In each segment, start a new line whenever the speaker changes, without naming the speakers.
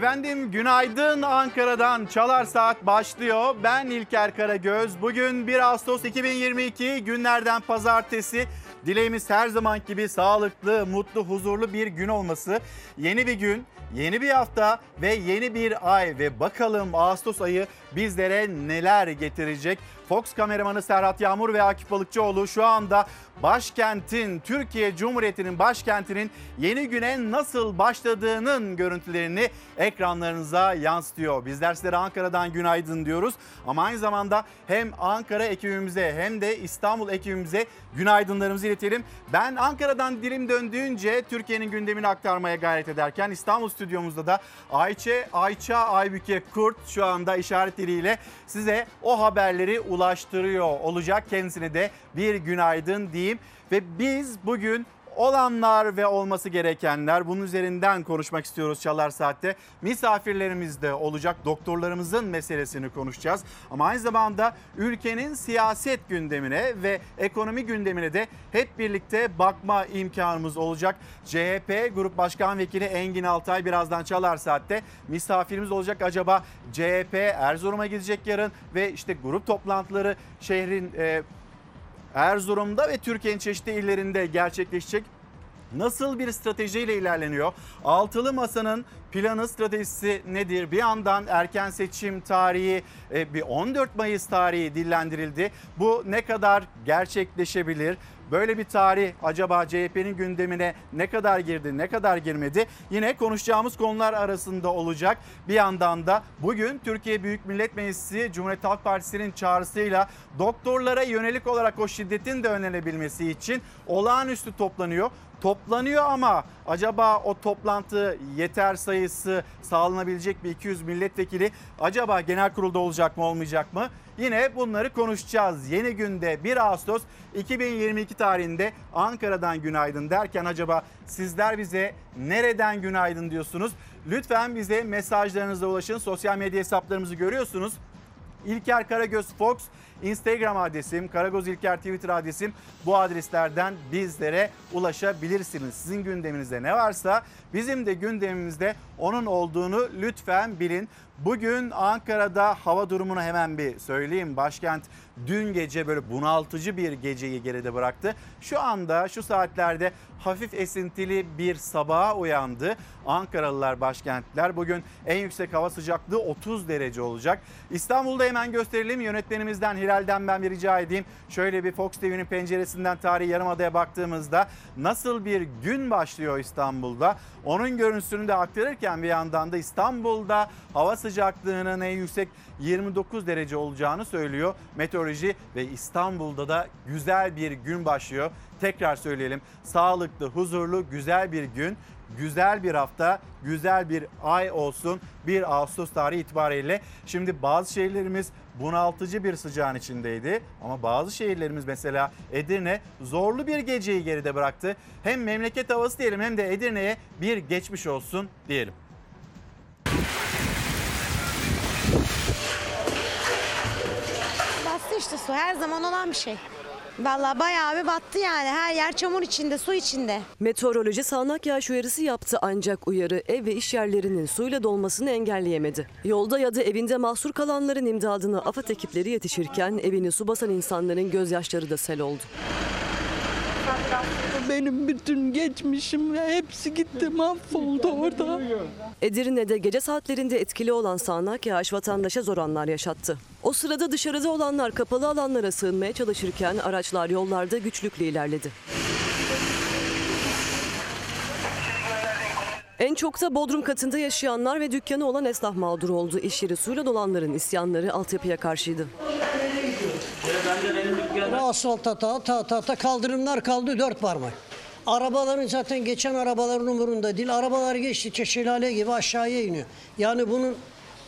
Efendim günaydın Ankara'dan Çalar Saat başlıyor. Ben İlker Karagöz. Bugün 1 Ağustos 2022 günlerden pazartesi. Dileğimiz her zaman gibi sağlıklı, mutlu, huzurlu bir gün olması. Yeni bir gün, yeni bir hafta ve yeni bir ay ve bakalım Ağustos ayı bizlere neler getirecek? Fox kameramanı Serhat Yağmur ve Akif Balıkçıoğlu şu anda başkentin, Türkiye Cumhuriyeti'nin başkentinin yeni güne nasıl başladığının görüntülerini ekranlarınıza yansıtıyor. Bizler sizlere Ankara'dan günaydın diyoruz ama aynı zamanda hem Ankara ekibimize hem de İstanbul ekibimize günaydınlarımızı iletelim. Ben Ankara'dan dilim döndüğünce Türkiye'nin gündemini aktarmaya gayret ederken İstanbul stüdyomuzda da Ayçe, Ayça Aybüke Kurt şu anda işaret diliyle size o haberleri ulaştırıyor olacak. Kendisine de bir günaydın diyeyim ve biz bugün olanlar ve olması gerekenler bunun üzerinden konuşmak istiyoruz Çalar Saat'te. Misafirlerimiz de olacak. Doktorlarımızın meselesini konuşacağız. Ama aynı zamanda ülkenin siyaset gündemine ve ekonomi gündemine de hep birlikte bakma imkanımız olacak. CHP Grup Başkan Vekili Engin Altay birazdan Çalar Saat'te misafirimiz olacak. Acaba CHP Erzurum'a gidecek yarın ve işte grup toplantıları şehrin e, Erzurum'da ve Türkiye'nin çeşitli illerinde gerçekleşecek. Nasıl bir stratejiyle ilerleniyor? Altılı Masa'nın planı stratejisi nedir? Bir yandan erken seçim tarihi e, bir 14 Mayıs tarihi dillendirildi. Bu ne kadar gerçekleşebilir? Böyle bir tarih acaba CHP'nin gündemine ne kadar girdi, ne kadar girmedi? Yine konuşacağımız konular arasında olacak. Bir yandan da bugün Türkiye Büyük Millet Meclisi Cumhuriyet Halk Partisi'nin çağrısıyla doktorlara yönelik olarak o şiddetin de önlenebilmesi için olağanüstü toplanıyor toplanıyor ama acaba o toplantı yeter sayısı sağlanabilecek bir 200 milletvekili acaba genel kurulda olacak mı olmayacak mı? Yine bunları konuşacağız. Yeni günde 1 Ağustos 2022 tarihinde Ankara'dan günaydın derken acaba sizler bize nereden günaydın diyorsunuz? Lütfen bize mesajlarınızla ulaşın. Sosyal medya hesaplarımızı görüyorsunuz. İlker Karagöz Fox Instagram adresim, Karagöz İlker Twitter adresim bu adreslerden bizlere ulaşabilirsiniz. Sizin gündeminizde ne varsa bizim de gündemimizde onun olduğunu lütfen bilin. Bugün Ankara'da hava durumunu hemen bir söyleyeyim. Başkent dün gece böyle bunaltıcı bir geceyi geride bıraktı. Şu anda şu saatlerde hafif esintili bir sabaha uyandı. Ankaralılar başkentler bugün en yüksek hava sıcaklığı 30 derece olacak. İstanbul'da hemen gösterelim yönetmenimizden Hilal'den ben bir rica edeyim. Şöyle bir Fox TV'nin penceresinden tarihi yarımadaya baktığımızda nasıl bir gün başlıyor İstanbul'da? Onun görüntüsünü de aktarırken bir yandan da İstanbul'da hava sıcaklığının en yüksek 29 derece olacağını söylüyor meteoroloji ve İstanbul'da da güzel bir gün başlıyor. Tekrar söyleyelim sağlıklı, huzurlu, güzel bir gün, güzel bir hafta, güzel bir ay olsun 1 Ağustos tarihi itibariyle. Şimdi bazı şehirlerimiz bunaltıcı bir sıcağın içindeydi ama bazı şehirlerimiz mesela Edirne zorlu bir geceyi geride bıraktı. Hem memleket havası diyelim hem de Edirne'ye bir geçmiş olsun diyelim.
Bastı işte su her zaman olan bir şey. Vallahi bayağı bir battı yani. Her yer çamur içinde, su içinde.
Meteoroloji sağanak yağış uyarısı yaptı ancak uyarı ev ve iş yerlerinin suyla dolmasını engelleyemedi. Yolda ya da evinde mahsur kalanların imdadına AFAD ekipleri yetişirken evini su basan insanların gözyaşları da sel oldu.
Benim bütün geçmişim ya hepsi gitti mahvoldu orada.
Edirne'de gece saatlerinde etkili olan sağanak yağış vatandaşa zor anlar yaşattı. O sırada dışarıda olanlar kapalı alanlara sığınmaya çalışırken araçlar yollarda güçlükle ilerledi. En çok da bodrum katında yaşayanlar ve dükkanı olan esnaf mağdur oldu. İş yeri suyla dolanların isyanları altyapıya karşıydı.
Asfalt ata ata ata kaldırımlar kaldı dört parmak. Arabaların zaten geçen arabaların umurunda değil. Arabalar geçtikçe şelale gibi aşağıya iniyor. Yani bunun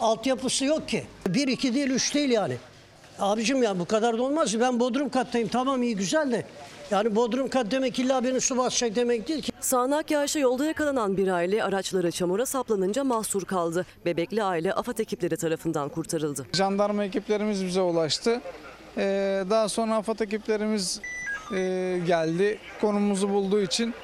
altyapısı yok ki. Bir, iki değil, üç değil yani. Abicim ya bu kadar da olmaz. Ben bodrum kattayım. Tamam iyi güzel de. Yani bodrum kat demek illa beni su basacak demek değil ki.
Sağanak yağışa yolda yakalanan bir aile araçları çamura saplanınca mahsur kaldı. Bebekli aile AFAD ekipleri tarafından kurtarıldı.
Jandarma ekiplerimiz bize ulaştı. Ee, daha sonra AFAD ekiplerimiz e, geldi. Konumuzu bulduğu için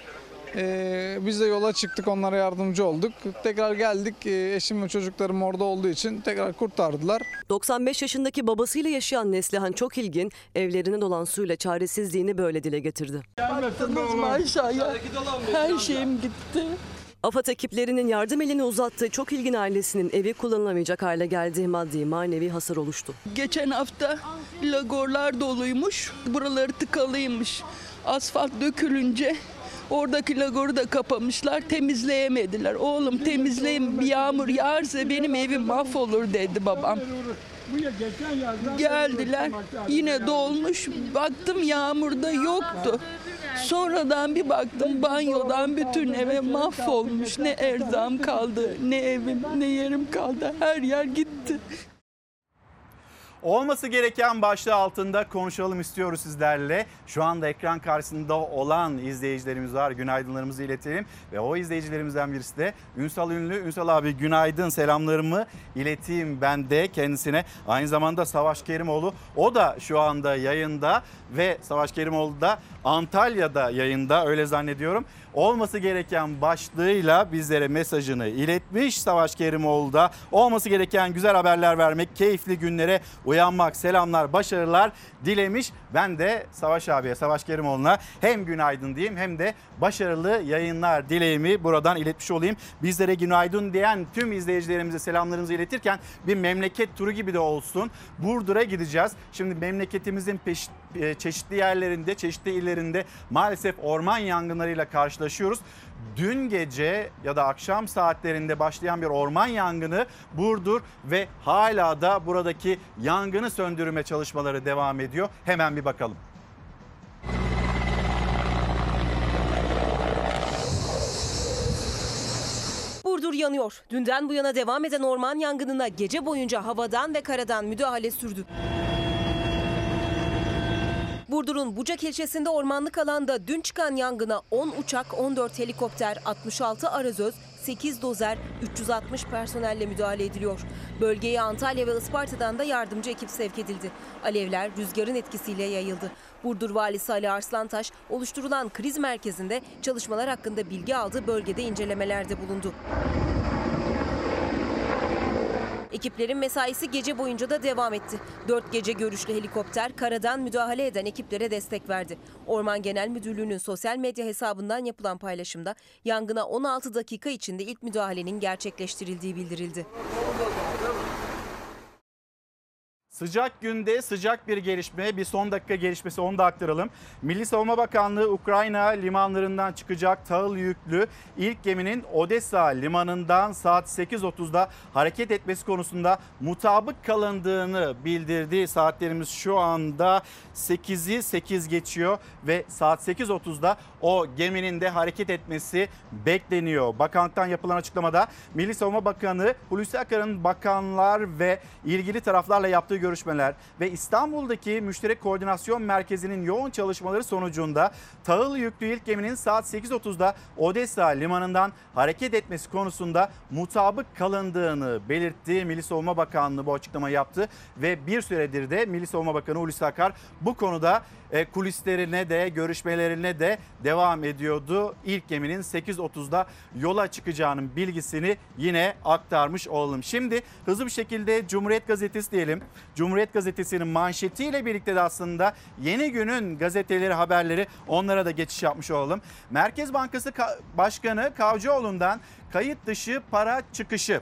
Ee, biz de yola çıktık onlara yardımcı olduk. Tekrar geldik Ee, eşim ve çocuklarım orada olduğu için tekrar kurtardılar.
95 yaşındaki babasıyla yaşayan Neslihan Çokilgin evlerine dolan suyla çaresizliğini böyle dile getirdi.
Baktınız mı aşağıya? Her şeyim gitti.
AFAD ekiplerinin yardım elini uzattığı Çokilgin ailesinin evi kullanılamayacak hale geldiği maddi manevi hasar oluştu.
Geçen hafta lagorlar doluymuş. Buraları tıkalıymış. Asfalt dökülünce oradaki lagoru da kapamışlar. Temizleyemediler. Oğlum temizleyin bir yağmur yağarsa benim evim mahvolur dedi babam. Geldiler. Yine dolmuş. Baktım yağmurda yoktu. Sonradan bir baktım banyodan bütün eve mahvolmuş. Ne erzam kaldı, ne evim, ne yerim kaldı. Her yer gitti.
Olması gereken başlığı altında konuşalım istiyoruz sizlerle. Şu anda ekran karşısında olan izleyicilerimiz var. Günaydınlarımızı iletelim. Ve o izleyicilerimizden birisi de Ünsal Ünlü. Ünsal abi günaydın selamlarımı ileteyim ben de kendisine. Aynı zamanda Savaş Kerimoğlu o da şu anda yayında ve Savaş Kerimoğlu da Antalya'da yayında öyle zannediyorum. Olması gereken başlığıyla bizlere mesajını iletmiş Savaş Kerimoğlu da. Olması gereken güzel haberler vermek, keyifli günlere uyanmak, selamlar, başarılar dilemiş. Ben de Savaş abiye, Savaş Kerimoğlu'na hem günaydın diyeyim hem de başarılı yayınlar dileğimi buradan iletmiş olayım. Bizlere günaydın diyen tüm izleyicilerimize selamlarımızı iletirken bir memleket turu gibi de olsun. Burdur'a gideceğiz. Şimdi memleketimizin peş, e, çeşitli yerlerinde, çeşitli illerinde maalesef orman yangınlarıyla karşılaşıyoruz. Dün gece ya da akşam saatlerinde başlayan bir orman yangını Burdur ve hala da buradaki yangını söndürme çalışmaları devam ediyor. Hemen bir bakalım.
Burdur yanıyor. Dünden bu yana devam eden orman yangınına gece boyunca havadan ve karadan müdahale sürdü. Burdur'un Bucak ilçesinde ormanlık alanda dün çıkan yangına 10 uçak, 14 helikopter, 66 arazöz, 8 dozer, 360 personelle müdahale ediliyor. Bölgeye Antalya ve Isparta'dan da yardımcı ekip sevk edildi. Alevler rüzgarın etkisiyle yayıldı. Burdur Valisi Ali Arslantaş oluşturulan kriz merkezinde çalışmalar hakkında bilgi aldı, bölgede incelemelerde bulundu. Ekiplerin mesaisi gece boyunca da devam etti. Dört gece görüşlü helikopter karadan müdahale eden ekiplere destek verdi. Orman Genel Müdürlüğü'nün sosyal medya hesabından yapılan paylaşımda yangına 16 dakika içinde ilk müdahalenin gerçekleştirildiği bildirildi.
Sıcak günde sıcak bir gelişme, bir son dakika gelişmesi onu da aktaralım. Milli Savunma Bakanlığı Ukrayna limanlarından çıkacak tahıl yüklü ilk geminin Odessa limanından saat 8.30'da hareket etmesi konusunda mutabık kalındığını bildirdi. Saatlerimiz şu anda 8'i 8 geçiyor ve saat 8.30'da o geminin de hareket etmesi bekleniyor. Bakanlıktan yapılan açıklamada Milli Savunma Bakanı Hulusi Akar'ın bakanlar ve ilgili taraflarla yaptığı görüşmeler ve İstanbul'daki Müşterek Koordinasyon Merkezi'nin yoğun çalışmaları sonucunda tahıl yüklü ilk geminin saat 8.30'da Odessa limanından hareket etmesi konusunda mutabık kalındığını belirtti. Milli Savunma Bakanlığı bu açıklamayı yaptı ve bir süredir de Milli Savunma Bakanı Hulusi Akar bu konuda kulislerine de görüşmelerine de devam ediyordu. İlk geminin 8.30'da yola çıkacağının bilgisini yine aktarmış olalım. Şimdi hızlı bir şekilde Cumhuriyet Gazetesi diyelim. Cumhuriyet Gazetesi'nin manşetiyle birlikte de aslında yeni günün gazeteleri haberleri onlara da geçiş yapmış olalım. Merkez Bankası Başkanı Kavcıoğlu'ndan kayıt dışı para çıkışı.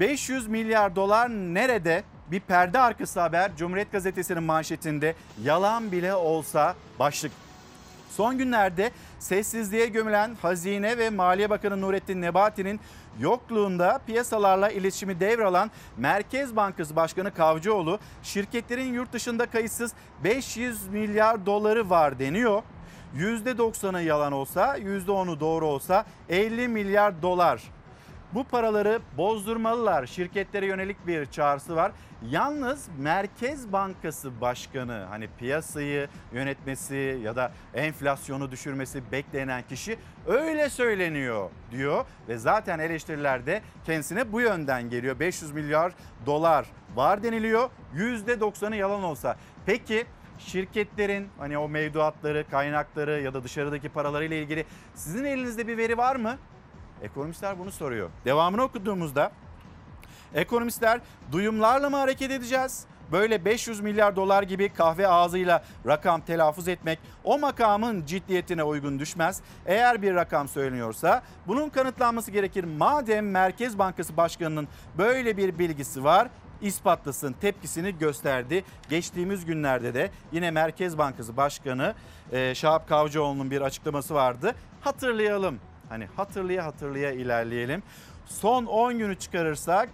500 milyar dolar nerede? Bir perde arkası haber Cumhuriyet Gazetesi'nin manşetinde yalan bile olsa başlık. Son günlerde sessizliğe gömülen Hazine ve Maliye Bakanı Nurettin Nebati'nin yokluğunda piyasalarla iletişimi devralan Merkez Bankası Başkanı Kavcıoğlu şirketlerin yurt dışında kayıtsız 500 milyar doları var deniyor. %90'ı yalan olsa, %10'u doğru olsa 50 milyar dolar bu paraları bozdurmalılar. Şirketlere yönelik bir çağrısı var. Yalnız Merkez Bankası Başkanı hani piyasayı yönetmesi ya da enflasyonu düşürmesi beklenen kişi öyle söyleniyor diyor ve zaten eleştiriler de kendisine bu yönden geliyor. 500 milyar dolar var deniliyor. %90'ı yalan olsa. Peki şirketlerin hani o mevduatları, kaynakları ya da dışarıdaki paralarıyla ilgili sizin elinizde bir veri var mı? Ekonomistler bunu soruyor. Devamını okuduğumuzda ekonomistler duyumlarla mı hareket edeceğiz? Böyle 500 milyar dolar gibi kahve ağzıyla rakam telaffuz etmek o makamın ciddiyetine uygun düşmez. Eğer bir rakam söyleniyorsa bunun kanıtlanması gerekir. Madem Merkez Bankası Başkanı'nın böyle bir bilgisi var ispatlasın tepkisini gösterdi. Geçtiğimiz günlerde de yine Merkez Bankası Başkanı e, Şahap Kavcıoğlu'nun bir açıklaması vardı. Hatırlayalım. Hani hatırlaya hatırlaya ilerleyelim. Son 10 günü çıkarırsak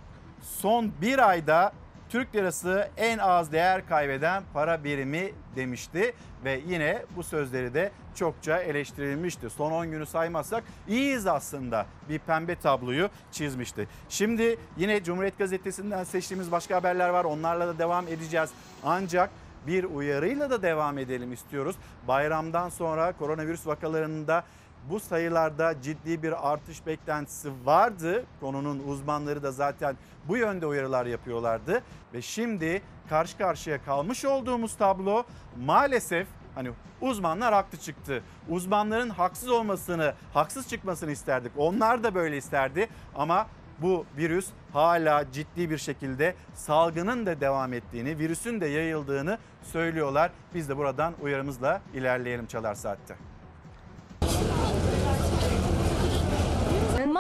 son bir ayda Türk lirası en az değer kaybeden para birimi demişti ve yine bu sözleri de çokça eleştirilmişti. Son 10 günü saymazsak iyiyiz aslında bir pembe tabloyu çizmişti. Şimdi yine Cumhuriyet Gazetesi'nden seçtiğimiz başka haberler var. Onlarla da devam edeceğiz. Ancak bir uyarıyla da devam edelim istiyoruz. Bayramdan sonra koronavirüs vakalarında bu sayılarda ciddi bir artış beklentisi vardı. Konunun uzmanları da zaten bu yönde uyarılar yapıyorlardı ve şimdi karşı karşıya kalmış olduğumuz tablo maalesef hani uzmanlar haklı çıktı. Uzmanların haksız olmasını, haksız çıkmasını isterdik. Onlar da böyle isterdi ama bu virüs hala ciddi bir şekilde salgının da devam ettiğini, virüsün de yayıldığını söylüyorlar. Biz de buradan uyarımızla ilerleyelim Çalar Saat'te.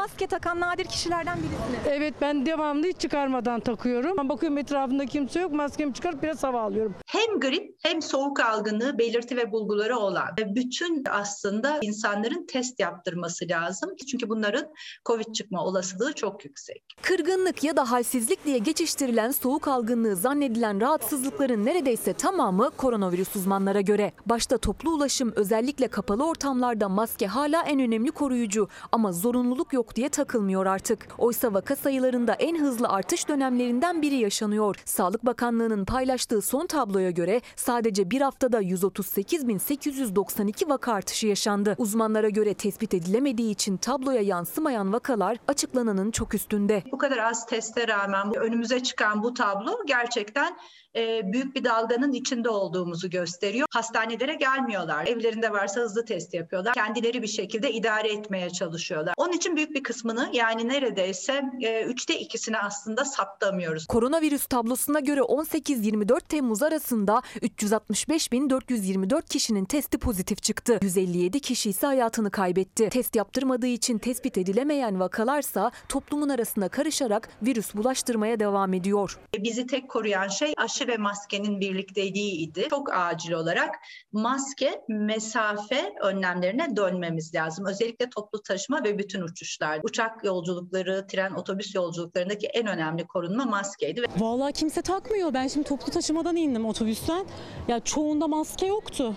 Maske takan nadir kişilerden birisiniz.
Evet ben devamlı hiç çıkarmadan takıyorum. Ama bakıyorum etrafında kimse yok. Maskemi çıkarıp biraz hava alıyorum.
Hem grip hem soğuk algınlığı belirti ve bulguları olan ve bütün aslında insanların test yaptırması lazım. Çünkü bunların COVID çıkma olasılığı çok yüksek.
Kırgınlık ya da halsizlik diye geçiştirilen soğuk algınlığı zannedilen rahatsızlıkların neredeyse tamamı koronavirüs uzmanlara göre. Başta toplu ulaşım özellikle kapalı ortamlarda maske hala en önemli koruyucu ama zorunluluk yok diye takılmıyor artık. Oysa vaka sayılarında en hızlı artış dönemlerinden biri yaşanıyor. Sağlık Bakanlığı'nın paylaştığı son tabloya göre sadece bir haftada 138.892 vaka artışı yaşandı. Uzmanlara göre tespit edilemediği için tabloya yansımayan vakalar açıklananın çok üstünde.
Bu kadar az teste rağmen önümüze çıkan bu tablo gerçekten e, büyük bir dalganın içinde olduğumuzu gösteriyor. Hastanelere gelmiyorlar. Evlerinde varsa hızlı test yapıyorlar. Kendileri bir şekilde idare etmeye çalışıyorlar. Onun için büyük bir kısmını yani neredeyse e, üçte ikisini aslında saptamıyoruz.
Koronavirüs tablosuna göre 18-24 Temmuz arasında 365.424 kişinin testi pozitif çıktı. 157 kişi ise hayatını kaybetti. Test yaptırmadığı için tespit edilemeyen vakalarsa toplumun arasına karışarak virüs bulaştırmaya devam ediyor.
Bizi tek koruyan şey ve maskenin birlikteliğiydi. Çok acil olarak maske, mesafe önlemlerine dönmemiz lazım. Özellikle toplu taşıma ve bütün uçuşlar. Uçak yolculukları, tren, otobüs yolculuklarındaki en önemli korunma maskeydi.
Vallahi kimse takmıyor. Ben şimdi toplu taşımadan indim otobüsten. Ya çoğunda maske yoktu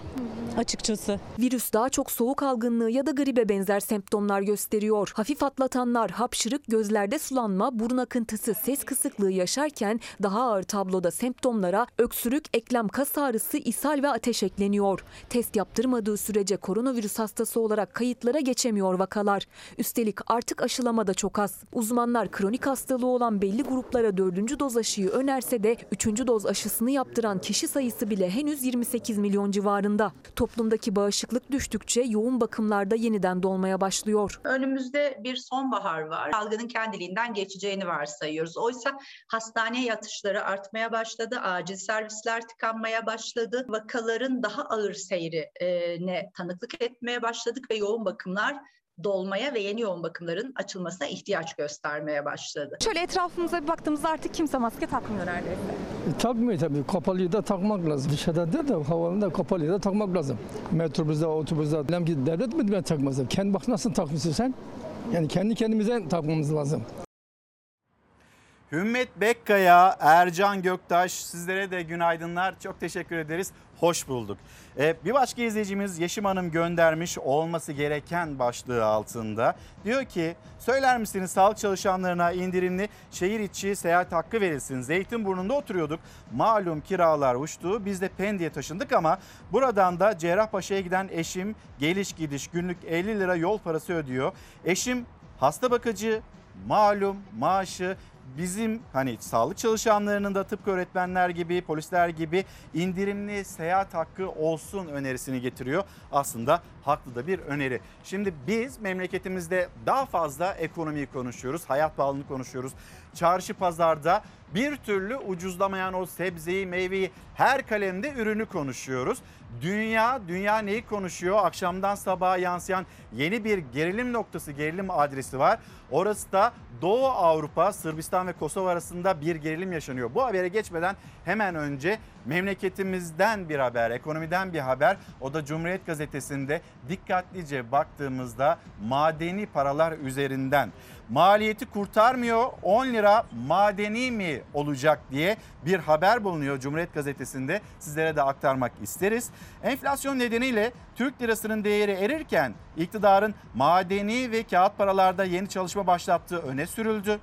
açıkçası.
Virüs daha çok soğuk algınlığı ya da gribe benzer semptomlar gösteriyor. Hafif atlatanlar hapşırık, gözlerde sulanma, burun akıntısı, ses kısıklığı yaşarken daha ağır tabloda semptomlara öksürük, eklem kas ağrısı, ishal ve ateş ekleniyor. Test yaptırmadığı sürece koronavirüs hastası olarak kayıtlara geçemiyor vakalar. Üstelik artık aşılama da çok az. Uzmanlar kronik hastalığı olan belli gruplara dördüncü doz aşıyı önerse de üçüncü doz aşısını yaptıran kişi sayısı bile henüz 28 milyon civarında. Toplumdaki bağışıklık düştükçe yoğun bakımlarda yeniden dolmaya başlıyor.
Önümüzde bir sonbahar var. Salgının kendiliğinden geçeceğini varsayıyoruz. Oysa hastane yatışları artmaya başladı. Acil servisler tıkanmaya başladı. Vakaların daha ağır seyrine tanıklık etmeye başladık ve yoğun bakımlar dolmaya ve yeni yoğun bakımların açılmasına ihtiyaç göstermeye başladı.
Şöyle etrafımıza bir baktığımızda artık kimse maske takmıyor neredeyse.
E, takmıyor tabii. Kapalıyı da takmak lazım. Dışarıda değil de havalında kapalıyı da takmak lazım. Metrobüste, otobüste. Bilmem ki devlet mi ben takmasın? Kendi bak nasıl takmışsın sen? Yani kendi kendimize takmamız lazım.
Hümmet Bekkaya, Ercan Göktaş sizlere de günaydınlar. Çok teşekkür ederiz. Hoş bulduk. Ee, bir başka izleyicimiz Yeşim Hanım göndermiş olması gereken başlığı altında. Diyor ki söyler misiniz sağlık çalışanlarına indirimli şehir içi seyahat hakkı verilsin. Zeytinburnu'nda oturuyorduk. Malum kiralar uçtu. Biz de Pendik'e taşındık ama buradan da Cerrahpaşa'ya giden eşim geliş gidiş günlük 50 lira yol parası ödüyor. Eşim hasta bakıcı malum maaşı bizim hani sağlık çalışanlarının da tıpkı öğretmenler gibi, polisler gibi indirimli seyahat hakkı olsun önerisini getiriyor. Aslında haklı da bir öneri. Şimdi biz memleketimizde daha fazla ekonomiyi konuşuyoruz, hayat pahalılığını konuşuyoruz. Çarşı pazarda bir türlü ucuzlamayan o sebzeyi, meyveyi, her kalemde ürünü konuşuyoruz. Dünya, dünya neyi konuşuyor? Akşamdan sabaha yansıyan yeni bir gerilim noktası, gerilim adresi var. Orası da Doğu Avrupa, Sırbistan ve Kosova arasında bir gerilim yaşanıyor. Bu habere geçmeden hemen önce memleketimizden bir haber, ekonomiden bir haber. O da Cumhuriyet Gazetesi'nde dikkatlice baktığımızda madeni paralar üzerinden maliyeti kurtarmıyor 10 lira madeni mi olacak diye bir haber bulunuyor Cumhuriyet Gazetesi'nde sizlere de aktarmak isteriz. Enflasyon nedeniyle Türk lirasının değeri erirken iktidarın madeni ve kağıt paralarda yeni çalışma başlattığı öne sürüldü.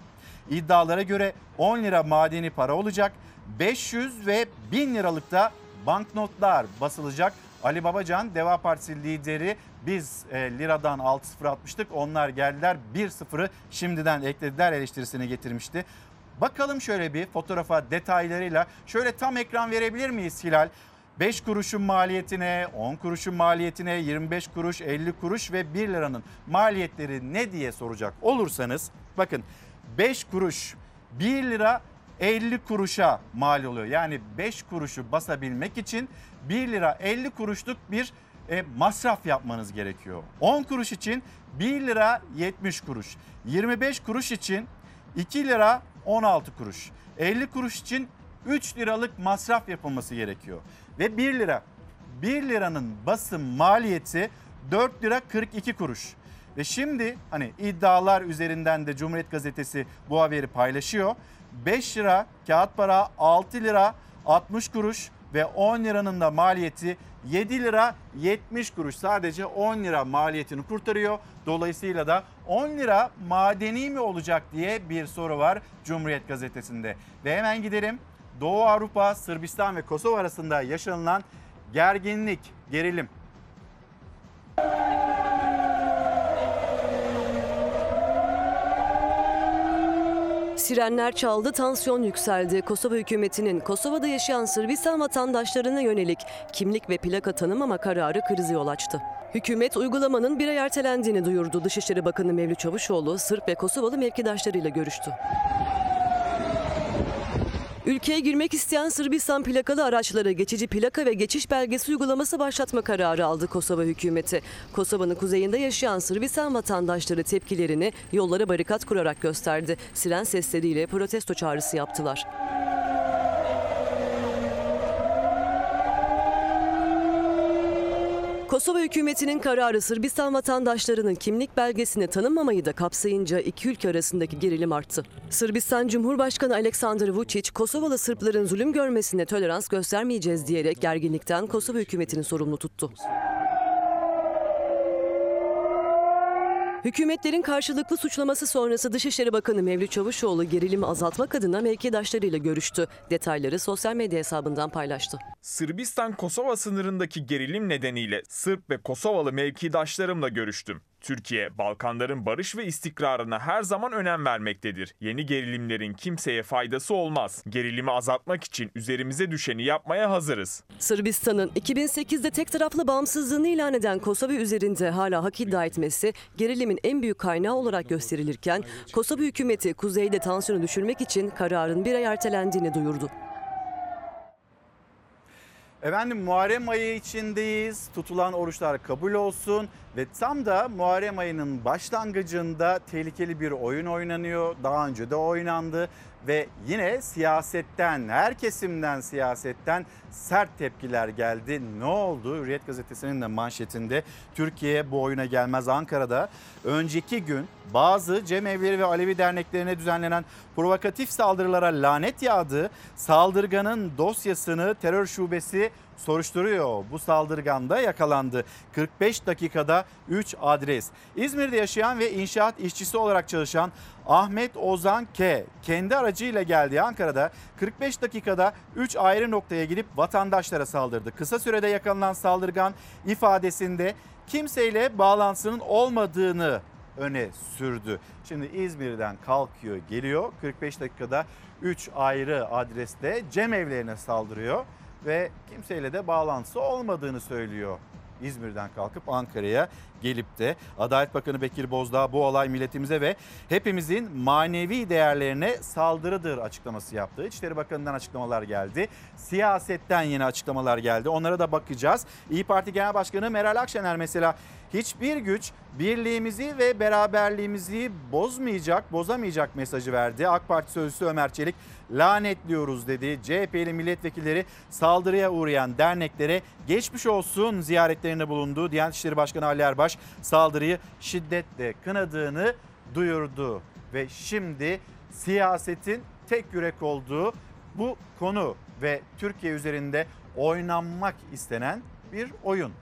İddialara göre 10 lira madeni para olacak 500 ve 1000 liralıkta banknotlar basılacak. Ali Babacan Deva Partisi lideri biz e, liradan 6-0 atmıştık onlar geldiler 1-0'ı şimdiden eklediler eleştirisini getirmişti. Bakalım şöyle bir fotoğrafa detaylarıyla şöyle tam ekran verebilir miyiz Hilal? 5 kuruşun maliyetine, 10 kuruşun maliyetine, 25 kuruş, 50 kuruş ve 1 liranın maliyetleri ne diye soracak olursanız bakın 5 kuruş 1 lira 50 kuruşa mal oluyor. Yani 5 kuruşu basabilmek için 1 lira 50 kuruşluk bir e, masraf yapmanız gerekiyor. 10 kuruş için 1 lira 70 kuruş. 25 kuruş için 2 lira 16 kuruş. 50 kuruş için 3 liralık masraf yapılması gerekiyor. Ve 1 lira 1 liranın basım maliyeti 4 lira 42 kuruş. Ve şimdi hani iddialar üzerinden de Cumhuriyet Gazetesi bu haberi paylaşıyor. 5 lira kağıt para 6 lira 60 kuruş ve 10 liranın da maliyeti 7 lira 70 kuruş. Sadece 10 lira maliyetini kurtarıyor. Dolayısıyla da 10 lira madeni mi olacak diye bir soru var Cumhuriyet Gazetesi'nde. Ve hemen gidelim Doğu Avrupa, Sırbistan ve Kosova arasında yaşanılan gerginlik, gerilim.
Sirenler çaldı, tansiyon yükseldi. Kosova hükümetinin Kosova'da yaşayan Sırbistan vatandaşlarına yönelik kimlik ve plaka tanımama kararı krize yol açtı. Hükümet uygulamanın bir ay ertelendiğini duyurdu. Dışişleri Bakanı Mevlüt Çavuşoğlu, Sırp ve Kosovalı mevkidaşlarıyla görüştü. Ülkeye girmek isteyen Sırbistan plakalı araçlara geçici plaka ve geçiş belgesi uygulaması başlatma kararı aldı Kosova hükümeti. Kosova'nın kuzeyinde yaşayan Sırbistan vatandaşları tepkilerini yollara barikat kurarak gösterdi. Siren sesleriyle protesto çağrısı yaptılar. Kosova hükümetinin kararı Sırbistan vatandaşlarının kimlik belgesini tanımamayı da kapsayınca iki ülke arasındaki gerilim arttı. Sırbistan Cumhurbaşkanı Aleksandar Vučić, Kosovalı Sırpların zulüm görmesine tolerans göstermeyeceğiz diyerek gerginlikten Kosova hükümetini sorumlu tuttu. Hükümetlerin karşılıklı suçlaması sonrası Dışişleri Bakanı Mevlüt Çavuşoğlu gerilimi azaltmak adına mevkidaşlarıyla görüştü. Detayları sosyal medya hesabından paylaştı.
Sırbistan-Kosova sınırındaki gerilim nedeniyle Sırp ve Kosovalı mevkidaşlarımla görüştüm. Türkiye, Balkanların barış ve istikrarına her zaman önem vermektedir. Yeni gerilimlerin kimseye faydası olmaz. Gerilimi azaltmak için üzerimize düşeni yapmaya hazırız.
Sırbistan'ın 2008'de tek taraflı bağımsızlığını ilan eden Kosova üzerinde hala hak iddia etmesi gerilimin en büyük kaynağı olarak gösterilirken Kosova hükümeti kuzeyde tansiyonu düşürmek için kararın bir ay ertelendiğini duyurdu.
Efendim Muharrem ayı içindeyiz. Tutulan oruçlar kabul olsun ve tam da Muharrem ayının başlangıcında tehlikeli bir oyun oynanıyor. Daha önce de oynandı ve yine siyasetten, her kesimden siyasetten sert tepkiler geldi. Ne oldu? Hürriyet gazetesinin de manşetinde Türkiye bu oyuna gelmez Ankara'da. Önceki gün bazı cemevleri ve Alevi derneklerine düzenlenen provokatif saldırılara lanet yağdı. Saldırganın dosyasını terör şubesi soruşturuyor. Bu saldırganda yakalandı. 45 dakikada 3 adres. İzmir'de yaşayan ve inşaat işçisi olarak çalışan Ahmet Ozan K. kendi aracıyla geldiği Ankara'da 45 dakikada 3 ayrı noktaya gidip vatandaşlara saldırdı. Kısa sürede yakalanan saldırgan ifadesinde kimseyle bağlantısının olmadığını öne sürdü. Şimdi İzmir'den kalkıyor geliyor 45 dakikada 3 ayrı adreste cem evlerine saldırıyor ve kimseyle de bağlantısı olmadığını söylüyor. İzmir'den kalkıp Ankara'ya gelip de Adalet Bakanı Bekir Bozdağ bu olay milletimize ve hepimizin manevi değerlerine saldırıdır açıklaması yaptı. İçişleri Bakanı'ndan açıklamalar geldi. Siyasetten yine açıklamalar geldi. Onlara da bakacağız. İyi Parti Genel Başkanı Meral Akşener mesela hiçbir güç birliğimizi ve beraberliğimizi bozmayacak, bozamayacak mesajı verdi. AK Parti sözcüsü Ömer Çelik lanetliyoruz dedi. CHP'li milletvekilleri saldırıya uğrayan derneklere geçmiş olsun ziyaretlerinde bulundu. Diyanet İşleri Başkanı Ali Erbaş saldırıyı şiddetle kınadığını duyurdu. Ve şimdi siyasetin tek yürek olduğu bu konu ve Türkiye üzerinde oynanmak istenen bir oyun.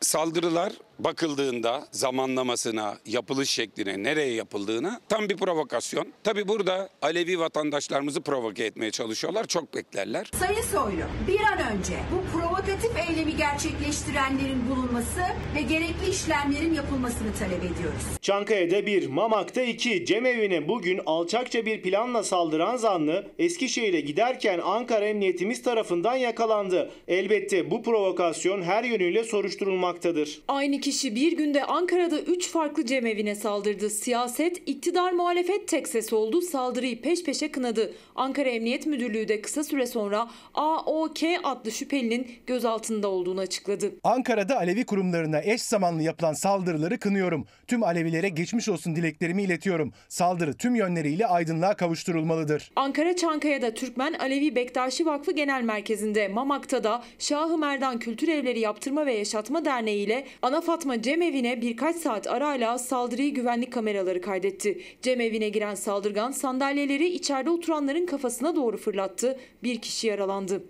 Saldırılar bakıldığında zamanlamasına, yapılış şekline, nereye yapıldığına tam bir provokasyon. Tabi burada Alevi vatandaşlarımızı provoke etmeye çalışıyorlar. Çok beklerler.
Sayın Soylu, bir an önce bu provokatif eylemi gerçekleştirenlerin bulunması ve gerekli işlemlerin yapılmasını talep ediyoruz.
Çankaya'da bir, Mamak'ta iki. Cemevine bugün alçakça bir planla saldıran zanlı Eskişehir'e giderken Ankara Emniyetimiz tarafından yakalandı. Elbette bu provokasyon her yönüyle soruşturulmaktadır.
Aynı kişi bir günde Ankara'da 3 farklı cemevine saldırdı. Siyaset, iktidar muhalefet tek ses oldu. Saldırıyı peş peşe kınadı. Ankara Emniyet Müdürlüğü de kısa süre sonra AOK adlı şüphelinin gözaltında olduğunu açıkladı.
Ankara'da Alevi kurumlarına eş zamanlı yapılan saldırıları kınıyorum. Tüm Alevilere geçmiş olsun dileklerimi iletiyorum. Saldırı tüm yönleriyle aydınlığa kavuşturulmalıdır.
Ankara Çankaya'da Türkmen Alevi Bektaşi Vakfı Genel Merkezi'nde, Mamak'ta da Şahı Merdan Kültür Evleri Yaptırma ve Yaşatma Derneği ile Ana Fatma Cemevine birkaç saat arayla saldırıyı güvenlik kameraları kaydetti. Cemevine giren saldırgan sandalyeleri içeride oturanların kafasına doğru fırlattı. Bir kişi yaralandı.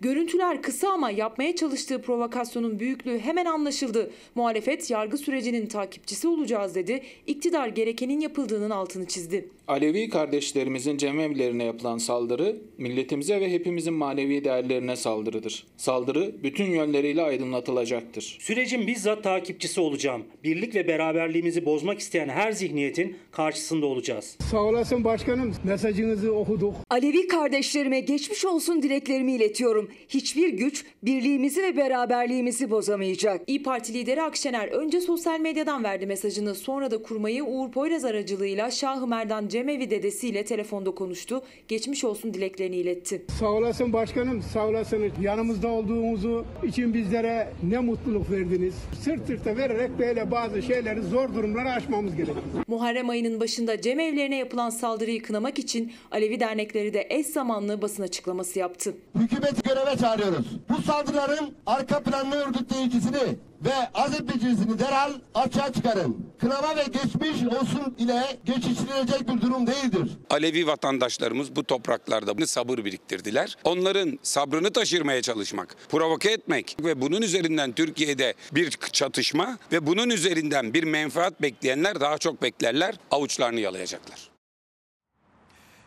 Görüntüler kısa ama yapmaya çalıştığı provokasyonun büyüklüğü hemen anlaşıldı. Muhalefet yargı sürecinin takipçisi olacağız dedi. İktidar gerekenin yapıldığının altını çizdi.
Alevi kardeşlerimizin cemevlerine yapılan saldırı milletimize ve hepimizin manevi değerlerine saldırıdır. Saldırı bütün yönleriyle aydınlatılacaktır.
Sürecin bizzat takipçisi olacağım. Birlik ve beraberliğimizi bozmak isteyen her zihniyetin karşısında olacağız.
Sağ olasın başkanım. Mesajınızı okuduk.
Alevi kardeşlerime geçmiş olsun dileklerimi iletiyorum. Hiçbir güç birliğimizi ve beraberliğimizi bozamayacak.
İyi Parti lideri Akşener önce sosyal medyadan verdi mesajını. Sonra da kurmayı Uğur Poyraz aracılığıyla Şahı Merdan Cemevi dedesiyle telefonda konuştu. Geçmiş olsun dileklerini iletti.
Sağ olasın başkanım. Sağ olasınız. Yanımızda olduğumuzu için bizlere ne mutluluk verdiniz. Sırt sırta vererek böyle bazı şeyleri zor durumları aşmamız gerekiyor.
Muharrem ayının başında cemevlerine yapılan saldırıyı kınamak için Alevi dernekleri de eş zamanlı basın açıklaması yaptı.
Hükümeti göreve çağırıyoruz. Bu saldırıların arka planlı örgütleyicisini ve azim becerisini derhal açığa çıkarın. Kınama ve geçmiş olsun ile geçiştirilecek bir durum değildir.
Alevi vatandaşlarımız bu topraklarda sabır biriktirdiler. Onların sabrını taşırmaya çalışmak, provoke etmek ve bunun üzerinden Türkiye'de bir çatışma ve bunun üzerinden bir menfaat bekleyenler daha çok beklerler, avuçlarını yalayacaklar.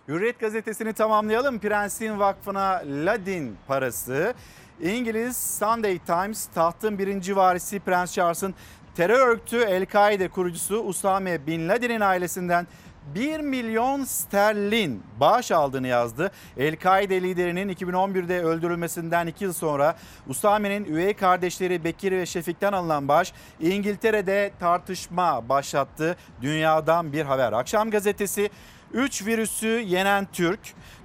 Hürriyet gazetesini tamamlayalım. Prensin Vakfı'na Ladin parası. İngiliz Sunday Times tahtın birinci varisi Prens Charles'ın terör örgütü El-Kaide kurucusu Usame Bin Laden'in ailesinden 1 milyon sterlin bağış aldığını yazdı. El-Kaide liderinin 2011'de öldürülmesinden 2 yıl sonra Usame'nin üvey kardeşleri Bekir ve Şefik'ten alınan bağış İngiltere'de tartışma başlattı. Dünyadan bir haber. Akşam gazetesi 3 virüsü yenen Türk,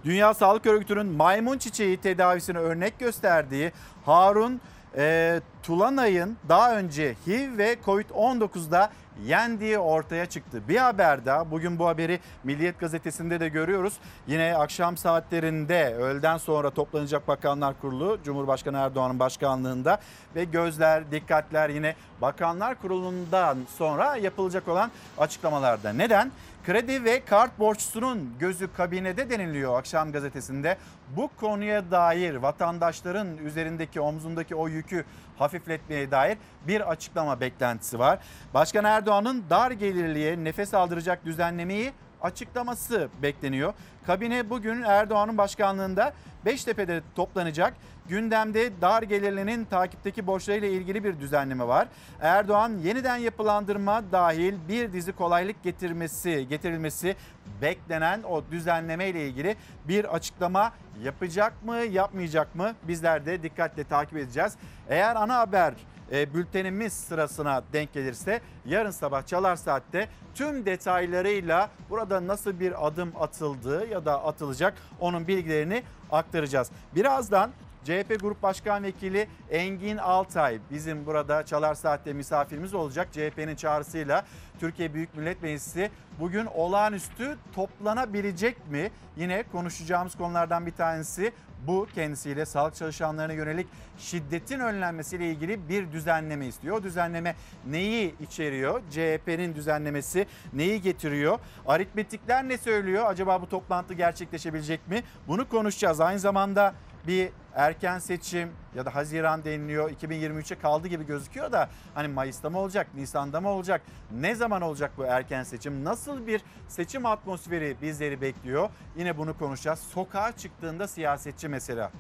Dünya Sağlık Örgütü'nün maymun çiçeği tedavisine örnek gösterdiği Harun e, Tulanay'ın daha önce HIV ve Covid-19'da yendiği ortaya çıktı. Bir haber daha bugün bu haberi Milliyet Gazetesi'nde de görüyoruz. Yine akşam saatlerinde öğleden sonra toplanacak Bakanlar Kurulu Cumhurbaşkanı Erdoğan'ın başkanlığında ve gözler, dikkatler yine Bakanlar Kurulu'ndan sonra yapılacak olan açıklamalarda. Neden? Kredi ve kart borçlusunun gözü kabinede deniliyor akşam gazetesinde. Bu konuya dair vatandaşların üzerindeki omzundaki o yükü hafifletmeye dair bir açıklama beklentisi var. Başkan Erdoğan'ın dar gelirliye nefes aldıracak düzenlemeyi açıklaması bekleniyor. Kabine bugün Erdoğan'ın başkanlığında Beştepe'de toplanacak. Gündemde dar gelirlinin takipteki borçlarıyla ilgili bir düzenleme var. Erdoğan yeniden yapılandırma dahil bir dizi kolaylık getirmesi, getirilmesi beklenen o düzenleme ile ilgili bir açıklama yapacak mı, yapmayacak mı? Bizler de dikkatle takip edeceğiz. Eğer ana haber e, bültenimiz sırasına denk gelirse yarın sabah Çalar Saat'te tüm detaylarıyla burada nasıl bir adım atıldığı ya da atılacak onun bilgilerini aktaracağız. Birazdan CHP Grup Başkan Vekili Engin Altay bizim burada Çalar Saat'te misafirimiz olacak. CHP'nin çağrısıyla Türkiye Büyük Millet Meclisi bugün olağanüstü toplanabilecek mi? Yine konuşacağımız konulardan bir tanesi bu kendisiyle sağlık çalışanlarına yönelik şiddetin önlenmesiyle ilgili bir düzenleme istiyor. O düzenleme neyi içeriyor? CHP'nin düzenlemesi neyi getiriyor? Aritmetikler ne söylüyor? Acaba bu toplantı gerçekleşebilecek mi? Bunu konuşacağız. Aynı zamanda bir erken seçim ya da Haziran deniliyor. 2023'e kaldı gibi gözüküyor da hani Mayıs'ta mı olacak, Nisan'da mı olacak, ne zaman olacak bu erken seçim, nasıl bir seçim atmosferi bizleri bekliyor? Yine bunu konuşacağız. Sokağa çıktığında siyasetçi mesela.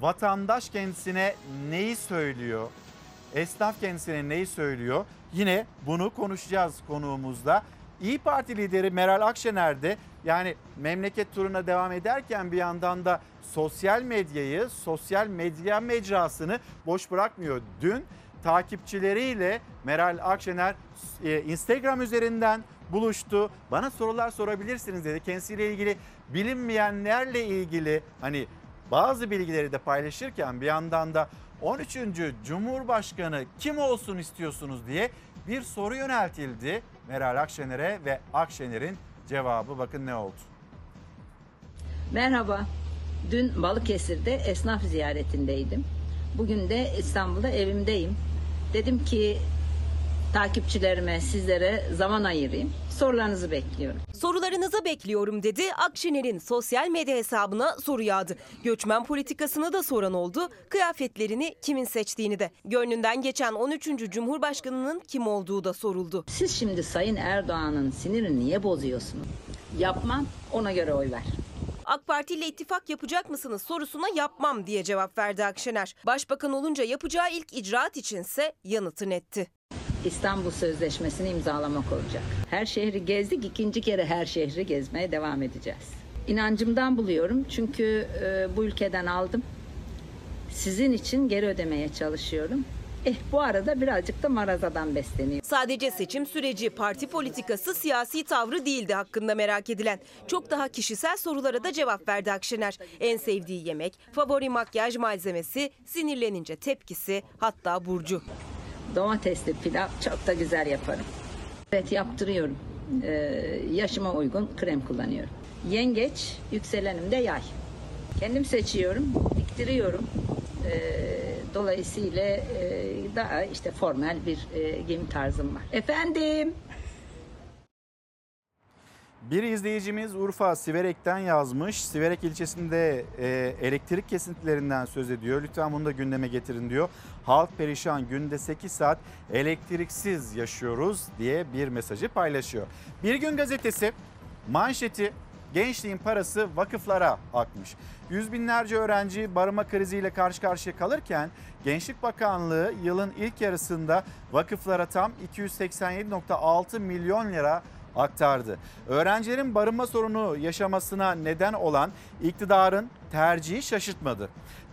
Vatandaş kendisine neyi söylüyor, esnaf kendisine neyi söylüyor? Yine bunu konuşacağız konuğumuzda. İyi Parti lideri Meral Akşener de yani memleket turuna devam ederken bir yandan da sosyal medyayı, sosyal medya mecrasını boş bırakmıyor. Dün takipçileriyle Meral Akşener e, Instagram üzerinden buluştu. Bana sorular sorabilirsiniz dedi. Kendisiyle ilgili bilinmeyenlerle ilgili hani bazı bilgileri de paylaşırken bir yandan da 13. Cumhurbaşkanı kim olsun istiyorsunuz diye bir soru yöneltildi Meral Akşener'e ve Akşener'in cevabı bakın ne oldu.
Merhaba. Dün Balıkesir'de esnaf ziyaretindeydim. Bugün de İstanbul'da evimdeyim. Dedim ki takipçilerime, sizlere zaman ayırayım. Sorularınızı bekliyorum.
Sorularınızı bekliyorum dedi. Akşener'in sosyal medya hesabına soru yağdı. Göçmen politikasını da soran oldu. Kıyafetlerini kimin seçtiğini de. Gönlünden geçen 13. Cumhurbaşkanının kim olduğu da soruldu.
Siz şimdi Sayın Erdoğan'ın sinirini niye bozuyorsunuz? Yapmam, ona göre oy ver.
AK Parti ile ittifak yapacak mısınız sorusuna yapmam diye cevap verdi Akşener. Başbakan olunca yapacağı ilk icraat içinse yanıtı netti.
İstanbul Sözleşmesi'ni imzalamak olacak. Her şehri gezdik, ikinci kere her şehri gezmeye devam edeceğiz. İnancımdan buluyorum çünkü e, bu ülkeden aldım. Sizin için geri ödemeye çalışıyorum. Eh bu arada birazcık da marazadan besleniyor.
Sadece seçim süreci, parti politikası, siyasi tavrı değildi hakkında merak edilen. Çok daha kişisel sorulara da cevap verdi Akşener. En sevdiği yemek, favori makyaj malzemesi, sinirlenince tepkisi, hatta burcu.
Domatesli pilav çok da güzel yaparım. Evet yaptırıyorum. Ee, yaşıma uygun krem kullanıyorum. Yengeç, yükselenim de yay. Kendim seçiyorum, diktiriyorum. Ee, dolayısıyla e, daha işte formal bir e, giyim tarzım var. Efendim?
Bir izleyicimiz Urfa Siverek'ten yazmış. Siverek ilçesinde e, elektrik kesintilerinden söz ediyor. Lütfen bunu da gündeme getirin diyor. Halk perişan günde 8 saat elektriksiz yaşıyoruz diye bir mesajı paylaşıyor. Bir gün gazetesi manşeti gençliğin parası vakıflara akmış. Yüz binlerce öğrenci barınma kriziyle karşı karşıya kalırken Gençlik Bakanlığı yılın ilk yarısında vakıflara tam 287.6 milyon lira aktardı. Öğrencilerin barınma sorunu yaşamasına neden olan iktidarın tercihi şaşırtmadı.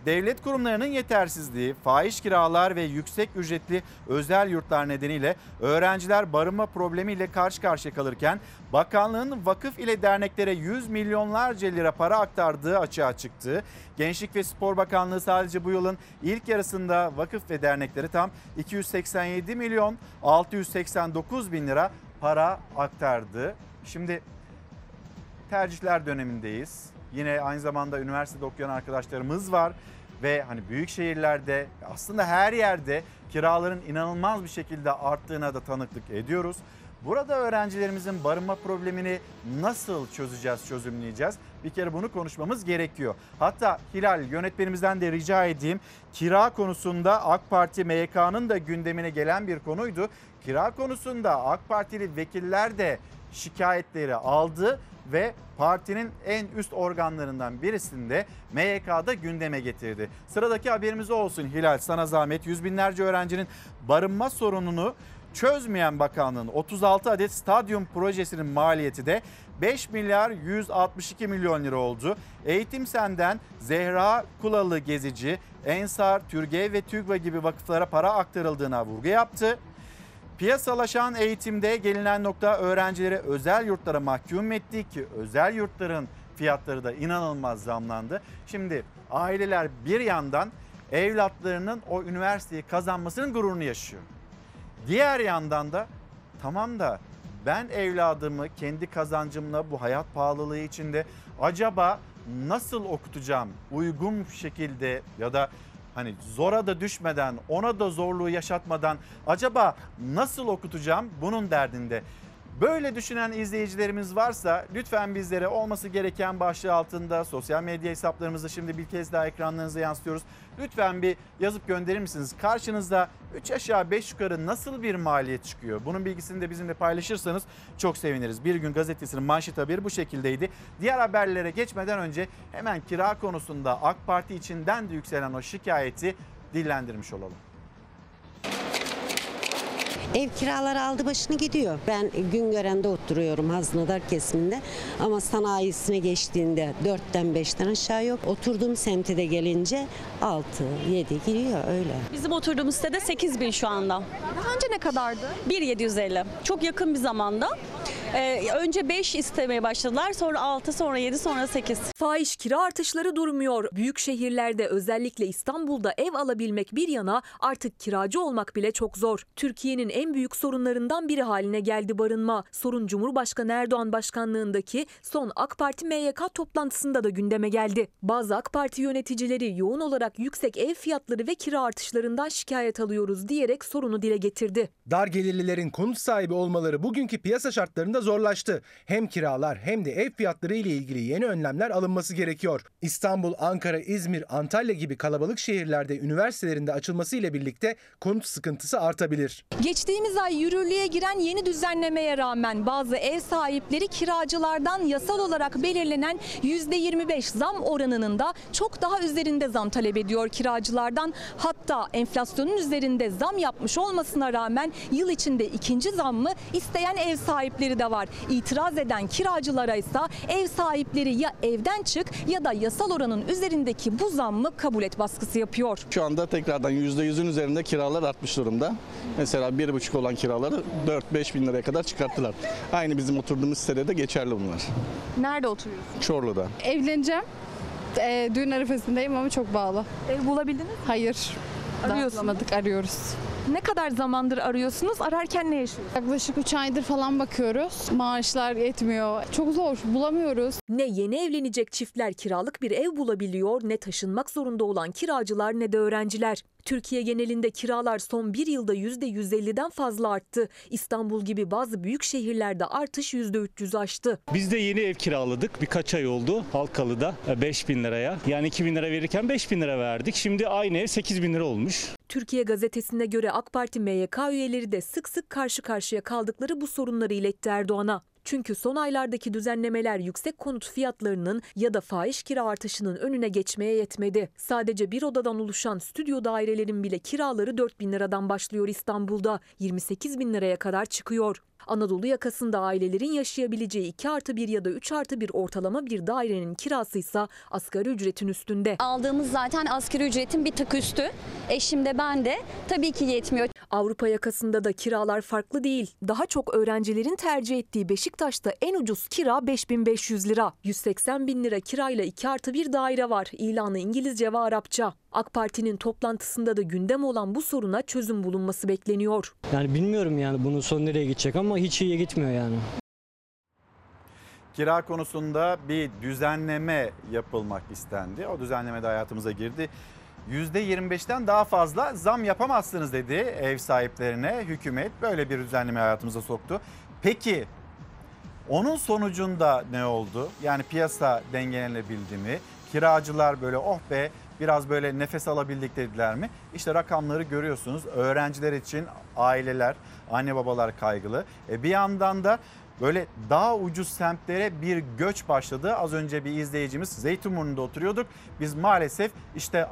Devlet kurumlarının yetersizliği, fahiş kiralar ve yüksek ücretli özel yurtlar nedeniyle öğrenciler barınma problemiyle karşı karşıya kalırken bakanlığın vakıf ile derneklere 100 milyonlarca lira para aktardığı açığa çıktı. Gençlik ve Spor Bakanlığı sadece bu yılın ilk yarısında vakıf ve derneklere tam 287 milyon 689 bin lira para aktardı. Şimdi tercihler dönemindeyiz. Yine aynı zamanda üniversitede okuyan arkadaşlarımız var ve hani büyük şehirlerde aslında her yerde kiraların inanılmaz bir şekilde arttığına da tanıklık ediyoruz. Burada öğrencilerimizin barınma problemini nasıl çözeceğiz, çözümleyeceğiz? Bir kere bunu konuşmamız gerekiyor. Hatta Hilal yönetmenimizden de rica edeyim. Kira konusunda AK Parti MYK'nın da gündemine gelen bir konuydu. Kira konusunda AK Partili vekiller de şikayetleri aldı ve partinin en üst organlarından birisinde MYK'da gündeme getirdi. Sıradaki haberimiz olsun Hilal sana zahmet. Yüz binlerce öğrencinin barınma sorununu çözmeyen bakanlığın 36 adet stadyum projesinin maliyeti de 5 milyar 162 milyon lira oldu. Eğitim Sen'den Zehra Kulalı Gezici, Ensar, Türgev ve TÜGVA gibi vakıflara para aktarıldığına vurgu yaptı. Piyasalaşan eğitimde gelinen nokta öğrencileri özel yurtlara mahkum etti ki özel yurtların fiyatları da inanılmaz zamlandı. Şimdi aileler bir yandan evlatlarının o üniversiteyi kazanmasının gururunu yaşıyor. Diğer yandan da tamam da ben evladımı kendi kazancımla bu hayat pahalılığı içinde acaba nasıl okutacağım uygun şekilde ya da hani zora da düşmeden ona da zorluğu yaşatmadan acaba nasıl okutacağım bunun derdinde. Böyle düşünen izleyicilerimiz varsa lütfen bizlere olması gereken başlığı altında sosyal medya hesaplarımızı şimdi bir kez daha ekranlarınıza yansıtıyoruz. Lütfen bir yazıp gönderir misiniz? Karşınızda 3 aşağı 5 yukarı nasıl bir maliyet çıkıyor? Bunun bilgisini de bizimle paylaşırsanız çok seviniriz. Bir gün gazetesinin manşet haberi bu şekildeydi. Diğer haberlere geçmeden önce hemen kira konusunda AK Parti içinden de yükselen o şikayeti dillendirmiş olalım.
Ev kiraları aldı başını gidiyor. Ben Güngören'de oturuyorum Haznadar kesiminde ama sanayisine geçtiğinde 4'ten 5'ten aşağı yok. Oturduğum semte de gelince 6, 7 giriyor öyle.
Bizim oturduğumuz sitede 8 bin şu anda.
Daha önce ne kadardı?
1.750. Çok yakın bir zamanda. Ee, önce 5 istemeye başladılar. Sonra 6, sonra 7, sonra 8.
Fahiş kira artışları durmuyor. Büyük şehirlerde özellikle İstanbul'da ev alabilmek bir yana artık kiracı olmak bile çok zor. Türkiye'nin en büyük sorunlarından biri haline geldi barınma. Sorun Cumhurbaşkanı Erdoğan başkanlığındaki son AK Parti MYK toplantısında da gündeme geldi. Bazı AK Parti yöneticileri yoğun olarak yüksek ev fiyatları ve kira artışlarından şikayet alıyoruz diyerek sorunu dile getirdi.
Dar gelirlilerin konut sahibi olmaları bugünkü piyasa şartlarında zorlaştı. Hem kiralar hem de ev fiyatları ile ilgili yeni önlemler alınması gerekiyor. İstanbul, Ankara, İzmir, Antalya gibi kalabalık şehirlerde üniversitelerinde açılması ile birlikte konut sıkıntısı artabilir.
Geçtiğimiz ay yürürlüğe giren yeni düzenlemeye rağmen bazı ev sahipleri kiracılardan yasal olarak belirlenen %25 zam oranının da çok daha üzerinde zam talep ediyor kiracılardan. Hatta enflasyonun üzerinde zam yapmış olmasına rağmen yıl içinde ikinci zammı isteyen ev sahipleri de var. İtiraz eden kiracılara ise ev sahipleri ya evden çık ya da yasal oranın üzerindeki bu zammı kabul et baskısı yapıyor.
Şu anda tekrardan %100'ün üzerinde kiralar artmış durumda. Mesela 1,5 olan kiraları 4-5 bin liraya kadar çıkarttılar. Aynı bizim oturduğumuz sitede de geçerli bunlar.
Nerede oturuyorsun?
Çorlu'da.
Evleneceğim. Ee, düğün arifesindeyim ama çok bağlı. Ev bulabildiniz mi? Hayır. Arıyorsunuz. arıyoruz. Ne kadar zamandır arıyorsunuz? Ararken ne yaşıyorsunuz?
Yaklaşık 3 aydır falan bakıyoruz. Maaşlar yetmiyor. Çok zor bulamıyoruz.
Ne yeni evlenecek çiftler kiralık bir ev bulabiliyor ne taşınmak zorunda olan kiracılar ne de öğrenciler. Türkiye genelinde kiralar son bir yılda %150'den fazla arttı. İstanbul gibi bazı büyük şehirlerde artış %300 aştı.
Biz de yeni ev kiraladık. Birkaç ay oldu Halkalı'da 5 bin liraya. Yani 2 bin lira verirken 5 bin lira verdik. Şimdi aynı ev 8 bin lira olmuş.
Türkiye gazetesine göre AK Parti MYK üyeleri de sık sık karşı karşıya kaldıkları bu sorunları iletti Erdoğan'a. Çünkü son aylardaki düzenlemeler yüksek konut fiyatlarının ya da fahiş kira artışının önüne geçmeye yetmedi. Sadece bir odadan oluşan stüdyo dairelerin bile kiraları 4 bin liradan başlıyor İstanbul'da. 28 bin liraya kadar çıkıyor. Anadolu yakasında ailelerin yaşayabileceği 2 artı 1 ya da 3 artı 1 ortalama bir dairenin kirası ise asgari ücretin üstünde.
Aldığımız zaten asgari ücretin bir tık üstü. Eşim de ben de tabii ki yetmiyor.
Avrupa yakasında da kiralar farklı değil. Daha çok öğrencilerin tercih ettiği Beşiktaş'ta en ucuz kira 5500 lira. 180 bin lira kirayla 2 artı 1 daire var. İlanı İngilizce ve Arapça. AK Parti'nin toplantısında da gündem olan bu soruna çözüm bulunması bekleniyor.
Yani bilmiyorum yani bunun sonu nereye gidecek ama hiç iyiye gitmiyor yani.
Kira konusunda bir düzenleme yapılmak istendi. O düzenleme de hayatımıza girdi. %25'ten daha fazla zam yapamazsınız dedi ev sahiplerine hükümet. Böyle bir düzenleme hayatımıza soktu. Peki onun sonucunda ne oldu? Yani piyasa dengelenebildi mi? Kiracılar böyle oh be biraz böyle nefes alabildik dediler mi? İşte rakamları görüyorsunuz. Öğrenciler için aileler, anne babalar kaygılı. E bir yandan da böyle daha ucuz semtlere bir göç başladı. Az önce bir izleyicimiz Zeytinburnu'nda oturuyorduk. Biz maalesef işte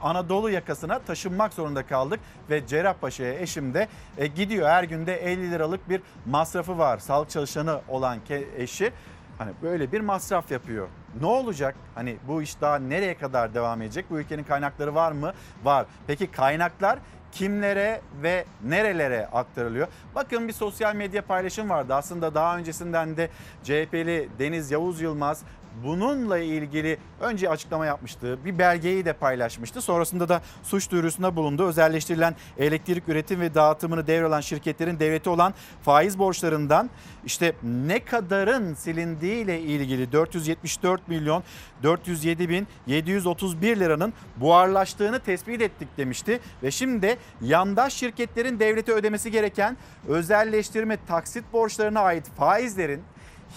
Anadolu yakasına taşınmak zorunda kaldık ve Cerrahpaşa'ya eşim de e, gidiyor. Her günde 50 liralık bir masrafı var. Sağlık çalışanı olan eşi hani böyle bir masraf yapıyor. Ne olacak? Hani bu iş daha nereye kadar devam edecek? Bu ülkenin kaynakları var mı? Var. Peki kaynaklar kimlere ve nerelere aktarılıyor? Bakın bir sosyal medya paylaşım vardı. Aslında daha öncesinden de CHP'li Deniz Yavuz Yılmaz bununla ilgili önce açıklama yapmıştı. Bir belgeyi de paylaşmıştı. Sonrasında da suç duyurusunda bulundu. Özelleştirilen elektrik üretim ve dağıtımını devralan şirketlerin devleti olan faiz borçlarından işte ne kadarın silindiği ile ilgili 474 milyon 407 bin 731 liranın buharlaştığını tespit ettik demişti. Ve şimdi yandaş şirketlerin devlete ödemesi gereken özelleştirme taksit borçlarına ait faizlerin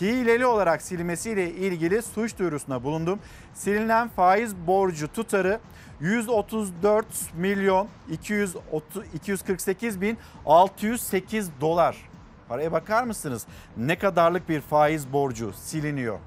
hileli olarak silmesiyle ilgili suç duyurusuna bulundum. Silinen faiz borcu tutarı 134 milyon 230, 248 bin 608 dolar. Paraya bakar mısınız? Ne kadarlık bir faiz borcu siliniyor.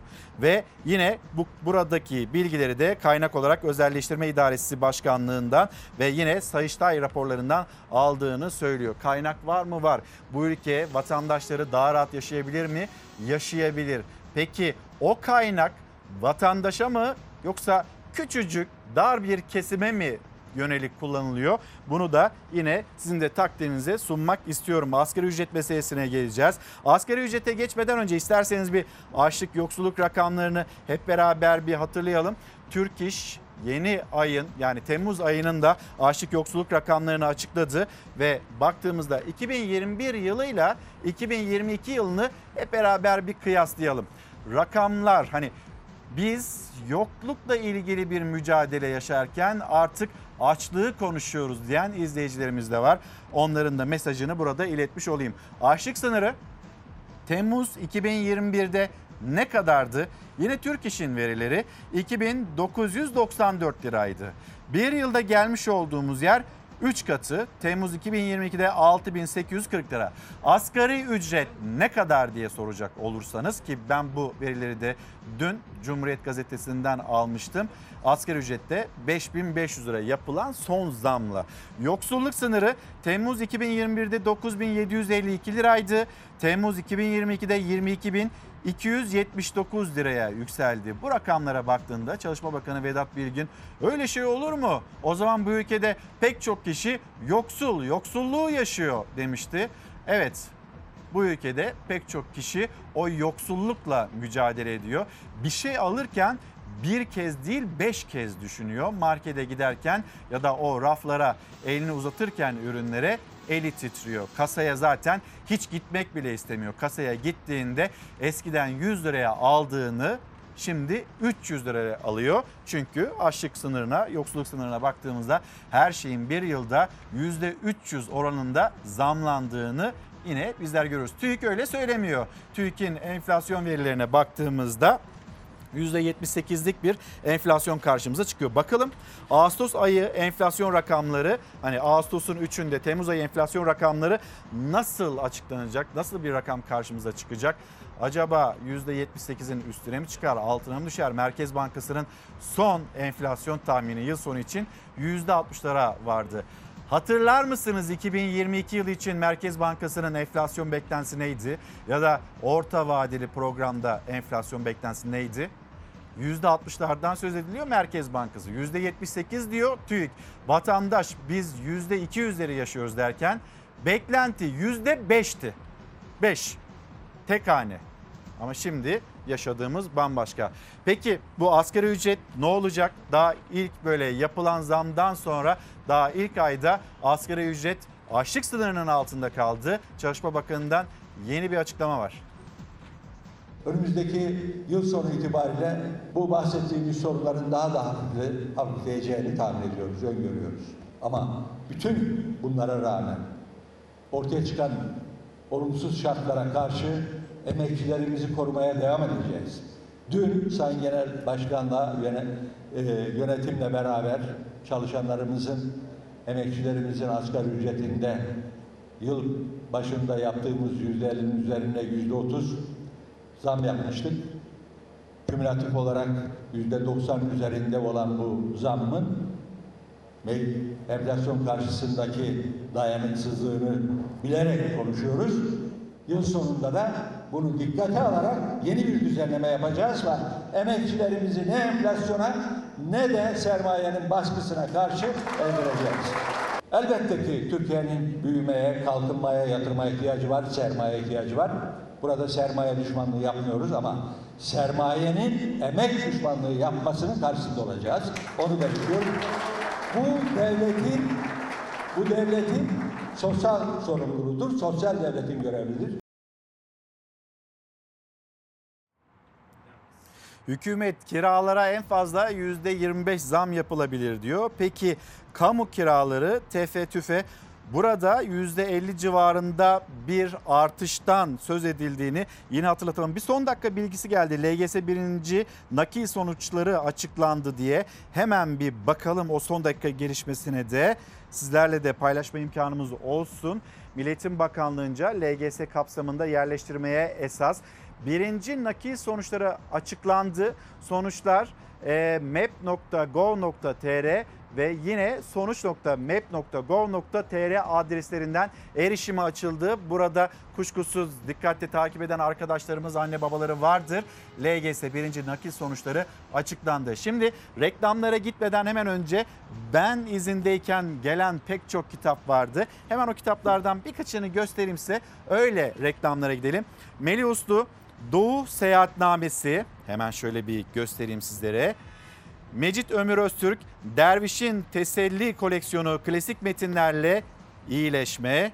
Ve yine bu buradaki bilgileri de kaynak olarak Özelleştirme İdaresi Başkanlığından ve yine Sayıştay raporlarından aldığını söylüyor. Kaynak var mı? Var. Bu ülke vatandaşları daha rahat yaşayabilir mi? Yaşayabilir. Peki o kaynak vatandaşa mı yoksa küçücük dar bir kesime mi yönelik kullanılıyor. Bunu da yine sizin de takdirinize sunmak istiyorum. Asgari ücret meselesine geleceğiz. Asgari ücrete geçmeden önce isterseniz bir açlık yoksulluk rakamlarını hep beraber bir hatırlayalım. Türk İş yeni ayın yani Temmuz ayının da açlık yoksulluk rakamlarını açıkladı ve baktığımızda 2021 yılıyla 2022 yılını hep beraber bir kıyaslayalım. Rakamlar hani biz yoklukla ilgili bir mücadele yaşarken artık açlığı konuşuyoruz diyen izleyicilerimiz de var. Onların da mesajını burada iletmiş olayım. Açlık sınırı Temmuz 2021'de ne kadardı? Yine Türk İş'in verileri 2994 liraydı. Bir yılda gelmiş olduğumuz yer 3 katı Temmuz 2022'de 6840 lira. Asgari ücret ne kadar diye soracak olursanız ki ben bu verileri de dün Cumhuriyet Gazetesi'nden almıştım. Asgari ücrette 5500 lira yapılan son zamla. Yoksulluk sınırı Temmuz 2021'de 9752 liraydı. Temmuz 2022'de 22000 279 liraya yükseldi. Bu rakamlara baktığında Çalışma Bakanı Vedat Bilgin öyle şey olur mu? O zaman bu ülkede pek çok kişi yoksul, yoksulluğu yaşıyor demişti. Evet bu ülkede pek çok kişi o yoksullukla mücadele ediyor. Bir şey alırken bir kez değil beş kez düşünüyor. Markete giderken ya da o raflara elini uzatırken ürünlere eli titriyor. Kasaya zaten hiç gitmek bile istemiyor. Kasaya gittiğinde eskiden 100 liraya aldığını şimdi 300 liraya alıyor. Çünkü açlık sınırına, yoksulluk sınırına baktığımızda her şeyin bir yılda %300 oranında zamlandığını yine bizler görüyoruz. TÜİK öyle söylemiyor. TÜİK'in enflasyon verilerine baktığımızda %78'lik bir enflasyon karşımıza çıkıyor. Bakalım Ağustos ayı enflasyon rakamları hani Ağustos'un 3'ünde Temmuz ayı enflasyon rakamları nasıl açıklanacak? Nasıl bir rakam karşımıza çıkacak? Acaba %78'in üstüne mi çıkar, altına mı düşer? Merkez Bankası'nın son enflasyon tahmini yıl sonu için %60'lara vardı. Hatırlar mısınız 2022 yılı için Merkez Bankası'nın enflasyon beklentisi neydi? Ya da orta vadeli programda enflasyon beklentisi neydi? %60'lardan söz ediliyor Merkez Bankası. %78 diyor TÜİK. Vatandaş biz %200'leri yaşıyoruz derken beklenti %5'ti. 5. Tek hane. Ama şimdi yaşadığımız bambaşka. Peki bu asgari ücret ne olacak? Daha ilk böyle yapılan zamdan sonra daha ilk ayda asgari ücret açlık sınırının altında kaldı. Çalışma Bakanı'ndan yeni bir açıklama var.
Önümüzdeki yıl sonu itibariyle bu bahsettiğimiz sorunların daha da hafifle, hafifleyeceğini tahmin ediyoruz, öngörüyoruz. Ama bütün bunlara rağmen ortaya çıkan olumsuz şartlara karşı emekçilerimizi korumaya devam edeceğiz. Dün Sayın Genel Başkan'la e, yönetimle beraber çalışanlarımızın, emekçilerimizin asgari ücretinde yıl başında yaptığımız yüzde ellinin üzerine yüzde otuz zam yapmıştık. Kümülatif olarak yüzde doksan üzerinde olan bu zammın enflasyon karşısındaki dayanıksızlığını bilerek konuşuyoruz. Yıl sonunda da bunu dikkate alarak yeni bir düzenleme yapacağız ve emekçilerimizi ne enflasyona ne de sermayenin baskısına karşı öldüreceğiz. Elbette ki Türkiye'nin büyümeye, kalkınmaya, yatırmaya ihtiyacı var, sermaye ihtiyacı var. Burada sermaye düşmanlığı yapmıyoruz ama sermayenin emek düşmanlığı yapmasının karşısında olacağız. Onu belirtiyorum. Bu devletin bu devletin sosyal sorumluluğudur. Sosyal devletin görevidir.
Hükümet kiralara en fazla %25 zam yapılabilir diyor. Peki kamu kiraları tefe tüfe burada %50 civarında bir artıştan söz edildiğini yine hatırlatalım. Bir son dakika bilgisi geldi. LGS 1. nakil sonuçları açıklandı diye hemen bir bakalım o son dakika gelişmesine de sizlerle de paylaşma imkanımız olsun. Milletin Bakanlığı'nca LGS kapsamında yerleştirmeye esas Birinci nakil sonuçları açıklandı. Sonuçlar e, map.gov.tr ve yine sonuç.map.gov.tr adreslerinden erişime açıldı. Burada kuşkusuz dikkatle takip eden arkadaşlarımız, anne babaları vardır. LGS birinci nakil sonuçları açıklandı. Şimdi reklamlara gitmeden hemen önce ben izindeyken gelen pek çok kitap vardı. Hemen o kitaplardan birkaçını göstereyim size. Öyle reklamlara gidelim. Melih Uslu Doğu Seyahatnamesi hemen şöyle bir göstereyim sizlere. Mecit Ömür Öztürk Derviş'in Teselli koleksiyonu klasik metinlerle iyileşme.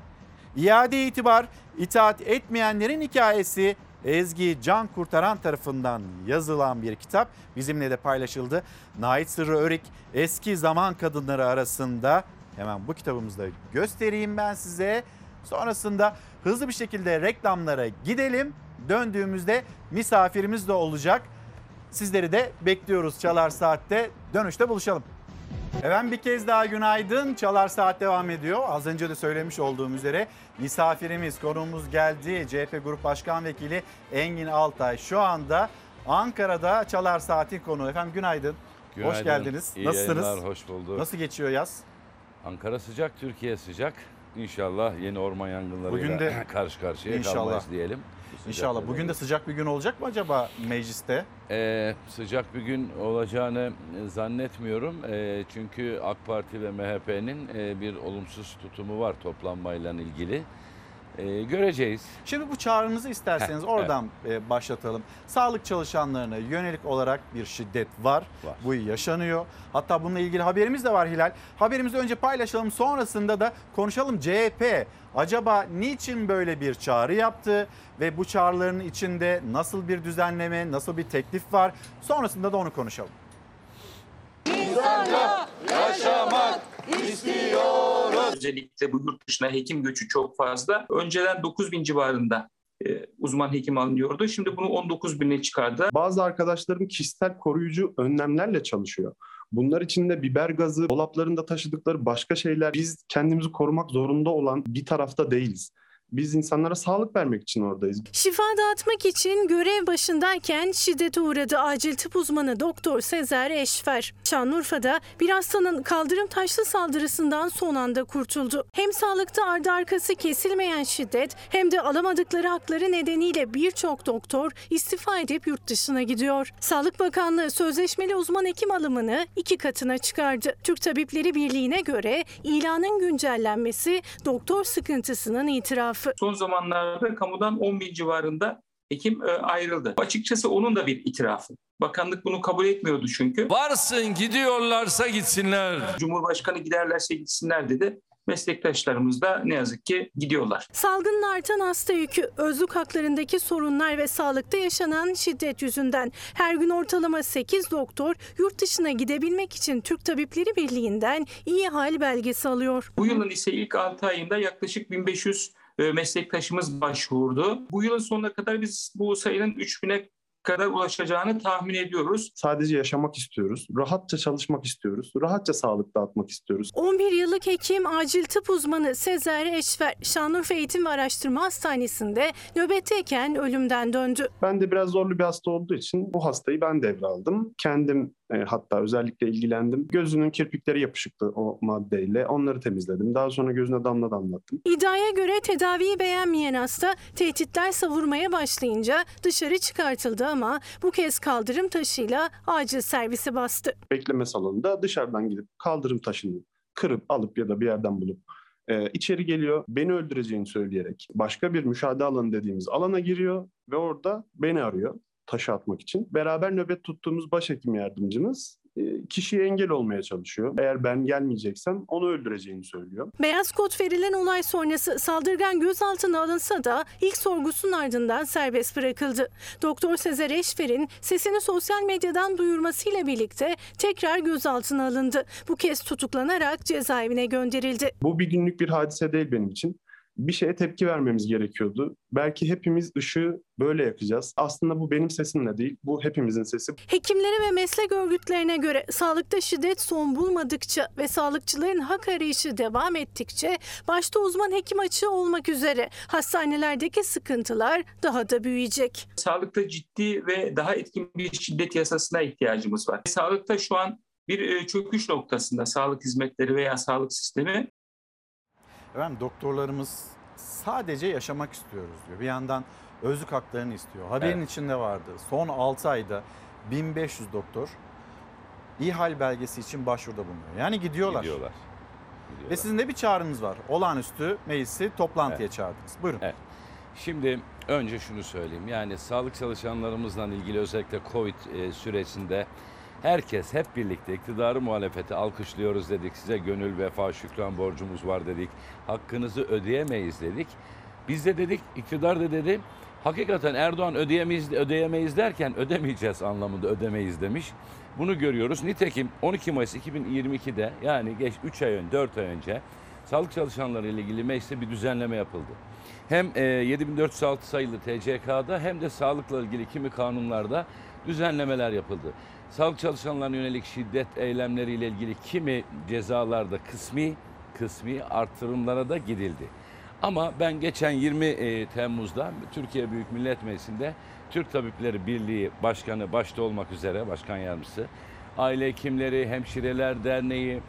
İade itibar itaat etmeyenlerin hikayesi Ezgi Can Kurtaran tarafından yazılan bir kitap bizimle de paylaşıldı. Nait Sırrı Örik eski zaman kadınları arasında hemen bu kitabımızda göstereyim ben size. Sonrasında hızlı bir şekilde reklamlara gidelim. Döndüğümüzde misafirimiz de olacak. Sizleri de bekliyoruz Çalar Saat'te. Dönüşte buluşalım. Efendim bir kez daha günaydın. Çalar Saat devam ediyor. Az önce de söylemiş olduğum üzere misafirimiz, konuğumuz geldi. CHP Grup Başkan Vekili Engin Altay şu anda Ankara'da Çalar Saat'in konuğu. Efendim günaydın.
Günaydın.
Hoş geldiniz.
İyi
Nasılsınız?
yayınlar, hoş bulduk.
Nasıl geçiyor yaz?
Ankara sıcak, Türkiye sıcak. İnşallah yeni orman yangınlarıyla
Bugün de
karşı karşıya
İnşallah.
kalmayız diyelim.
İnşallah. Bugün de sıcak bir gün olacak mı acaba mecliste?
Ee, sıcak bir gün olacağını zannetmiyorum. Ee, çünkü AK Parti ve MHP'nin e, bir olumsuz tutumu var toplanmayla ilgili. Ee, göreceğiz.
Şimdi bu çağrınızı isterseniz
Heh,
oradan e, başlatalım. Sağlık çalışanlarına yönelik olarak bir şiddet var.
Var.
Bu yaşanıyor. Hatta bununla ilgili haberimiz de var Hilal. Haberimizi önce paylaşalım sonrasında da konuşalım. CHP acaba niçin böyle bir çağrı yaptı ve bu çağrıların içinde nasıl bir düzenleme, nasıl bir teklif var? Sonrasında da onu konuşalım.
İnsanca yaşamak istiyoruz.
Özellikle bu yurt dışına hekim göçü çok fazla. Önceden 9 bin civarında e, uzman hekim alınıyordu. Şimdi bunu 19 bine çıkardı.
Bazı arkadaşlarım kişisel koruyucu önlemlerle çalışıyor. Bunlar içinde biber gazı, dolaplarında taşıdıkları başka şeyler. Biz kendimizi korumak zorunda olan bir tarafta değiliz. Biz insanlara sağlık vermek için oradayız.
Şifa dağıtmak için görev başındayken şiddete uğradı acil tıp uzmanı Doktor Sezer Eşfer. Şanlıurfa'da bir hastanın kaldırım taşlı saldırısından son anda kurtuldu. Hem sağlıkta ardı arkası kesilmeyen şiddet hem de alamadıkları hakları nedeniyle birçok doktor istifa edip yurt dışına gidiyor. Sağlık Bakanlığı sözleşmeli uzman hekim alımını iki katına çıkardı. Türk Tabipleri Birliği'ne göre ilanın güncellenmesi doktor sıkıntısının itirafı.
Son zamanlarda kamudan 10 bin civarında hekim e, ayrıldı. Açıkçası onun da bir itirafı. Bakanlık bunu kabul etmiyordu çünkü.
Varsın gidiyorlarsa gitsinler.
Cumhurbaşkanı giderlerse gitsinler dedi. Meslektaşlarımız da ne yazık ki gidiyorlar.
Salgının artan hasta yükü, özlük haklarındaki sorunlar ve sağlıkta yaşanan şiddet yüzünden her gün ortalama 8 doktor yurt dışına gidebilmek için Türk Tabipleri Birliği'nden iyi hal belgesi alıyor.
Bu yılın ise ilk 6 ayında yaklaşık 1500 e, meslektaşımız başvurdu. Bu yılın sonuna kadar biz bu sayının 3000'e kadar ulaşacağını tahmin ediyoruz.
Sadece yaşamak istiyoruz, rahatça çalışmak istiyoruz, rahatça sağlık dağıtmak istiyoruz.
11 yıllık hekim acil tıp uzmanı Sezer Eşver Şanlıurfa Eğitim ve Araştırma Hastanesi'nde nöbetteyken ölümden döndü.
Ben de biraz zorlu bir hasta olduğu için bu hastayı ben devraldım. Kendim e, hatta özellikle ilgilendim. Gözünün kirpikleri yapışıktı o maddeyle. Onları temizledim. Daha sonra gözüne damla damlattım.
İddiaya göre tedaviyi beğenmeyen hasta tehditler savurmaya başlayınca dışarı çıkartıldı ama bu kez kaldırım taşıyla acil servisi bastı.
Bekleme salonunda dışarıdan gidip kaldırım taşını kırıp alıp ya da bir yerden bulup e, içeri geliyor. Beni öldüreceğini söyleyerek başka bir müşahede alanı dediğimiz alana giriyor ve orada beni arıyor taşı atmak için. Beraber nöbet tuttuğumuz başhekim yardımcımız e, kişiye engel olmaya çalışıyor. Eğer ben gelmeyeceksem onu öldüreceğini söylüyor.
Beyaz kod verilen olay sonrası saldırgan gözaltına alınsa da ilk sorgusunun ardından serbest bırakıldı. Doktor Sezer Eşver'in sesini sosyal medyadan duyurmasıyla birlikte tekrar gözaltına alındı. Bu kez tutuklanarak cezaevine gönderildi.
Bu bir günlük bir hadise değil benim için. Bir şeye tepki vermemiz gerekiyordu. Belki hepimiz ışığı böyle yakacağız. Aslında bu benim sesimle değil, bu hepimizin sesi.
Hekimlere ve meslek örgütlerine göre sağlıkta şiddet son bulmadıkça ve sağlıkçıların hak arayışı devam ettikçe başta uzman hekim açığı olmak üzere hastanelerdeki sıkıntılar daha da büyüyecek.
Sağlıkta ciddi ve daha etkin bir şiddet yasasına ihtiyacımız var. Sağlıkta şu an bir e, çöküş noktasında sağlık hizmetleri veya sağlık sistemi
Efendim doktorlarımız sadece yaşamak istiyoruz diyor. Bir yandan özlük haklarını istiyor. Haberin
Evet.
içinde vardı. Son 6 ayda 1500 doktor İHAL belgesi için başvuruda bulunuyor. Yani gidiyorlar.
Gidiyorlar.
Ve sizin de bir çağrınız var. Olağanüstü meclisi toplantıya çağırdınız. Buyurun.
Evet. Şimdi önce şunu söyleyeyim. Yani sağlık çalışanlarımızla ilgili özellikle Covid e, sürecinde herkes hep birlikte iktidarı muhalefeti alkışlıyoruz dedik. Size gönül vefa şükran borcumuz var dedik. Hakkınızı ödeyemeyiz dedik. Biz de dedik iktidar da dedi hakikaten Erdoğan ödeyemeyiz, ödeyemeyiz derken ödemeyeceğiz anlamında ödemeyiz demiş. Bunu görüyoruz. Nitekim 12 Mayıs 2022'de yani geç 3 ay önce 4 ay önce sağlık çalışanları ile ilgili mecliste bir düzenleme yapıldı. Hem e, 7406 sayılı TCK'da hem de sağlıkla ilgili kimi kanunlarda düzenlemeler yapıldı. Sağlık çalışanlarına yönelik şiddet eylemleriyle ilgili kimi cezalarda kısmi kısmi artırımlara da gidildi. Ama ben geçen 20 e, Temmuz'da Türkiye Büyük Millet Meclisi'nde Türk Tabipleri Birliği Başkanı başta olmak üzere Başkan Yardımcısı, Aile Hekimleri, Hemşireler Derneği,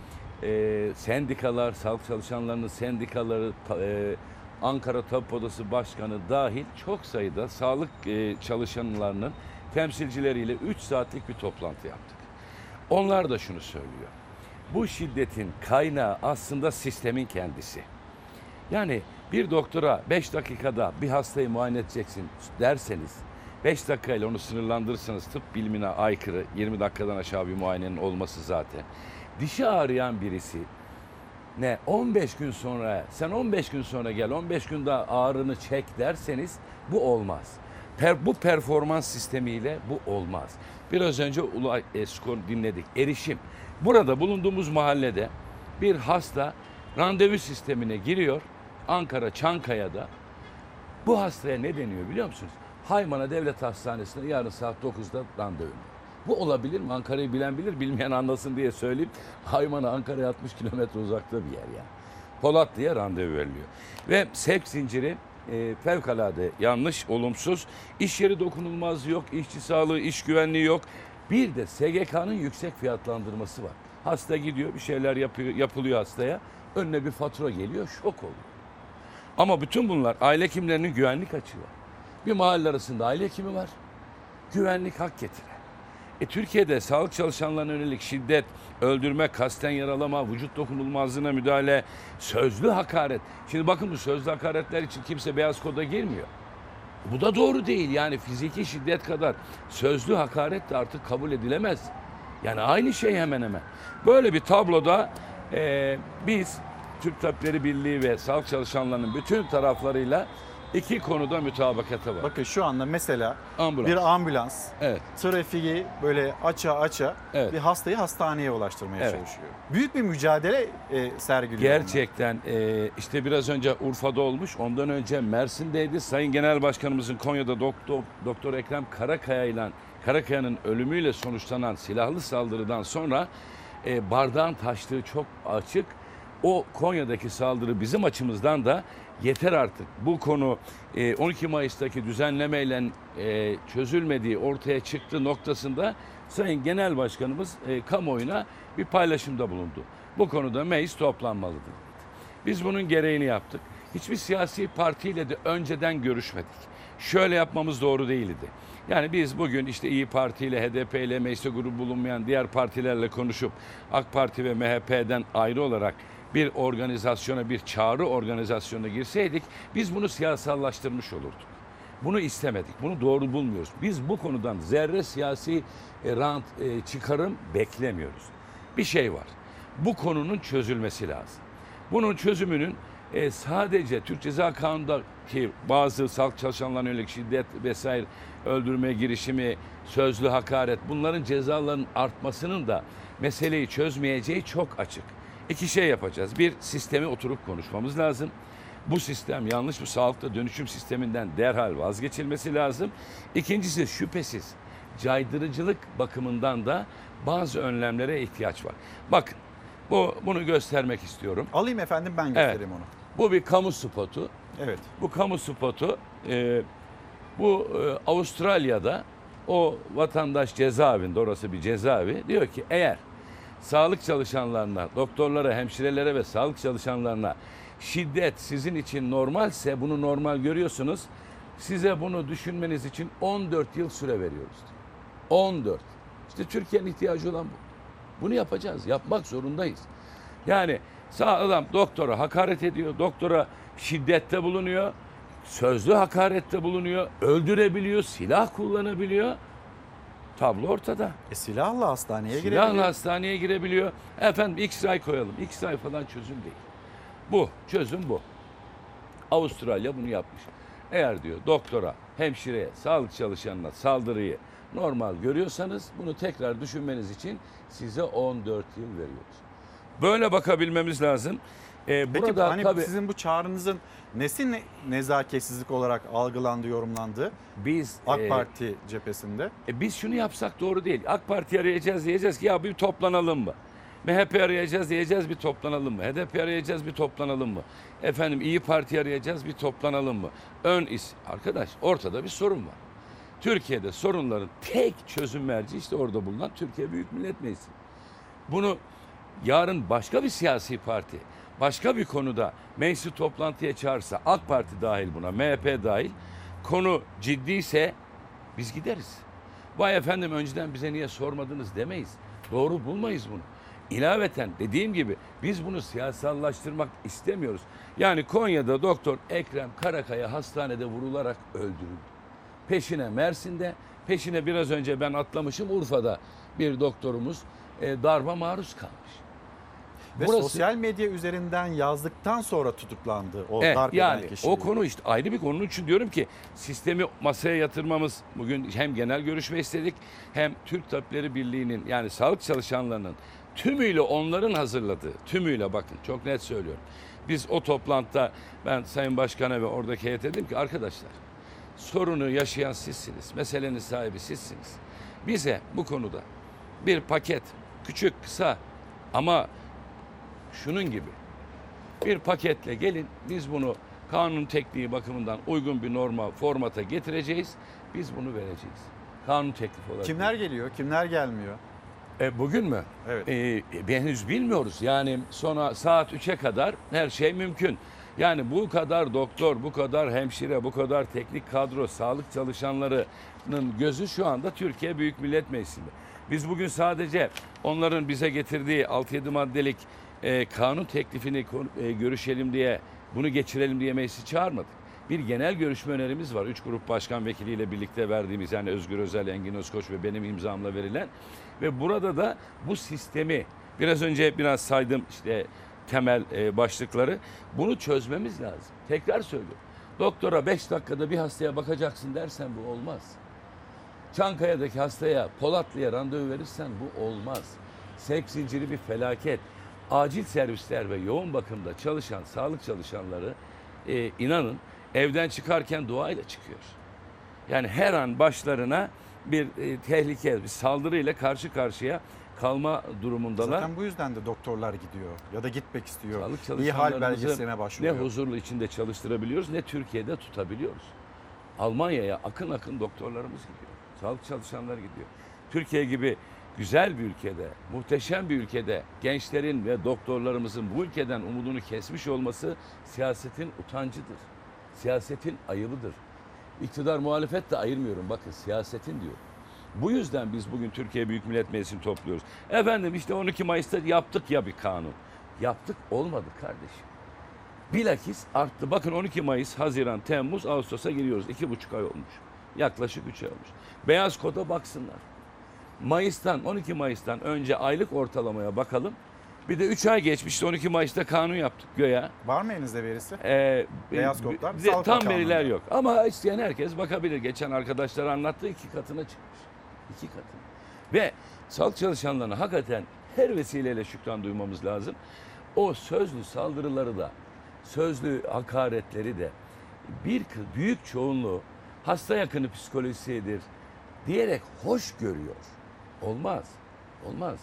e, sendikalar, sağlık çalışanlarının sendikaları, e, Ankara Tabip Odası Başkanı dahil çok sayıda sağlık çalışanlarının temsilcileriyle 3 saatlik bir toplantı yaptık. Onlar da şunu söylüyor. Bu şiddetin kaynağı aslında sistemin kendisi. Yani bir doktora 5 dakikada bir hastayı muayene edeceksin derseniz 5 dakikayla onu sınırlandırırsanız tıp bilimine aykırı 20 dakikadan aşağı bir muayenenin olması zaten. Dişi ağrıyan birisi ne 15 gün sonra sen 15 gün sonra gel 15 gün daha ağrını çek derseniz bu olmaz. Per, bu performans sistemiyle bu olmaz. Biraz önce Ulu Eskor dinledik. Erişim. Burada bulunduğumuz mahallede bir hasta randevu sistemine giriyor. Ankara Çankaya'da. Bu hastaya ne deniyor biliyor musunuz? Haymana Devlet Hastanesi'nde yarın saat 9'da randevu. Bu olabilir mi? Ankara'yı bilen bilir, bilmeyen anlasın diye söyleyeyim. Haymana Ankara'ya 60 kilometre uzakta bir yer yani. Polat diye randevu veriliyor. Ve sevk zinciri e, fevkalade yanlış, olumsuz. İş yeri dokunulmazlığı yok, işçi sağlığı, iş güvenliği yok. Bir de SGK'nın yüksek fiyatlandırması var. Hasta gidiyor, bir şeyler yapıyor, yapılıyor hastaya. Önüne bir fatura geliyor, şok oluyor. Ama bütün bunlar aile hekimlerinin güvenlik açığı var. Bir mahalle arasında aile hekimi var. Güvenlik hak getire. E, Türkiye'de sağlık çalışanlarına yönelik şiddet, öldürme, kasten yaralama, vücut dokunulmazlığına müdahale, sözlü hakaret. Şimdi bakın bu sözlü hakaretler için kimse beyaz koda girmiyor. Bu da doğru değil. Yani fiziki şiddet kadar sözlü hakaret de artık kabul edilemez. Yani aynı şey hemen hemen. Böyle bir tabloda e, biz Türk Tabipleri Birliği ve sağlık çalışanlarının bütün taraflarıyla İki konuda mütabakata var.
Bakın şu anda mesela
Ambulans.
bir ambulans
Evet.
trafiği böyle aça aça
Evet.
bir hastayı hastaneye ulaştırmaya
Evet.
çalışıyor. Büyük bir mücadele e, sergiliyor. onlar.
Gerçekten e, işte biraz önce Urfa'da olmuş, ondan önce Mersin'deydi. Sayın Genel Başkanımızın Konya'da Doktor, Doktor Ekrem Karakaya ile Karakaya'nın ölümüyle sonuçlanan silahlı saldırıdan sonra e, bardağın taştığı çok açık. O Konya'daki saldırı bizim açımızdan da yeter artık. Bu konu e, 12 Mayıs'taki düzenlemeyle e, çözülmediği ortaya çıktı noktasında Sayın Genel Başkanımız e, kamuoyuna bir paylaşımda bulundu. Bu konuda meclis toplanmalıdır. Biz bunun gereğini yaptık. Hiçbir siyasi partiyle de önceden görüşmedik. Şöyle yapmamız doğru değildi. Yani biz bugün işte İyi Parti ile HDP ile mecliste grubu bulunmayan diğer partilerle konuşup AK Parti ve MHP'den ayrı olarak bir organizasyona, bir çağrı organizasyonuna girseydik biz bunu siyasallaştırmış olurduk. Bunu istemedik. Bunu doğru bulmuyoruz. Biz bu konudan zerre siyasi e, rant, e, çıkarım beklemiyoruz. Bir şey var. Bu konunun çözülmesi lazım. Bunun çözümünün e, sadece Türk Ceza Kanunu'ndaki bazı sağlık çalışanlarına yönelik şiddet vesaire öldürme girişimi, sözlü hakaret bunların cezalarının artmasının da meseleyi çözmeyeceği çok açık. İki şey yapacağız. Bir, sistemi oturup konuşmamız lazım. Bu sistem yanlış bir sağlıkta dönüşüm sisteminden derhal vazgeçilmesi lazım. İkincisi şüphesiz caydırıcılık bakımından da bazı önlemlere ihtiyaç var. Bakın bu bunu göstermek istiyorum.
Alayım efendim ben göstereyim onu.
Bu bir kamu spotu.
Evet.
Bu kamu spotu e, bu e, Avustralya'da o vatandaş cezaevinde orası bir cezaevi diyor ki eğer sağlık çalışanlarına, doktorlara, hemşirelere ve sağlık çalışanlarına şiddet sizin için normalse bunu normal görüyorsunuz. Size bunu düşünmeniz için 14 yıl süre veriyoruz. diyor. 14. İşte Türkiye'nin ihtiyacı olan bu. Bunu yapacağız. Yapmak zorundayız. Yani sağ adam doktora hakaret ediyor. Doktora şiddette bulunuyor. Sözlü hakarette bulunuyor. Öldürebiliyor. Silah kullanabiliyor. Tablo ortada.
E, silahla hastaneye
Silahla
girebiliyor.
hastaneye girebiliyor. Efendim X-ray koyalım. X-ray falan çözüm değil. Bu. Çözüm bu. Avustralya bunu yapmış. Eğer diyor doktora, hemşireye, sağlık çalışanına saldırıyı normal görüyorsanız bunu tekrar düşünmeniz için size 14 yıl veriyoruz. Böyle bakabilmemiz lazım. Ee,
Peki
burada
hani
tabii
sizin bu çağrınızın nesi ne- nezaketsizlik olarak algılandı, yorumlandı?
biz
AK
e,
Parti cephesinde.
E biz şunu yapsak doğru değil. AK Parti arayacağız diyeceğiz ki ya bir toplanalım mı? MHP arayacağız diyeceğiz bir toplanalım mı? HDP arayacağız bir toplanalım mı? Efendim İyi Parti arayacağız bir toplanalım mı? Ön is arkadaş ortada bir sorun var. Türkiye'de sorunların tek çözüm merci işte orada bulunan Türkiye Büyük Millet Meclisi. Bunu yarın başka bir siyasi parti başka bir konuda meclisi toplantıya çağırsa AK Parti dahil buna MHP dahil konu ciddiyse biz gideriz. Vay efendim önceden bize niye sormadınız demeyiz. Doğru bulmayız bunu. İlaveten dediğim gibi biz bunu siyasallaştırmak istemiyoruz. Yani Konya'da doktor Ekrem Karakaya hastanede vurularak öldürüldü. Peşine Mersin'de, peşine biraz önce ben atlamışım Urfa'da bir doktorumuz e, darba maruz kalmış.
Ve
Burası-
sosyal medya üzerinden yazdıktan sonra tutuklandı o
Evet,
darp
yani
kişi.
o konu işte ayrı bir konu için diyorum ki sistemi masaya yatırmamız bugün hem genel görüşme istedik hem Türk Tabipleri Birliği'nin yani sağlık çalışanlarının tümüyle onların hazırladığı tümüyle bakın çok net söylüyorum. Biz o toplantıda ben Sayın Başkan'a ve oradaki heyete dedim ki arkadaşlar sorunu yaşayan sizsiniz. Meselenin sahibi sizsiniz. Bize bu konuda bir paket küçük kısa ama şunun gibi bir paketle gelin biz bunu kanun tekniği bakımından uygun bir norma formata getireceğiz. Biz bunu vereceğiz. Kanun teklifi olarak.
Kimler geliyor, kimler gelmiyor?
E, bugün mü?
Evet.
E, e, henüz bilmiyoruz. Yani sonra saat 3'e kadar her şey mümkün. Yani bu kadar doktor, bu kadar hemşire, bu kadar teknik kadro, sağlık çalışanlarının gözü şu anda Türkiye Büyük Millet Meclisi'nde. Biz bugün sadece onların bize getirdiği 6-7 maddelik e, kanun teklifini e, görüşelim diye, bunu geçirelim diye meclisi çağırmadık. Bir genel görüşme önerimiz var. Üç grup başkan vekiliyle birlikte verdiğimiz yani Özgür Özel, Engin Özkoç ve benim imzamla verilen. Ve burada da bu sistemi biraz önce biraz saydım işte temel e, başlıkları bunu çözmemiz lazım. Tekrar söylüyorum. Doktora 5 dakikada bir hastaya bakacaksın dersen bu olmaz. Çankaya'daki hastaya Polatlı'ya randevu verirsen bu olmaz. Sevk zinciri bir felaket. Acil servisler ve yoğun bakımda çalışan sağlık çalışanları e, inanın evden çıkarken duayla çıkıyor. Yani her an başlarına bir e, tehlike, bir saldırıyla karşı karşıya kalma durumundalar.
Zaten bu yüzden de doktorlar gidiyor ya da gitmek istiyor.
Sağlık
İyi hal belgesine
ne
başvuruyor.
huzurlu içinde çalıştırabiliyoruz ne Türkiye'de tutabiliyoruz. Almanya'ya akın akın doktorlarımız gidiyor. Sağlık çalışanları gidiyor. Türkiye gibi güzel bir ülkede, muhteşem bir ülkede gençlerin ve doktorlarımızın bu ülkeden umudunu kesmiş olması siyasetin utancıdır. Siyasetin ayıbıdır. İktidar muhalefet de ayırmıyorum. Bakın siyasetin diyor. Bu yüzden biz bugün Türkiye Büyük Millet Meclisi'ni topluyoruz. Efendim işte 12 Mayıs'ta yaptık ya bir kanun. Yaptık olmadı kardeşim. Bilakis arttı. Bakın 12 Mayıs, Haziran, Temmuz, Ağustos'a giriyoruz. İki buçuk ay olmuş. Yaklaşık üç ay olmuş. Beyaz koda baksınlar. Mayıs'tan, 12 Mayıs'tan önce aylık ortalamaya bakalım. Bir de 3 ay geçmişti 12 Mayıs'ta kanun yaptık göya.
Var mı elinizde verisi?
Ee,
Beyaz kodlar, Sağlık
Tam
Bakanlığı'nda.
veriler yok. Ama isteyen herkes bakabilir. Geçen arkadaşlar anlattı iki katına çıkmış. İki katına. Ve sağlık çalışanlarına hakikaten her vesileyle şükran duymamız lazım. O sözlü saldırıları da, sözlü hakaretleri de bir büyük çoğunluğu hasta yakını psikolojisidir diyerek hoş görüyor. Olmaz. Olmaz.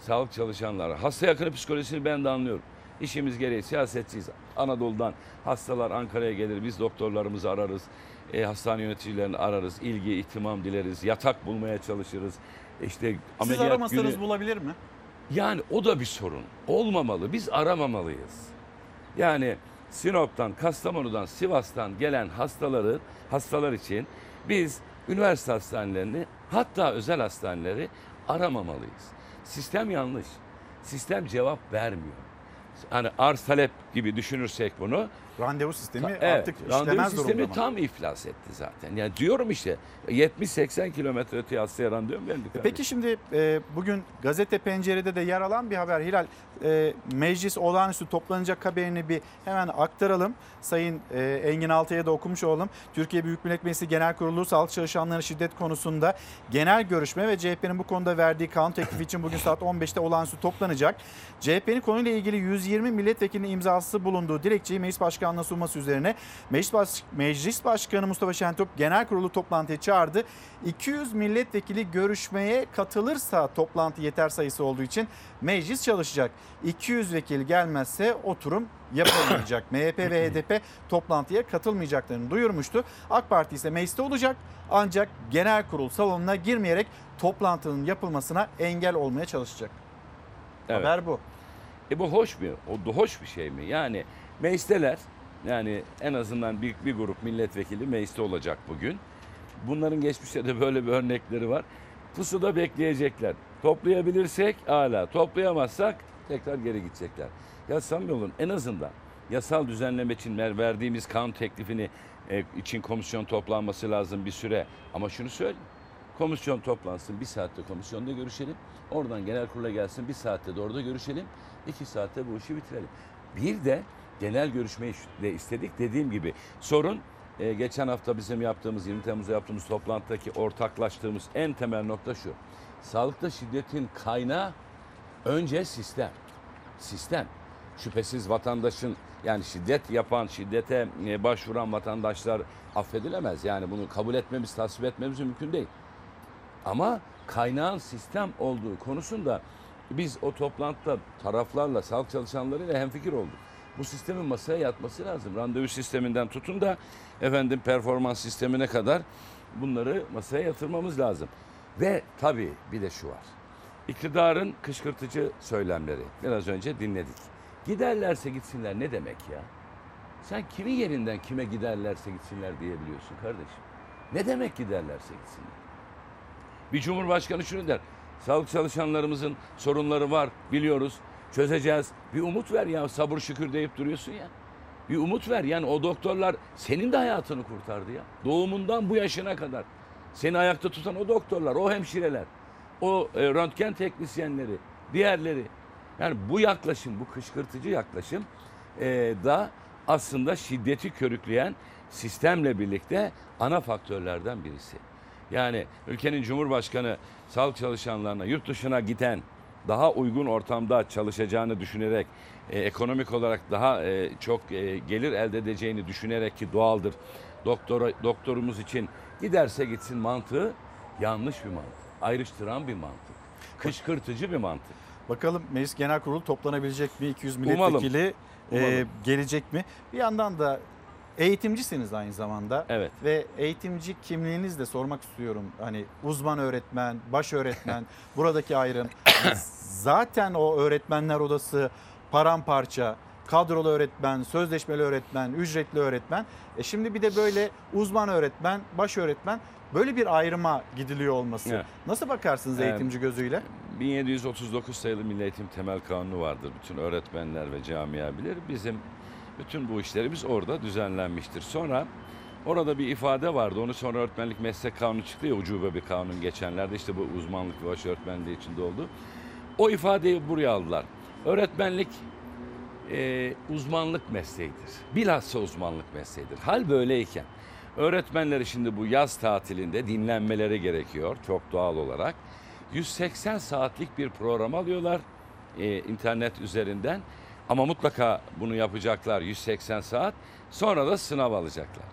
Sağlık çalışanları. Hasta yakını psikolojisini ben de anlıyorum. İşimiz gereği siyasetçiyiz. Anadolu'dan hastalar Ankara'ya gelir. Biz doktorlarımızı ararız. E, hastane yöneticilerini ararız. ilgi, ihtimam dileriz. Yatak bulmaya çalışırız. İşte
Siz
ameliyat
aramasanız
günü...
bulabilir mi?
Yani o da bir sorun. Olmamalı. Biz aramamalıyız. Yani Sinop'tan, Kastamonu'dan, Sivas'tan gelen hastaları, hastalar için biz üniversite hastanelerini hatta özel hastaneleri aramamalıyız. Sistem yanlış. Sistem cevap vermiyor. Hani arz talep gibi düşünürsek bunu.
Randevu sistemi
Ta- evet,
artık
randevu
işlemez
sistemi
durumda
tam iflas etti zaten. Yani diyorum işte 70-80 kilometre öteye hastaya randevu verdik.
Peki şimdi e, bugün gazete pencerede de yer alan bir haber. Hilal e, meclis olağanüstü toplanacak haberini bir hemen aktaralım. Sayın e, Engin Altay'a da okumuş olalım. Türkiye Büyük Millet Meclisi Genel Kurulu sağlık çalışanlarının şiddet konusunda genel görüşme ve CHP'nin bu konuda verdiği kanun teklifi için bugün saat 15'te olağanüstü toplanacak. CHP'nin konuyla ilgili 120 milletvekilinin imzası bulunduğu dilekçeyi meclis başkanlığına sunması üzerine Meclis, Baş- Meclis Başkanı Mustafa Şentop genel kurulu toplantıya çağırdı. 200 milletvekili görüşmeye katılırsa toplantı yeter sayısı olduğu için meclis çalışacak. 200 vekil gelmezse oturum yapılmayacak. MHP ve HDP toplantıya katılmayacaklarını duyurmuştu. AK Parti ise mecliste olacak ancak genel kurul salonuna girmeyerek toplantının yapılmasına engel olmaya çalışacak.
Evet.
Haber bu.
E bu hoş mu? O da hoş bir şey mi? Yani meclisteler yani en azından bir, bir grup milletvekili mecliste olacak bugün. Bunların geçmişte de böyle bir örnekleri var. Pusuda bekleyecekler. Toplayabilirsek hala, toplayamazsak tekrar geri gidecekler. Ya samimi olun en azından yasal düzenleme için ver- verdiğimiz kanun teklifini e, için komisyon toplanması lazım bir süre. Ama şunu söyleyeyim. Komisyon toplansın bir saatte komisyonda görüşelim. Oradan genel kurula gelsin bir saatte de orada görüşelim. iki saatte bu işi bitirelim. Bir de genel görüşmeyi de istedik. Dediğim gibi sorun e, geçen hafta bizim yaptığımız 20 Temmuz'da yaptığımız toplantıdaki ortaklaştığımız en temel nokta şu. Sağlıkta şiddetin kaynağı önce sistem. Sistem. Şüphesiz vatandaşın yani şiddet yapan, şiddete e, başvuran vatandaşlar affedilemez. Yani bunu kabul etmemiz, tasvip etmemiz mümkün değil. Ama kaynağın sistem olduğu konusunda biz o toplantıda taraflarla, sağlık çalışanlarıyla hemfikir olduk. Bu sistemin masaya yatması lazım. Randevu sisteminden tutun da efendim performans sistemine kadar bunları masaya yatırmamız lazım. Ve tabii bir de şu var. İktidarın kışkırtıcı söylemleri biraz önce dinledik. Giderlerse gitsinler ne demek ya? Sen kimin yerinden kime giderlerse gitsinler diyebiliyorsun kardeşim. Ne demek giderlerse gitsinler? Bir cumhurbaşkanı şunu der. Sağlık çalışanlarımızın sorunları var biliyoruz. Çözeceğiz. Bir umut ver ya sabır şükür deyip duruyorsun ya. Bir umut ver yani o doktorlar senin de hayatını kurtardı ya. Doğumundan bu yaşına kadar. Seni ayakta tutan o doktorlar, o hemşireler, o e, röntgen teknisyenleri, diğerleri. Yani bu yaklaşım, bu kışkırtıcı yaklaşım e, da aslında şiddeti körükleyen sistemle birlikte ana faktörlerden birisi. Yani ülkenin Cumhurbaşkanı sağlık çalışanlarına yurt dışına giden daha uygun ortamda çalışacağını düşünerek e, ekonomik olarak daha e, çok e, gelir elde edeceğini düşünerek ki doğaldır. Doktora, doktorumuz için giderse gitsin mantığı yanlış bir mantık. Ayrıştıran bir mantık. Kışkırtıcı bir mantık.
Bakalım Meclis Genel Kurulu toplanabilecek mi? 200
Umalım.
milletvekili e,
Umalım.
gelecek mi? Bir yandan da eğitimcisiniz aynı zamanda.
Evet.
Ve eğitimci kimliğinizi de sormak istiyorum. Hani uzman öğretmen, baş öğretmen, buradaki ayrım. Zaten o öğretmenler odası paramparça. Kadrolu öğretmen, sözleşmeli öğretmen, ücretli öğretmen. E şimdi bir de böyle uzman öğretmen, baş öğretmen böyle bir ayrıma gidiliyor olması.
Evet.
Nasıl bakarsınız eğitimci gözüyle?
1739 sayılı Milli Eğitim Temel Kanunu vardır. Bütün öğretmenler ve camia bilir. Bizim bütün bu işlerimiz orada düzenlenmiştir. Sonra orada bir ifade vardı. Onu sonra öğretmenlik meslek kanunu çıktı ya ucube bir kanun geçenlerde. işte bu uzmanlık ve baş öğretmenliği içinde oldu. O ifadeyi buraya aldılar. Öğretmenlik e, uzmanlık mesleğidir. Bilhassa uzmanlık mesleğidir. Hal böyleyken öğretmenleri şimdi bu yaz tatilinde dinlenmeleri gerekiyor çok doğal olarak. 180 saatlik bir program alıyorlar e, internet üzerinden. Ama mutlaka bunu yapacaklar 180 saat. Sonra da sınav alacaklar.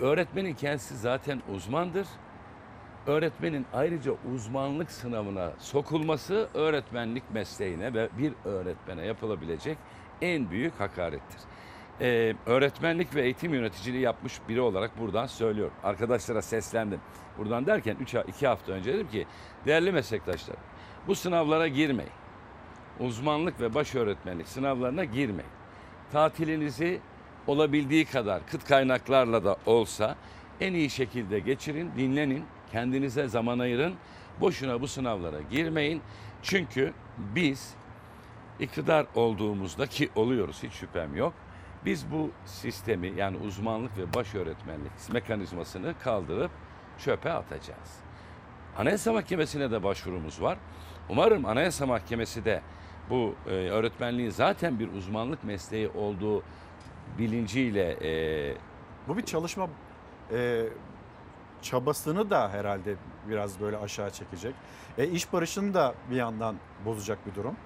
Öğretmenin kendisi zaten uzmandır. Öğretmenin ayrıca uzmanlık sınavına sokulması öğretmenlik mesleğine ve bir öğretmene yapılabilecek en büyük hakarettir. Ee, öğretmenlik ve eğitim yöneticiliği yapmış biri olarak buradan söylüyorum. Arkadaşlara seslendim. Buradan derken 3 2 hafta önce dedim ki değerli meslektaşlar bu sınavlara girmeyin. Uzmanlık ve baş öğretmenlik sınavlarına girmeyin. Tatilinizi olabildiği kadar kıt kaynaklarla da olsa en iyi şekilde geçirin, dinlenin, kendinize zaman ayırın. Boşuna bu sınavlara girmeyin. Çünkü biz iktidar olduğumuzda ki oluyoruz hiç şüphem yok. Biz bu sistemi yani uzmanlık ve baş öğretmenlik mekanizmasını kaldırıp çöpe atacağız. Anayasa Mahkemesi'ne de başvurumuz var. Umarım Anayasa Mahkemesi de bu e, öğretmenliğin zaten bir uzmanlık mesleği olduğu bilinciyle e,
Bu bir çalışma e, çabasını da herhalde biraz böyle aşağı çekecek. E, iş barışını da bir yandan bozacak bir durum.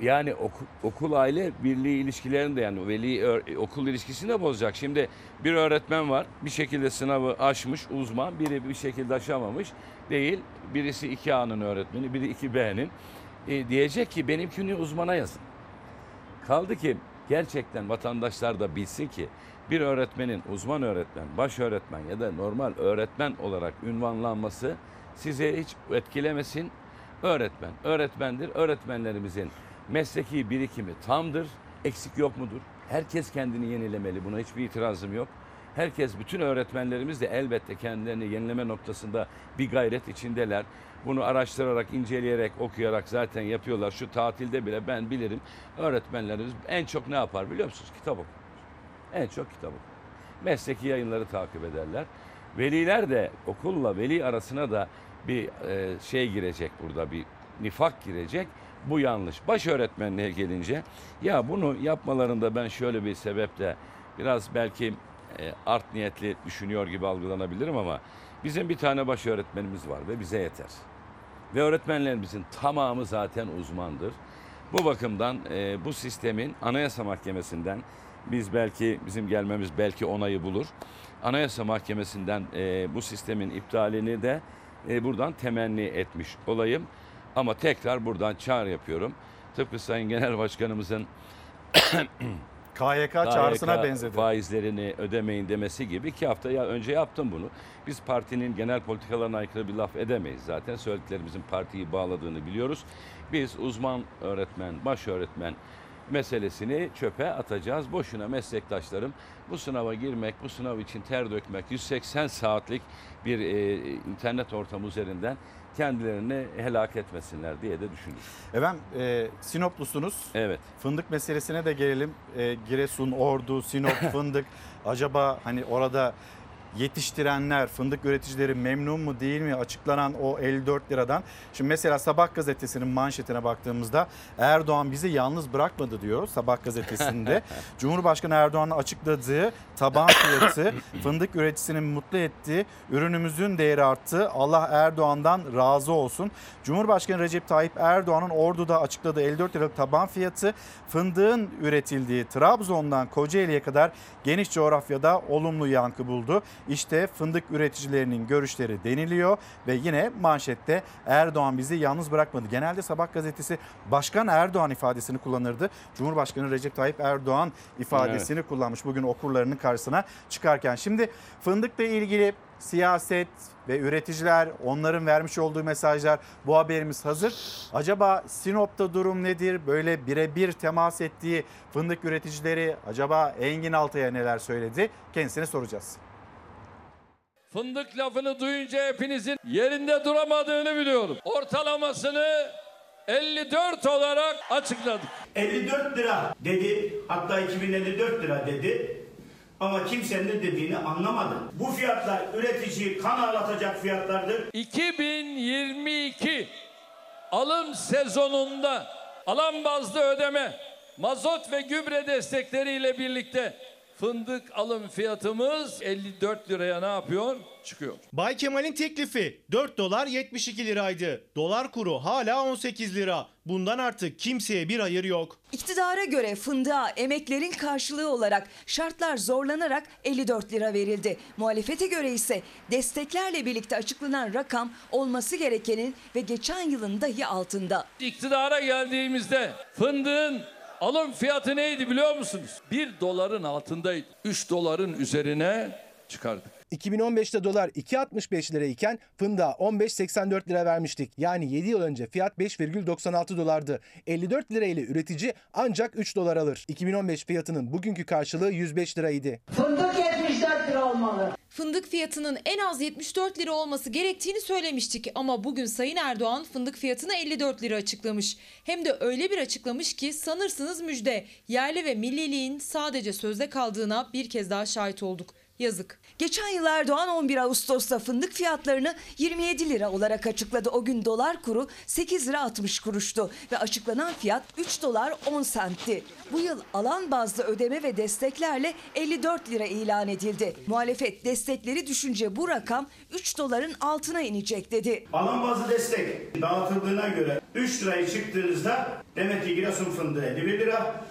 yani okul, okul aile birliği ilişkilerini de yani veli okul ilişkisini de bozacak. Şimdi bir öğretmen var bir şekilde sınavı aşmış uzman biri bir şekilde aşamamış değil. Birisi 2A'nın öğretmeni biri 2B'nin. E, diyecek ki benimkini uzmana yazın. Kaldı ki gerçekten vatandaşlar da bilsin ki bir öğretmenin uzman öğretmen, baş öğretmen ya da normal öğretmen olarak ünvanlanması size hiç etkilemesin. Öğretmen, öğretmendir. Öğretmenlerimizin mesleki birikimi tamdır. Eksik yok mudur? Herkes kendini yenilemeli. Buna hiçbir itirazım yok. Herkes, bütün öğretmenlerimiz de elbette kendilerini yenileme noktasında bir gayret içindeler. Bunu araştırarak, inceleyerek, okuyarak zaten yapıyorlar. Şu tatilde bile ben bilirim öğretmenlerimiz en çok ne yapar biliyor musunuz? Kitap okur. En çok kitap okur. Mesleki yayınları takip ederler. Veliler de okulla veli arasına da bir e, şey girecek burada bir nifak girecek. Bu yanlış. Baş öğretmenliğe gelince ya bunu yapmalarında ben şöyle bir sebeple biraz belki e, art niyetli düşünüyor gibi algılanabilirim ama bizim bir tane baş öğretmenimiz var ve bize yeter. Ve öğretmenlerimizin tamamı zaten uzmandır. Bu bakımdan e, bu sistemin Anayasa Mahkemesi'nden biz belki bizim gelmemiz belki onayı bulur. Anayasa Mahkemesi'nden e, bu sistemin iptalini de e, buradan temenni etmiş olayım. Ama tekrar buradan çağrı yapıyorum. Tıpkı Sayın Genel Başkanımızın
KYK çağrısına benzedi.
faizlerini ödemeyin demesi gibi iki hafta ya önce yaptım bunu. Biz partinin genel politikalarına aykırı bir laf edemeyiz zaten. Söylediklerimizin partiyi bağladığını biliyoruz. Biz uzman öğretmen, baş öğretmen meselesini çöpe atacağız. Boşuna meslektaşlarım bu sınava girmek, bu sınav için ter dökmek, 180 saatlik bir e, internet ortamı üzerinden kendilerini helak etmesinler diye de düşünüyorum.
Efendim e, Sinoplusunuz.
Evet.
Fındık meselesine de gelelim. E, Giresun, Ordu, Sinop, Fındık. Acaba hani orada yetiştirenler, fındık üreticileri memnun mu değil mi açıklanan o 54 liradan. Şimdi mesela Sabah gazetesinin manşetine baktığımızda Erdoğan bizi yalnız bırakmadı diyor Sabah gazetesinde. Cumhurbaşkanı Erdoğan'ın açıkladığı taban fiyatı fındık üreticisini mutlu etti. Ürünümüzün değeri arttı. Allah Erdoğan'dan razı olsun. Cumhurbaşkanı Recep Tayyip Erdoğan'ın Ordu'da açıkladığı 54 liralık taban fiyatı fındığın üretildiği Trabzon'dan Kocaeli'ye kadar geniş coğrafyada olumlu yankı buldu. İşte fındık üreticilerinin görüşleri deniliyor ve yine manşette Erdoğan bizi yalnız bırakmadı. Genelde Sabah gazetesi Başkan Erdoğan ifadesini kullanırdı. Cumhurbaşkanı Recep Tayyip Erdoğan ifadesini kullanmış bugün okurlarının karşısına çıkarken. Şimdi fındıkla ilgili siyaset ve üreticiler onların vermiş olduğu mesajlar bu haberimiz hazır. Acaba Sinop'ta durum nedir? Böyle birebir temas ettiği fındık üreticileri acaba Engin Altay'a neler söyledi? Kendisine soracağız.
Fındık lafını duyunca hepinizin yerinde duramadığını biliyorum. Ortalamasını 54 olarak açıkladık.
54 lira dedi. Hatta 2054 lira dedi. Ama kimsenin ne dediğini anlamadı. Bu fiyatlar üretici kan ağlatacak fiyatlardır.
2022 alım sezonunda alan bazlı ödeme, mazot ve gübre destekleriyle birlikte fındık alım fiyatımız 54 liraya ne yapıyor? Çıkıyor.
Bay Kemal'in teklifi 4 dolar 72 liraydı. Dolar kuru hala 18 lira. Bundan artık kimseye bir hayır yok.
İktidara göre fındığa emeklerin karşılığı olarak şartlar zorlanarak 54 lira verildi. Muhalefete göre ise desteklerle birlikte açıklanan rakam olması gerekenin ve geçen yılın dahi altında.
İktidara geldiğimizde fındığın alım fiyatı neydi biliyor musunuz? 1 doların altındaydı. 3 doların üzerine çıkardık.
2015'te dolar 2.65 lirayken fındığa 15.84 lira vermiştik. Yani 7 yıl önce fiyat 5,96 dolardı. 54 lira ile üretici ancak 3 dolar alır. 2015 fiyatının bugünkü karşılığı 105 liraydı.
Fındık 74 lira olmalı.
Fındık fiyatının en az 74 lira olması gerektiğini söylemiştik ama bugün Sayın Erdoğan fındık fiyatını 54 lira açıklamış. Hem de öyle bir açıklamış ki sanırsınız müjde. Yerli ve milliliğin sadece sözde kaldığına bir kez daha şahit olduk. Yazık.
Geçen yıl Erdoğan 11 Ağustos'ta fındık fiyatlarını 27 lira olarak açıkladı. O gün dolar kuru 8 lira 60 kuruştu ve açıklanan fiyat 3 dolar 10 sentti. Bu yıl alan bazlı ödeme ve desteklerle 54 lira ilan edildi. Muhalefet destekleri düşünce bu rakam 3 doların altına inecek dedi.
Alan bazı destek dağıtıldığına göre 3 lirayı çıktığınızda demek ki Giresun fındığı 51 lira,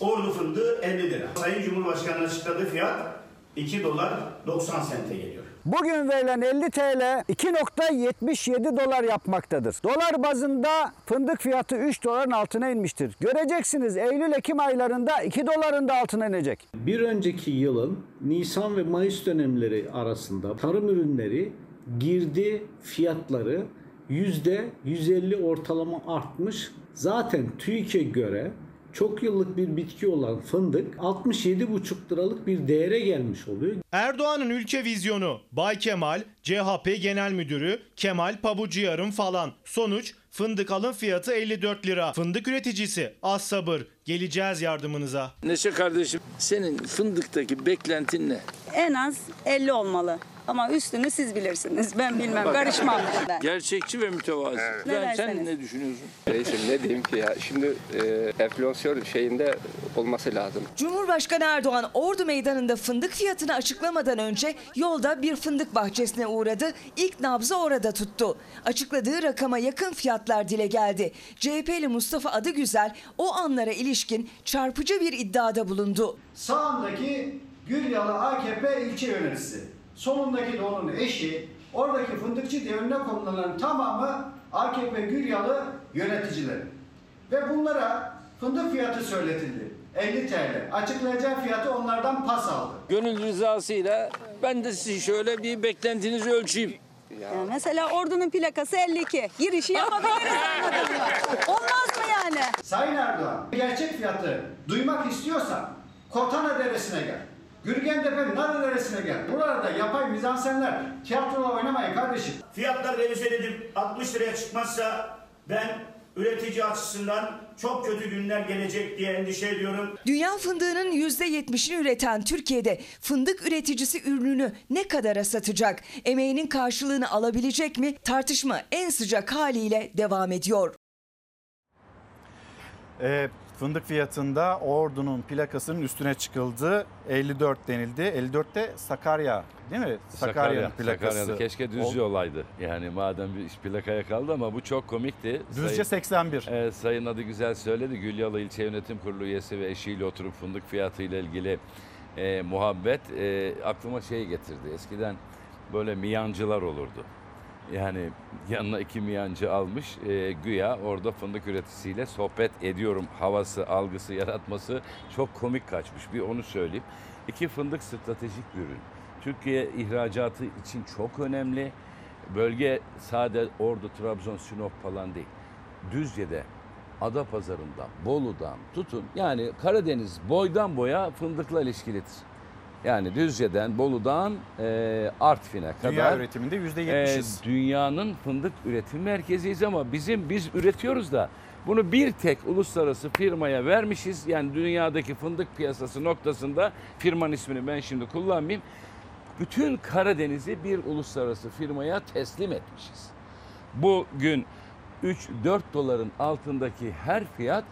Ordu fındığı 50 lira. Sayın Cumhurbaşkanı'nın açıkladığı fiyat 2 dolar 90 sente geliyor.
Bugün verilen 50 TL 2.77 dolar yapmaktadır. Dolar bazında fındık fiyatı 3 doların altına inmiştir. Göreceksiniz Eylül-Ekim aylarında 2 doların da altına inecek.
Bir önceki yılın Nisan ve Mayıs dönemleri arasında tarım ürünleri girdi fiyatları %150 ortalama artmış. Zaten TÜİK'e göre çok yıllık bir bitki olan fındık 67,5 liralık bir değere gelmiş oluyor.
Erdoğan'ın ülke vizyonu Bay Kemal, CHP Genel Müdürü Kemal Pabucuyar'ın falan. Sonuç fındık alım fiyatı 54 lira. Fındık üreticisi az sabır geleceğiz yardımınıza.
Neşe kardeşim senin fındıktaki beklentin ne?
En az 50 olmalı. Ama üstünü siz bilirsiniz. Ben bilmem. Karışmam. Ben.
Gerçekçi ve mütevazi.
Ne
Yani sen
derseniz.
ne düşünüyorsun?
Reisim ne diyeyim ki ya şimdi e, enflasyon şeyinde olması lazım.
Cumhurbaşkanı Erdoğan Ordu Meydanı'nda fındık fiyatını açıklamadan önce yolda bir fındık bahçesine uğradı. İlk nabzı orada tuttu. Açıkladığı rakama yakın fiyatlar dile geldi. CHP'li Mustafa Adıgüzel o anlara ilişkin çarpıcı bir iddiada bulundu.
Sağındaki Gülyalı AKP ilçe yöneticisi. Solundaki de onun eşi. Oradaki fındıkçı diye önüne konulanların tamamı AKP Gülyalı yöneticileri. Ve bunlara fındık fiyatı söyletildi. 50 TL. Açıklayacağı fiyatı onlardan pas aldı.
Gönül rızasıyla ben de sizin şöyle bir beklentinizi ölçeyim.
Yani mesela ordunun plakası 52. Girişi yapabiliriz anladın mı? Olmaz mı yani?
Sayın Erdoğan, gerçek fiyatı duymak istiyorsan Kotana Deresi'ne gel. Gürgentepe Narı Deresi'ne gel. Buralarda yapay mizansenler tiyatrola oynamayın kardeşim.
Fiyatlar revize edilip 60 liraya çıkmazsa ben üretici açısından çok kötü günler gelecek diye endişe ediyorum.
Dünya fındığının %70'ini üreten Türkiye'de fındık üreticisi ürününü ne kadara satacak? Emeğinin karşılığını alabilecek mi? Tartışma en sıcak haliyle devam ediyor.
E, fındık fiyatında Ordu'nun plakasının üstüne çıkıldı. 54 denildi. 54'te Sakarya değil mi? Sakarya'nın plakası.
Sakarya'da. Keşke Düzce olaydı. Yani madem bir iş plakaya kaldı ama bu çok komikti.
Düzce
Sayın-
81.
Evet, Sayın adı güzel söyledi. Gülyalı İlçe Yönetim Kurulu üyesi ve eşiyle oturup fındık fiyatı ile ilgili e, muhabbet e, aklıma şey getirdi. Eskiden böyle miyancılar olurdu. Yani yanına iki miyancı almış e, güya orada fındık üreticisiyle sohbet ediyorum havası, algısı yaratması çok komik kaçmış. Bir onu söyleyeyim. İki fındık stratejik ürün. Türkiye ihracatı için çok önemli. Bölge sade Ordu, Trabzon, Sinop falan değil. Düzce'de, Adapazarı'ndan, Bolu'dan tutun. Yani Karadeniz boydan boya fındıkla ilişkilidir. Yani Düzce'den, Bolu'dan e, Artvin'e kadar.
Dünya üretiminde %70'iz.
e, dünyanın fındık üretim merkeziyiz ama bizim biz üretiyoruz da bunu bir tek uluslararası firmaya vermişiz. Yani dünyadaki fındık piyasası noktasında firmanın ismini ben şimdi kullanmayayım. Bütün Karadeniz'i bir uluslararası firmaya teslim etmişiz. Bugün 3-4 doların altındaki her fiyat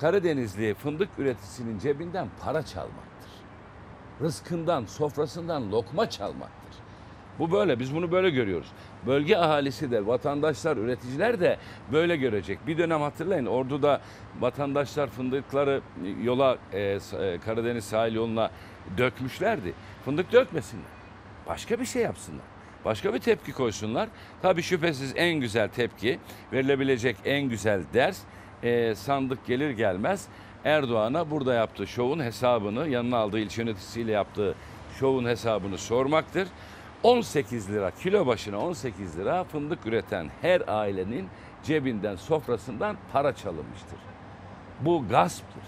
Karadenizli fındık üreticisinin cebinden para çalmaktır. Rızkından, sofrasından lokma çalmaktır. Bu böyle, biz bunu böyle görüyoruz. Bölge ahalisi de, vatandaşlar, üreticiler de böyle görecek. Bir dönem hatırlayın, Ordu'da vatandaşlar fındıkları yola, e, e, Karadeniz sahil yoluna dökmüşlerdi. Fındık dökmesinler. Başka bir şey yapsınlar. Başka bir tepki koysunlar. Tabii şüphesiz en güzel tepki, verilebilecek en güzel ders e, sandık gelir gelmez Erdoğan'a burada yaptığı şovun hesabını, yanına aldığı ilçe yöneticisiyle yaptığı şovun hesabını sormaktır. 18 lira, kilo başına 18 lira fındık üreten her ailenin cebinden, sofrasından para çalınmıştır. Bu gasptır.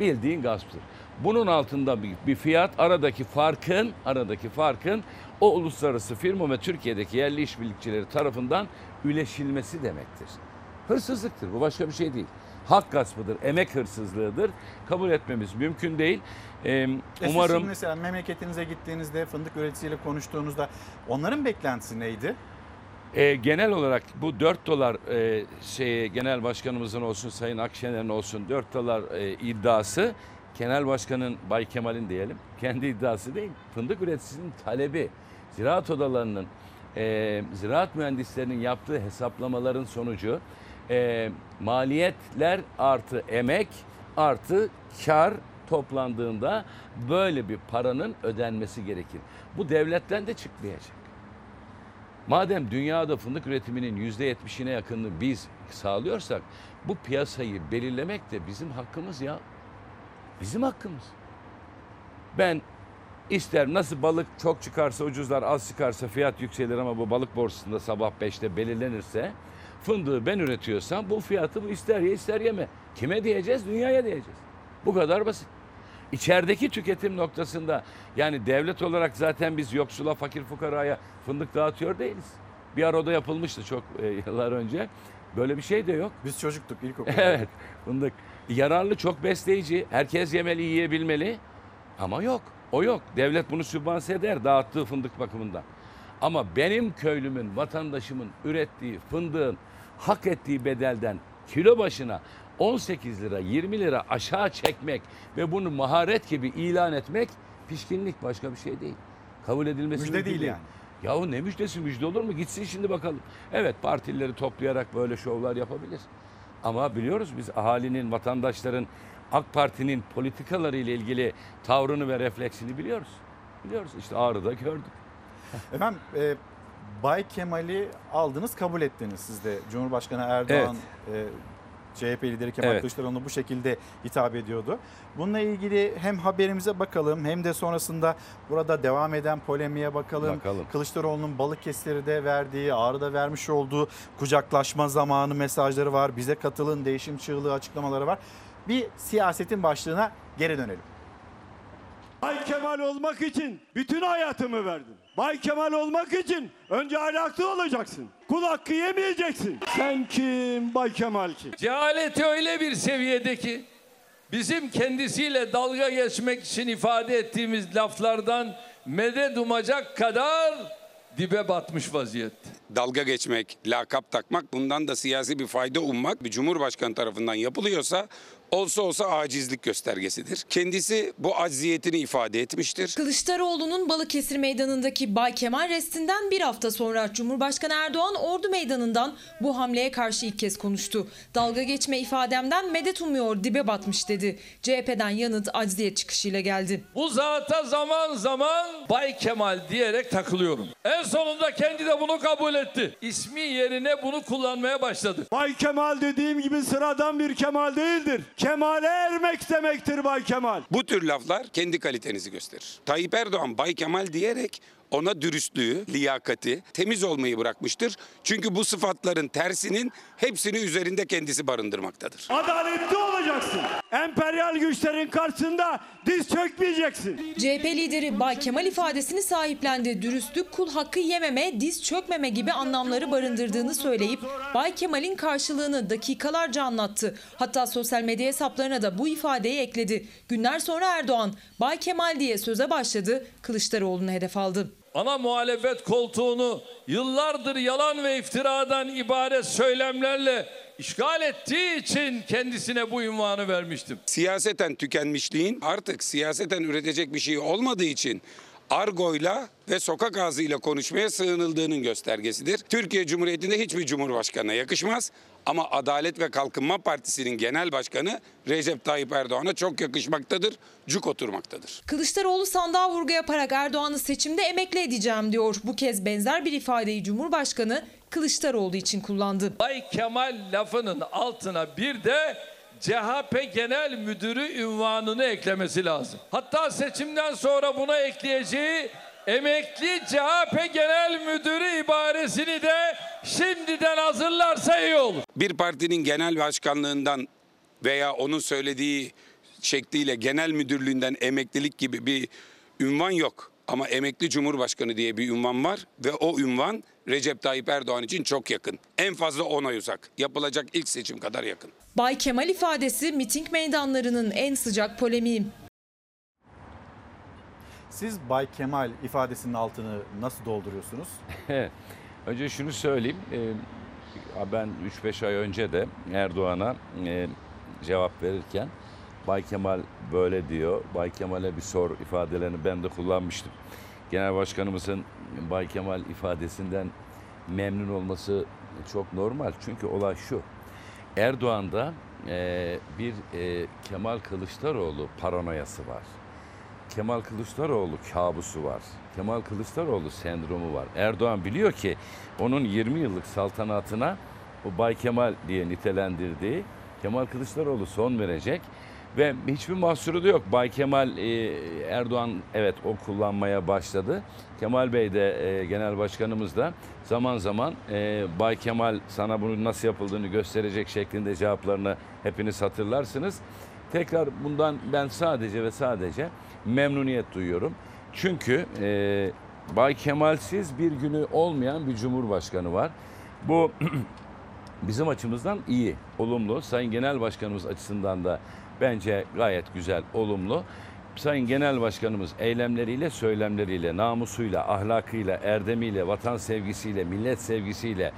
Bildiğin gasptır. Bunun altında bir, bir fiyat aradaki farkın, aradaki farkın o uluslararası firma ve Türkiye'deki yerli işbirlikçileri tarafından üleşilmesi demektir. Hırsızlıktır. Bu başka bir şey değil. Hak gaspıdır, emek hırsızlığıdır. Kabul etmemiz mümkün değil. Ee,
siz
umarım
şimdi mesela memleketinize gittiğinizde fındık üreticisiyle konuştuğunuzda onların beklentisi neydi?
E, genel olarak bu 4 dolar e, şey genel başkanımızın olsun Sayın Akşener'in olsun 4 dolar e, iddiası genel başkanın Bay Kemal'in diyelim kendi iddiası değil. Fındık üreticisinin talebi ziraat odalarının e, ziraat mühendislerinin yaptığı hesaplamaların sonucu e, maliyetler artı emek artı kar toplandığında böyle bir paranın ödenmesi gerekir. Bu devletten de çıkmayacak. Madem dünyada fındık üretiminin yüzde yetmişine yakınını biz sağlıyorsak bu piyasayı belirlemek de bizim hakkımız ya. Bizim hakkımız. Ben ister nasıl balık çok çıkarsa ucuzlar az çıkarsa fiyat yükselir ama bu balık borsasında sabah 5'te belirlenirse fındığı ben üretiyorsam bu fiyatı bu ister ye ister yeme. Kime diyeceğiz? Dünyaya diyeceğiz. Bu kadar basit. İçerideki tüketim noktasında yani devlet olarak zaten biz yoksula, fakir fukaraya fındık dağıtıyor değiliz. Bir ara o da yapılmıştı çok e, yıllar önce. Böyle bir şey de yok.
Biz çocuktuk ilkokulda.
Evet fındık. Yararlı, çok besleyici. Herkes yemeli, yiyebilmeli. Ama yok. O yok. Devlet bunu sübvanse eder dağıttığı fındık bakımından. Ama benim köylümün, vatandaşımın ürettiği fındığın hak ettiği bedelden kilo başına 18 lira, 20 lira aşağı çekmek ve bunu maharet gibi ilan etmek pişkinlik başka bir şey değil. Kabul edilmesi
Müjde
mümkün
değil yani.
Yahu ne müjdesi müjde olur mu? Gitsin şimdi bakalım. Evet partilileri toplayarak böyle şovlar yapabilir. Ama biliyoruz biz ahalinin, vatandaşların AK Parti'nin politikaları ile ilgili tavrını ve refleksini biliyoruz. Biliyoruz. İşte Ağrı'da gördük.
Efendim e, Bay Kemal'i aldınız kabul ettiniz siz de. Cumhurbaşkanı Erdoğan e, CHP lideri Kemal
Evet.
Kılıçdaroğlu bu şekilde hitap ediyordu. Bununla ilgili hem haberimize bakalım hem de sonrasında burada devam eden polemiğe bakalım.
Bakalım.
Kılıçdaroğlu'nun Balıkesir'de verdiği, Ağrı'da vermiş olduğu kucaklaşma zamanı mesajları var. Bize katılın, değişim çığlığı açıklamaları var. Bir siyasetin başlığına geri dönelim.
Bay Kemal olmak için bütün hayatımı verdim. Bay Kemal olmak için önce ahlaklı olacaksın. Kul hakkı yemeyeceksin. Sen kim? Bay Kemal kim?
Cehaleti öyle bir seviyede ki bizim kendisiyle dalga geçmek için ifade ettiğimiz laflardan medet umacak kadar dibe batmış vaziyette.
dalga geçmek, lakap takmak, bundan da siyasi bir fayda ummak bir cumhurbaşkanı tarafından yapılıyorsa olsa olsa acizlik göstergesidir. Kendisi bu acziyetini ifade etmiştir.
Kılıçdaroğlu'nun Balıkesir Meydanı'ndaki Bay Kemal restinden bir hafta sonra Cumhurbaşkanı Erdoğan Ordu Meydanı'ndan bu hamleye karşı ilk kez konuştu. Dalga geçme ifademden medet umuyor dibe batmış dedi. CHP'den yanıt acziyet çıkışıyla geldi.
Bu zata zaman zaman Bay Kemal diyerek takılıyorum. En sonunda kendi de bunu kabul etti. İsmi yerine bunu kullanmaya başladı.
Bay Kemal dediğim gibi sıradan bir Kemal değildir. Kemale ermek demektir Bay Kemal.
Bu tür laflar kendi kalitenizi gösterir. Tayyip Erdoğan Bay Kemal diyerek ona dürüstlüğü, liyakati, temiz olmayı bırakmıştır. Çünkü bu sıfatların tersinin hepsini üzerinde kendisi barındırmaktadır.
Adaletli olacaksın. Emperyal güçlerin karşısında diz çökmeyeceksin.
CHP lideri Bay Kemal ifadesini sahiplendi. Dürüstlük, kul hakkı yememe, diz çökmeme gibi anlamları barındırdığını söyleyip Bay Kemal'in karşılığını dakikalarca anlattı. Hatta sosyal medya hesaplarına da bu ifadeyi ekledi. Günler sonra Erdoğan Bay Kemal diye söze başladı. Kılıçdaroğlu'nu hedef aldı.
Ana muhalefet koltuğunu yıllardır yalan ve iftiradan ibaret söylemlerle işgal ettiği için kendisine bu ünvanı vermiştim.
Siyaseten tükenmişliğin artık siyaseten üretecek bir şey olmadığı için argoyla ve sokak ağzıyla konuşmaya sığınıldığının göstergesidir. Türkiye Cumhuriyeti'nde hiçbir cumhurbaşkanına yakışmaz ama Adalet ve Kalkınma Partisi'nin genel başkanı Recep Tayyip Erdoğan'a çok yakışmaktadır, cuk oturmaktadır.
Kılıçdaroğlu sandığa vurgu yaparak Erdoğan'ı seçimde emekli edeceğim diyor. Bu kez benzer bir ifadeyi Cumhurbaşkanı Kılıçdaroğlu için kullandı.
Bay Kemal lafının altına bir de CHP Genel Müdürü ünvanını eklemesi lazım. Hatta seçimden sonra buna ekleyeceği emekli CHP Genel Müdürü ibaresini de şimdiden hazırlarsa iyi olur.
Bir partinin genel başkanlığından veya onun söylediği şekliyle genel müdürlüğünden emeklilik gibi bir ünvan yok. Ama emekli cumhurbaşkanı diye bir ünvan var ve o ünvan Recep Tayyip Erdoğan için çok yakın. En fazla ona uzak. Yapılacak ilk seçim kadar yakın.
Bay Kemal ifadesi miting meydanlarının en sıcak polemiği.
Siz Bay Kemal ifadesinin altını nasıl dolduruyorsunuz?
Önce şunu söyleyeyim. Ee, ben 3-5 ay önce de Erdoğan'a e, cevap verirken Bay Kemal böyle diyor. Bay Kemal'e bir sor ifadelerini ben de kullanmıştım. Genel Başkanımızın Bay Kemal ifadesinden memnun olması çok normal. Çünkü olay şu. Erdoğan'da e, bir e, Kemal Kılıçdaroğlu paranoyası var. Kemal Kılıçdaroğlu kabusu var. Kemal Kılıçdaroğlu sendromu var. Erdoğan biliyor ki onun 20 yıllık saltanatına o Bay Kemal diye nitelendirdiği Kemal Kılıçdaroğlu son verecek ve hiçbir mahsuru da yok. Bay Kemal e, Erdoğan evet o kullanmaya başladı. Kemal Bey de e, genel başkanımız da zaman zaman e, Bay Kemal sana bunun nasıl yapıldığını gösterecek şeklinde cevaplarını hepiniz hatırlarsınız. Tekrar bundan ben sadece ve sadece memnuniyet duyuyorum. Çünkü e, Bay Kemalsiz bir günü olmayan bir cumhurbaşkanı var. Bu bizim açımızdan iyi, olumlu. Sayın Genel Başkanımız açısından da bence gayet güzel, olumlu. Sayın Genel Başkanımız eylemleriyle, söylemleriyle, namusuyla, ahlakıyla, erdemiyle, vatan sevgisiyle, millet sevgisiyle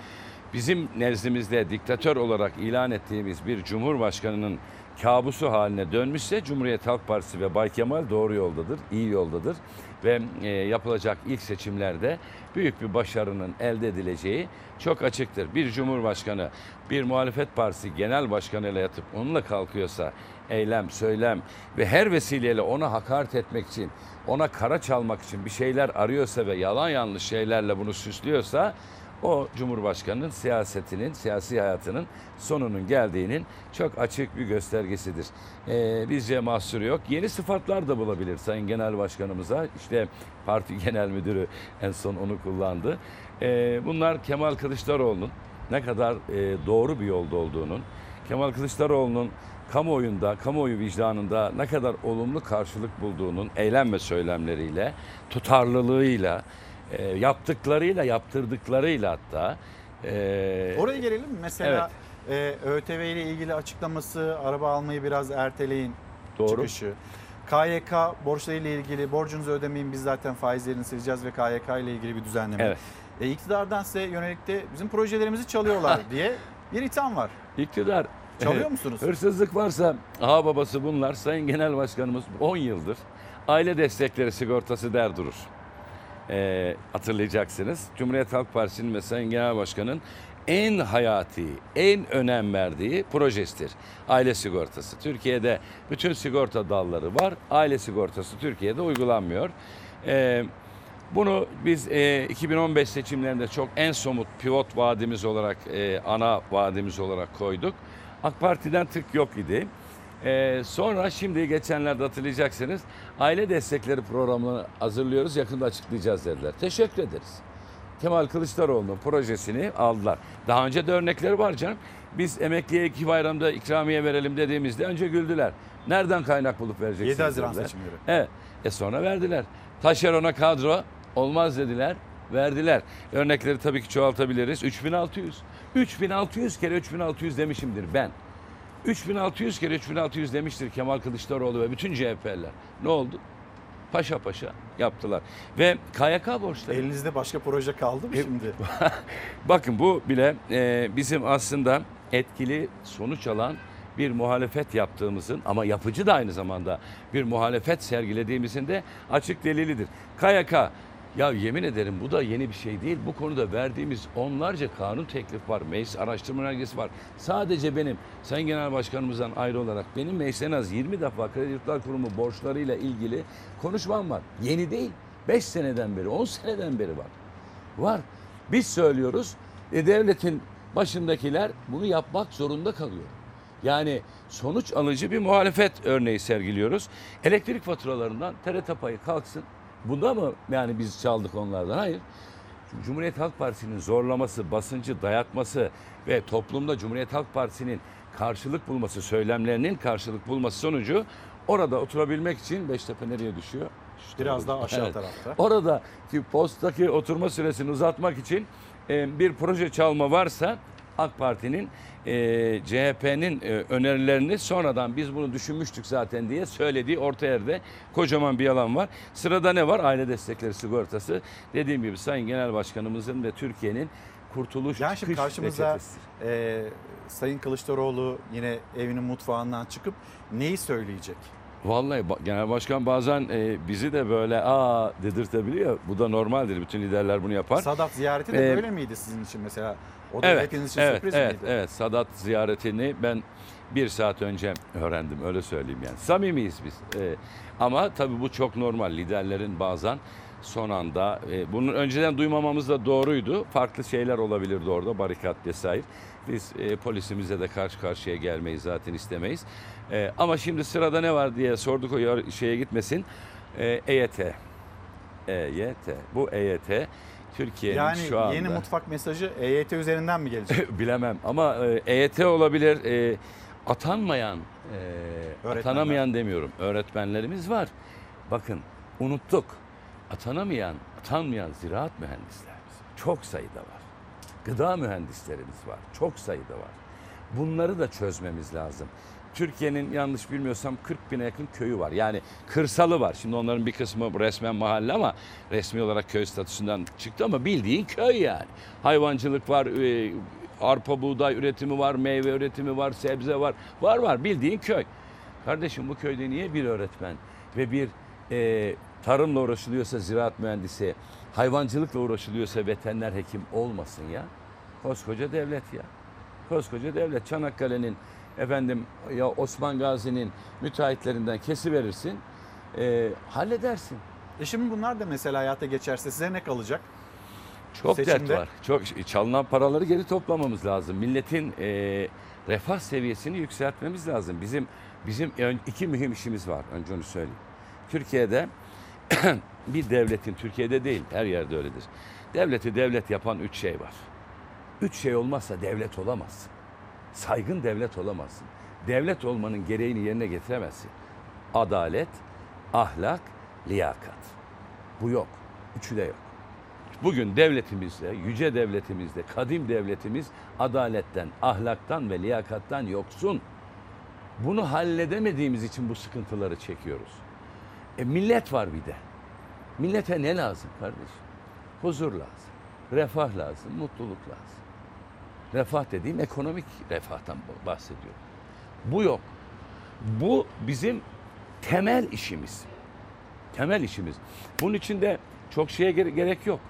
bizim nezdimizde diktatör olarak ilan ettiğimiz bir cumhurbaşkanının kabusu haline dönmüşse Cumhuriyet Halk Partisi ve Bay Kemal doğru yoldadır, iyi yoldadır ve e, yapılacak ilk seçimlerde büyük bir başarının elde edileceği çok açıktır. Bir cumhurbaşkanı, bir muhalefet partisi genel başkanıyla yatıp onunla kalkıyorsa eylem, söylem ve her vesileyle ona hakaret etmek için, ona kara çalmak için bir şeyler arıyorsa ve yalan yanlış şeylerle bunu süslüyorsa o Cumhurbaşkanı'nın siyasetinin, siyasi hayatının sonunun geldiğinin çok açık bir göstergesidir. Ee, bizce mahsuru yok. Yeni sıfatlar da bulabilir Sayın Genel Başkanımıza. İşte parti genel müdürü en son onu kullandı. Ee, bunlar Kemal Kılıçdaroğlu'nun ne kadar e, doğru bir yolda olduğunun, Kemal Kılıçdaroğlu'nun kamuoyunda, kamuoyu vicdanında ne kadar olumlu karşılık bulduğunun eylem ve söylemleriyle, tutarlılığıyla, e, yaptıklarıyla, yaptırdıklarıyla hatta. e,
Oraya gelelim mi? Mesela e, ÖTV ile ilgili açıklaması, araba almayı biraz erteleyin
Doğru.
çıkışı. KYK borçları ile ilgili borcunuzu ödemeyin biz zaten faizlerini sileceğiz ve KYK ile ilgili bir düzenleme.
Evet.
E, iktidardan size yönelik de bizim projelerimizi çalıyorlar diye bir itham var.
İktidar.
Çalıyor musunuz?
Hırsızlık varsa aha babası bunlar. Sayın Genel Başkanımız 10 yıldır aile destekleri sigortası der durur. Ee, hatırlayacaksınız. Cumhuriyet Halk Partisi'nin Sayın Genel Başkan'ın en hayati, en önem verdiği projesidir. Aile sigortası. Türkiye'de bütün sigorta dalları var. Aile sigortası Türkiye'de uygulanmıyor. Ee, bunu biz e, 2015 seçimlerinde çok en somut pivot vaadimiz olarak, e, ana vaadimiz olarak koyduk. AK Parti'den tık yok idi. E, sonra şimdi geçenlerde hatırlayacaksınız aile destekleri programını hazırlıyoruz yakında açıklayacağız dediler. Teşekkür ederiz. Kemal Kılıçdaroğlu'nun projesini aldılar. Daha önce de örnekleri var canım. Biz emekliye iki bayramda ikramiye verelim dediğimizde önce güldüler. Nereden kaynak bulup vereceksiniz
7 Haziran
dediler.
seçimleri.
Evet. E sonra verdiler. Taşerona kadro olmaz dediler. Verdiler. Örnekleri tabii ki çoğaltabiliriz. 3600. 3600 kere 3600 demişimdir ben. 3600 kere 3600 demiştir Kemal Kılıçdaroğlu ve bütün CHP'liler. Ne oldu? Paşa paşa yaptılar. Ve KYK borçları.
Elinizde başka proje kaldı mı
E,
şimdi?
Bakın bu bile e, bizim aslında etkili sonuç alan bir muhalefet yaptığımızın ama yapıcı da aynı zamanda bir muhalefet sergilediğimizin de açık delilidir. KYK ya yemin ederim bu da yeni bir şey değil. Bu konuda verdiğimiz onlarca kanun teklif var. Meclis araştırma önergesi var. Sadece benim Sayın Genel Başkanımızdan ayrı olarak benim meclis en az 20 defa Kredi Yurtlar Kurumu borçlarıyla ilgili konuşmam var. Yeni değil. 5 seneden beri, 10 seneden beri var. Var. Biz söylüyoruz. E, devletin başındakiler bunu yapmak zorunda kalıyor. Yani sonuç alıcı bir muhalefet örneği sergiliyoruz. Elektrik faturalarından TRT payı kalksın. Bunda mı yani biz çaldık onlardan? Hayır. Cumhuriyet Halk Partisi'nin zorlaması, basıncı, dayatması ve toplumda Cumhuriyet Halk Partisi'nin karşılık bulması, söylemlerinin karşılık bulması sonucu orada oturabilmek için Beştepe nereye düşüyor? İşte
Biraz daha aşağı tarafta.
Orada ki posttaki oturma süresini uzatmak için e, bir proje çalma varsa AK Parti'nin e, CHP'nin e, önerilerini sonradan biz bunu düşünmüştük zaten diye söylediği orta yerde kocaman bir alan var. Sırada ne var? Aile destekleri sigortası. Dediğim gibi Sayın Genel Başkanımızın ve Türkiye'nin kurtuluş
Yani şimdi karşımıza
reçetesi.
e, Sayın Kılıçdaroğlu yine evinin mutfağından çıkıp neyi söyleyecek?
Vallahi genel başkan bazen e, bizi de böyle aa dedirtebiliyor. Bu da normaldir. Bütün liderler bunu yapar.
Sadat ziyareti de
Ee,
böyle miydi sizin için mesela? O da
evet,
hepiniz için
evet,
sürpriz
evet,
miydi?
Evet, Sadat ziyaretini ben bir saat önce öğrendim öyle söyleyeyim yani. Samimiyiz biz. Ee, ama tabii bu çok normal. Liderlerin bazen son anda e, bunu önceden duymamamız da doğruydu. Farklı şeyler olabilirdi orada barikat vesaire. Biz e, polisimize de karşı karşıya gelmeyi zaten istemeyiz. E, ama şimdi sırada ne var diye sorduk o şeye gitmesin. E, EYT. EYT. Bu EYT Türkiye'nin
Yani
şu anda...
yeni mutfak mesajı EYT üzerinden mi gelecek?
Bilemem ama e, EYT olabilir. E, atanmayan, e, atanamayan demiyorum. Öğretmenlerimiz var. Bakın unuttuk. Atanamayan, atanmayan ziraat mühendislerimiz çok sayıda var. Gıda mühendislerimiz var. Çok sayıda var. Bunları da çözmemiz lazım. Türkiye'nin yanlış bilmiyorsam 40 bine yakın köyü var. Yani kırsalı var. Şimdi onların bir kısmı resmen mahalle ama resmi olarak köy statüsünden çıktı ama bildiğin köy yani. Hayvancılık var, e, arpa buğday üretimi var, meyve üretimi var, sebze var. Var var bildiğin köy. Kardeşim bu köyde niye bir öğretmen ve bir e, tarımla uğraşılıyorsa ziraat mühendisi, hayvancılıkla uğraşılıyorsa veteriner hekim olmasın ya? Koskoca devlet ya. Koskoca devlet Çanakkale'nin efendim ya Osman Gazi'nin müteahhitlerinden kesiverirsin. E, halledersin.
E şimdi bunlar da mesela hayata geçerse size ne kalacak?
Çok
Seçimde-
dert var. Çok çalınan paraları geri toplamamız lazım. Milletin e, refah seviyesini yükseltmemiz lazım. Bizim bizim iki mühim işimiz var. Önce onu söyleyeyim. Türkiye'de bir devletin Türkiye'de değil her yerde öyledir. Devleti devlet yapan üç şey var. Üç şey olmazsa devlet olamaz. Saygın devlet olamazsın. Devlet olmanın gereğini yerine getiremezsin. Adalet, ahlak, liyakat. Bu yok. Üçü de yok. Bugün devletimizde, yüce devletimizde, kadim devletimiz adaletten, ahlaktan ve liyakattan yoksun. Bunu halledemediğimiz için bu sıkıntıları çekiyoruz. E millet var bir de. Millete ne lazım kardeşim? Huzur lazım, refah lazım, mutluluk lazım. Refah dediğim ekonomik refahtan bahsediyorum. Bu yok. Bu bizim temel işimiz. Temel işimiz. Bunun için de çok şeye gere- gerek yok.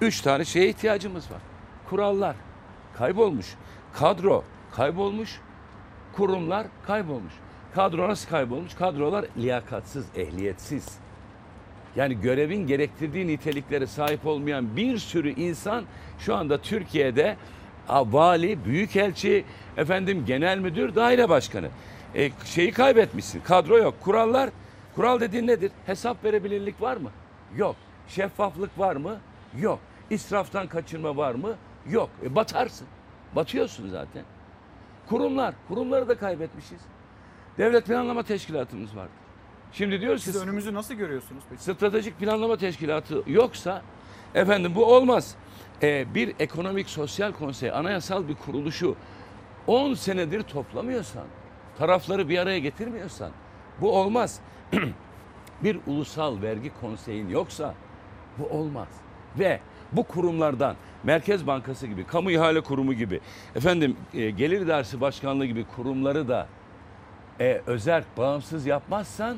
Üç tane şeye ihtiyacımız var. Kurallar kaybolmuş. Kadro kaybolmuş. Kurumlar kaybolmuş. Kadro nasıl kaybolmuş? Kadrolar liyakatsız, ehliyetsiz. Yani görevin gerektirdiği niteliklere sahip olmayan bir sürü insan şu anda Türkiye'de vali, büyükelçi, efendim genel müdür, daire başkanı. E, şeyi kaybetmişsin. Kadro yok. Kurallar, kural dediğin nedir? Hesap verebilirlik var mı? Yok. Şeffaflık var mı? Yok. İsraftan kaçırma var mı? Yok. E, batarsın. Batıyorsun zaten. Kurumlar, kurumları da kaybetmişiz. Devlet Planlama Teşkilatımız vardı. Şimdi diyoruz ki
Siz önümüzü nasıl görüyorsunuz peki?
stratejik planlama teşkilatı yoksa efendim bu olmaz. Ee, bir ekonomik sosyal konsey anayasal bir kuruluşu 10 senedir toplamıyorsan, tarafları bir araya getirmiyorsan bu olmaz. bir ulusal vergi konseyin yoksa bu olmaz. Ve bu kurumlardan Merkez Bankası gibi, Kamu İhale Kurumu gibi, efendim e, Gelir İdaresi Başkanlığı gibi kurumları da e, özel, bağımsız yapmazsan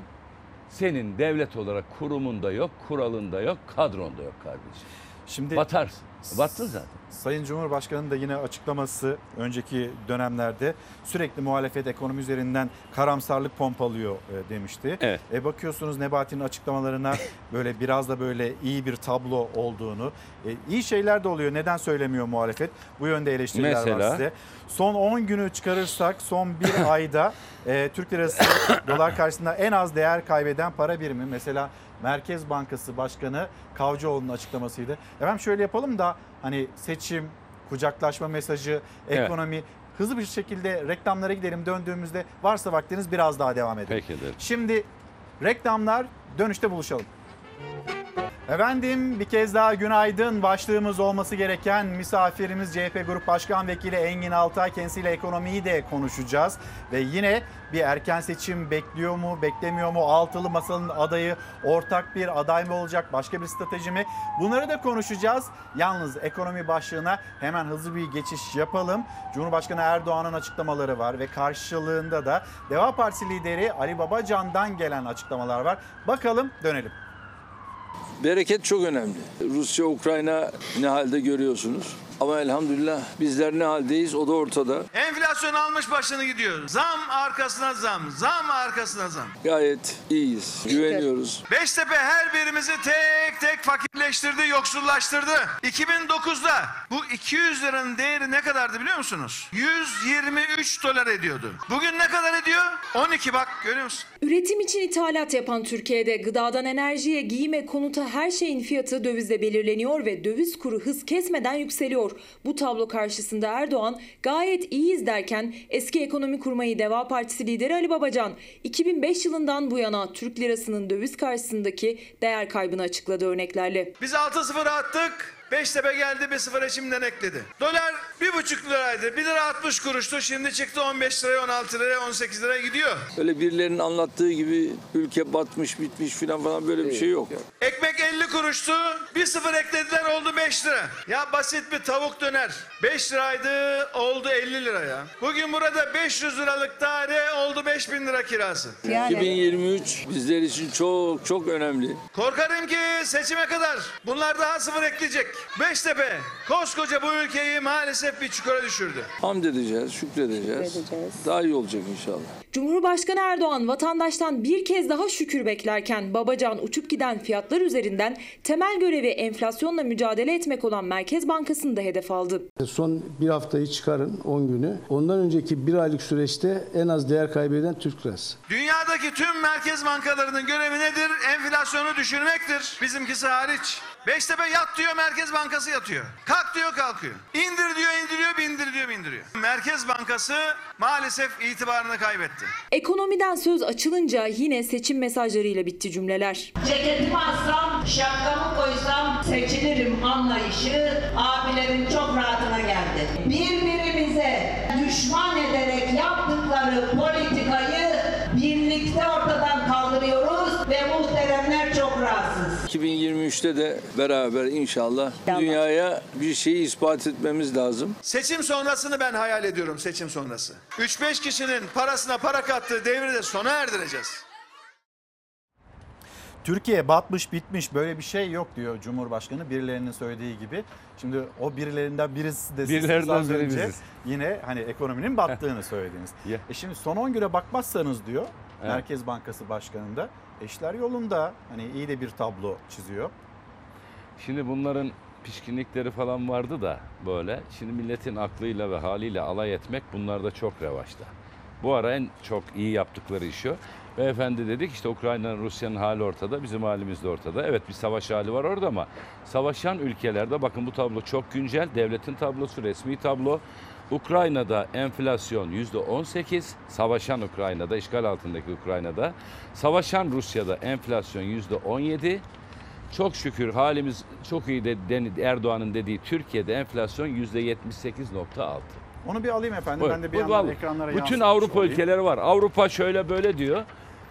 senin devlet olarak kurumunda yok, kuralında yok, kadronda yok kardeşim.
Şimdi
Batarsın. Battın zaten.
Sayın Cumhurbaşkanı da yine açıklaması önceki dönemlerde sürekli muhalefet ekonomi üzerinden karamsarlık pompalıyor e, demişti.
Evet.
E bakıyorsunuz Nebati'nin açıklamalarına böyle biraz da böyle iyi bir tablo olduğunu. E, iyi şeyler de oluyor. Neden söylemiyor muhalefet? Bu yönde eleştiriler var
Mesela?
size. Son 10 günü çıkarırsak son bir ayda e, Türk lirası dolar karşısında en az değer kaybeden para birimi. Mesela Merkez Bankası Başkanı Kavcıoğlu'nun açıklamasıydı. Efendim şöyle yapalım da hani seçim, kucaklaşma mesajı,
Evet.
ekonomi hızlı bir şekilde reklamlara gidelim. Döndüğümüzde varsa vaktiniz biraz daha devam edelim.
Peki de.
Şimdi reklamlar dönüşte buluşalım. Efendim bir kez daha günaydın. Başlığımız olması gereken misafirimiz CHP Grup Başkan Vekili Engin Altay. Kendisiyle ekonomiyi de konuşacağız. Ve yine bir erken seçim bekliyor mu, beklemiyor mu? Altılı Masa'nın adayı ortak bir aday mı olacak? Başka bir strateji mi? Bunları da konuşacağız. Yalnız ekonomi başlığına hemen hızlı bir geçiş yapalım. Cumhurbaşkanı Erdoğan'ın açıklamaları var ve karşılığında da Deva Partisi lideri Ali Babacan'dan gelen açıklamalar var. Bakalım dönelim.
Bereket çok önemli. Rusya, Ukrayna ne halde görüyorsunuz. Ama elhamdülillah bizler ne haldeyiz o da ortada.
Enflasyon almış başını gidiyor. Zam arkasına zam, zam arkasına zam.
Gayet iyiyiz, güveniyoruz.
Beştepe her birimizi tek tek fakirleştirdi, yoksullaştırdı. 2009'da bu 200 liranın değeri ne kadardı biliyor musunuz? 123 dolar ediyordu. Bugün ne kadar ediyor? 12 bak görüyor musun?
Üretim için ithalat yapan Türkiye'de gıdadan enerjiye, giyime, konuta her şeyin fiyatı dövizle belirleniyor ve döviz kuru hız kesmeden yükseliyor. Bu tablo karşısında Erdoğan gayet iyiyiz derken eski ekonomi kurmayı Deva Partisi lideri Ali Babacan 2005 yılından bu yana Türk lirasının döviz karşısındaki değer kaybını açıkladı örneklerle.
Biz 6-0 attık. Beştepe geldi bir sıfıra şimdiden ekledi. Dolar bir buçuk liraydı. 1 lira 60 kuruştu. Şimdi çıktı 15 liraya, 16 liraya, 18 liraya gidiyor.
Öyle birilerinin anlattığı gibi ülke batmış bitmiş filan falan böyle bir şey yok.
Ekmek 50 kuruştu. Bir sıfır eklediler oldu 5 lira. Ya basit bir tavuk döner. 5 liraydı oldu 50 lira ya. Bugün burada 500 liralık daire oldu 5000 lira kirası.
2023 bizler için çok çok önemli.
Korkarım ki seçime kadar bunlar daha sıfır ekleyecek. Beştepe koskoca bu ülkeyi maalesef bir çukura düşürdü.
Hamd edeceğiz, şükredeceğiz. Daha iyi olacak inşallah.
Cumhurbaşkanı Erdoğan vatandaştan bir kez daha şükür beklerken Babacan uçup giden fiyatlar üzerinden temel görevi enflasyonla mücadele etmek olan Merkez Bankası'nı da hedef aldı.
Son bir haftayı çıkarın 10 günü. Ondan önceki bir aylık süreçte en az değer kaybeden Türk lirası.
Dünyadaki tüm merkez bankalarının görevi nedir? Enflasyonu düşürmektir. Bizimkisi hariç. Beştepe yat diyor Merkez Bankası yatıyor. Kalk diyor kalkıyor. İndir diyor indiriyor bindir diyor bindiriyor. Merkez Bankası maalesef itibarını kaybetti.
Ekonomiden söz açılınca yine seçim mesajlarıyla bitti cümleler.
Ceketimi alsam, şapkamı koysam seçilirim anlayışı abilerin çok rahatına geldi. Birbirimize düşman ederek yaptıkları politikayı
2023'te de beraber inşallah dünyaya bir şeyi ispat etmemiz lazım.
Seçim sonrasını ben hayal ediyorum seçim sonrası. 3-5 kişinin parasına para kattığı devri de sona erdireceğiz.
Türkiye batmış bitmiş böyle bir şey yok diyor Cumhurbaşkanı birilerinin söylediği gibi. Şimdi o birilerinden birisi de
Birilerinden
az önce
biziz.
yine hani ekonominin battığını söylediniz.
Ya.
E şimdi son 10 güne bakmazsanız diyor
Evet.
Merkez Bankası Başkanı'nda işler yolunda hani iyi de bir tablo çiziyor.
Şimdi bunların pişkinlikleri falan vardı da böyle. Şimdi milletin aklıyla ve haliyle alay etmek bunlarda çok revaçta. Bu ara en çok iyi yaptıkları iş o. Beyefendi dedik işte Ukrayna'nın Rusya'nın hali ortada, bizim halimiz de ortada. Evet bir savaş hali var orada ama savaşan ülkelerde bakın bu tablo çok güncel. Devletin tablosu, resmi tablo. Ukrayna'da enflasyon yüzde 18, savaşan Ukrayna'da, işgal altındaki Ukrayna'da. Savaşan Rusya'da enflasyon yüzde 17. Çok şükür halimiz çok iyi de den- Erdoğan'ın dediği Türkiye'de enflasyon yüzde 78.6.
Onu bir alayım efendim.
Buyur,
Ben de bir
buyur,
yandan
vallahi.
ekranlara
Bütün Avrupa
olayım.
ülkeleri var. Avrupa şöyle böyle diyor.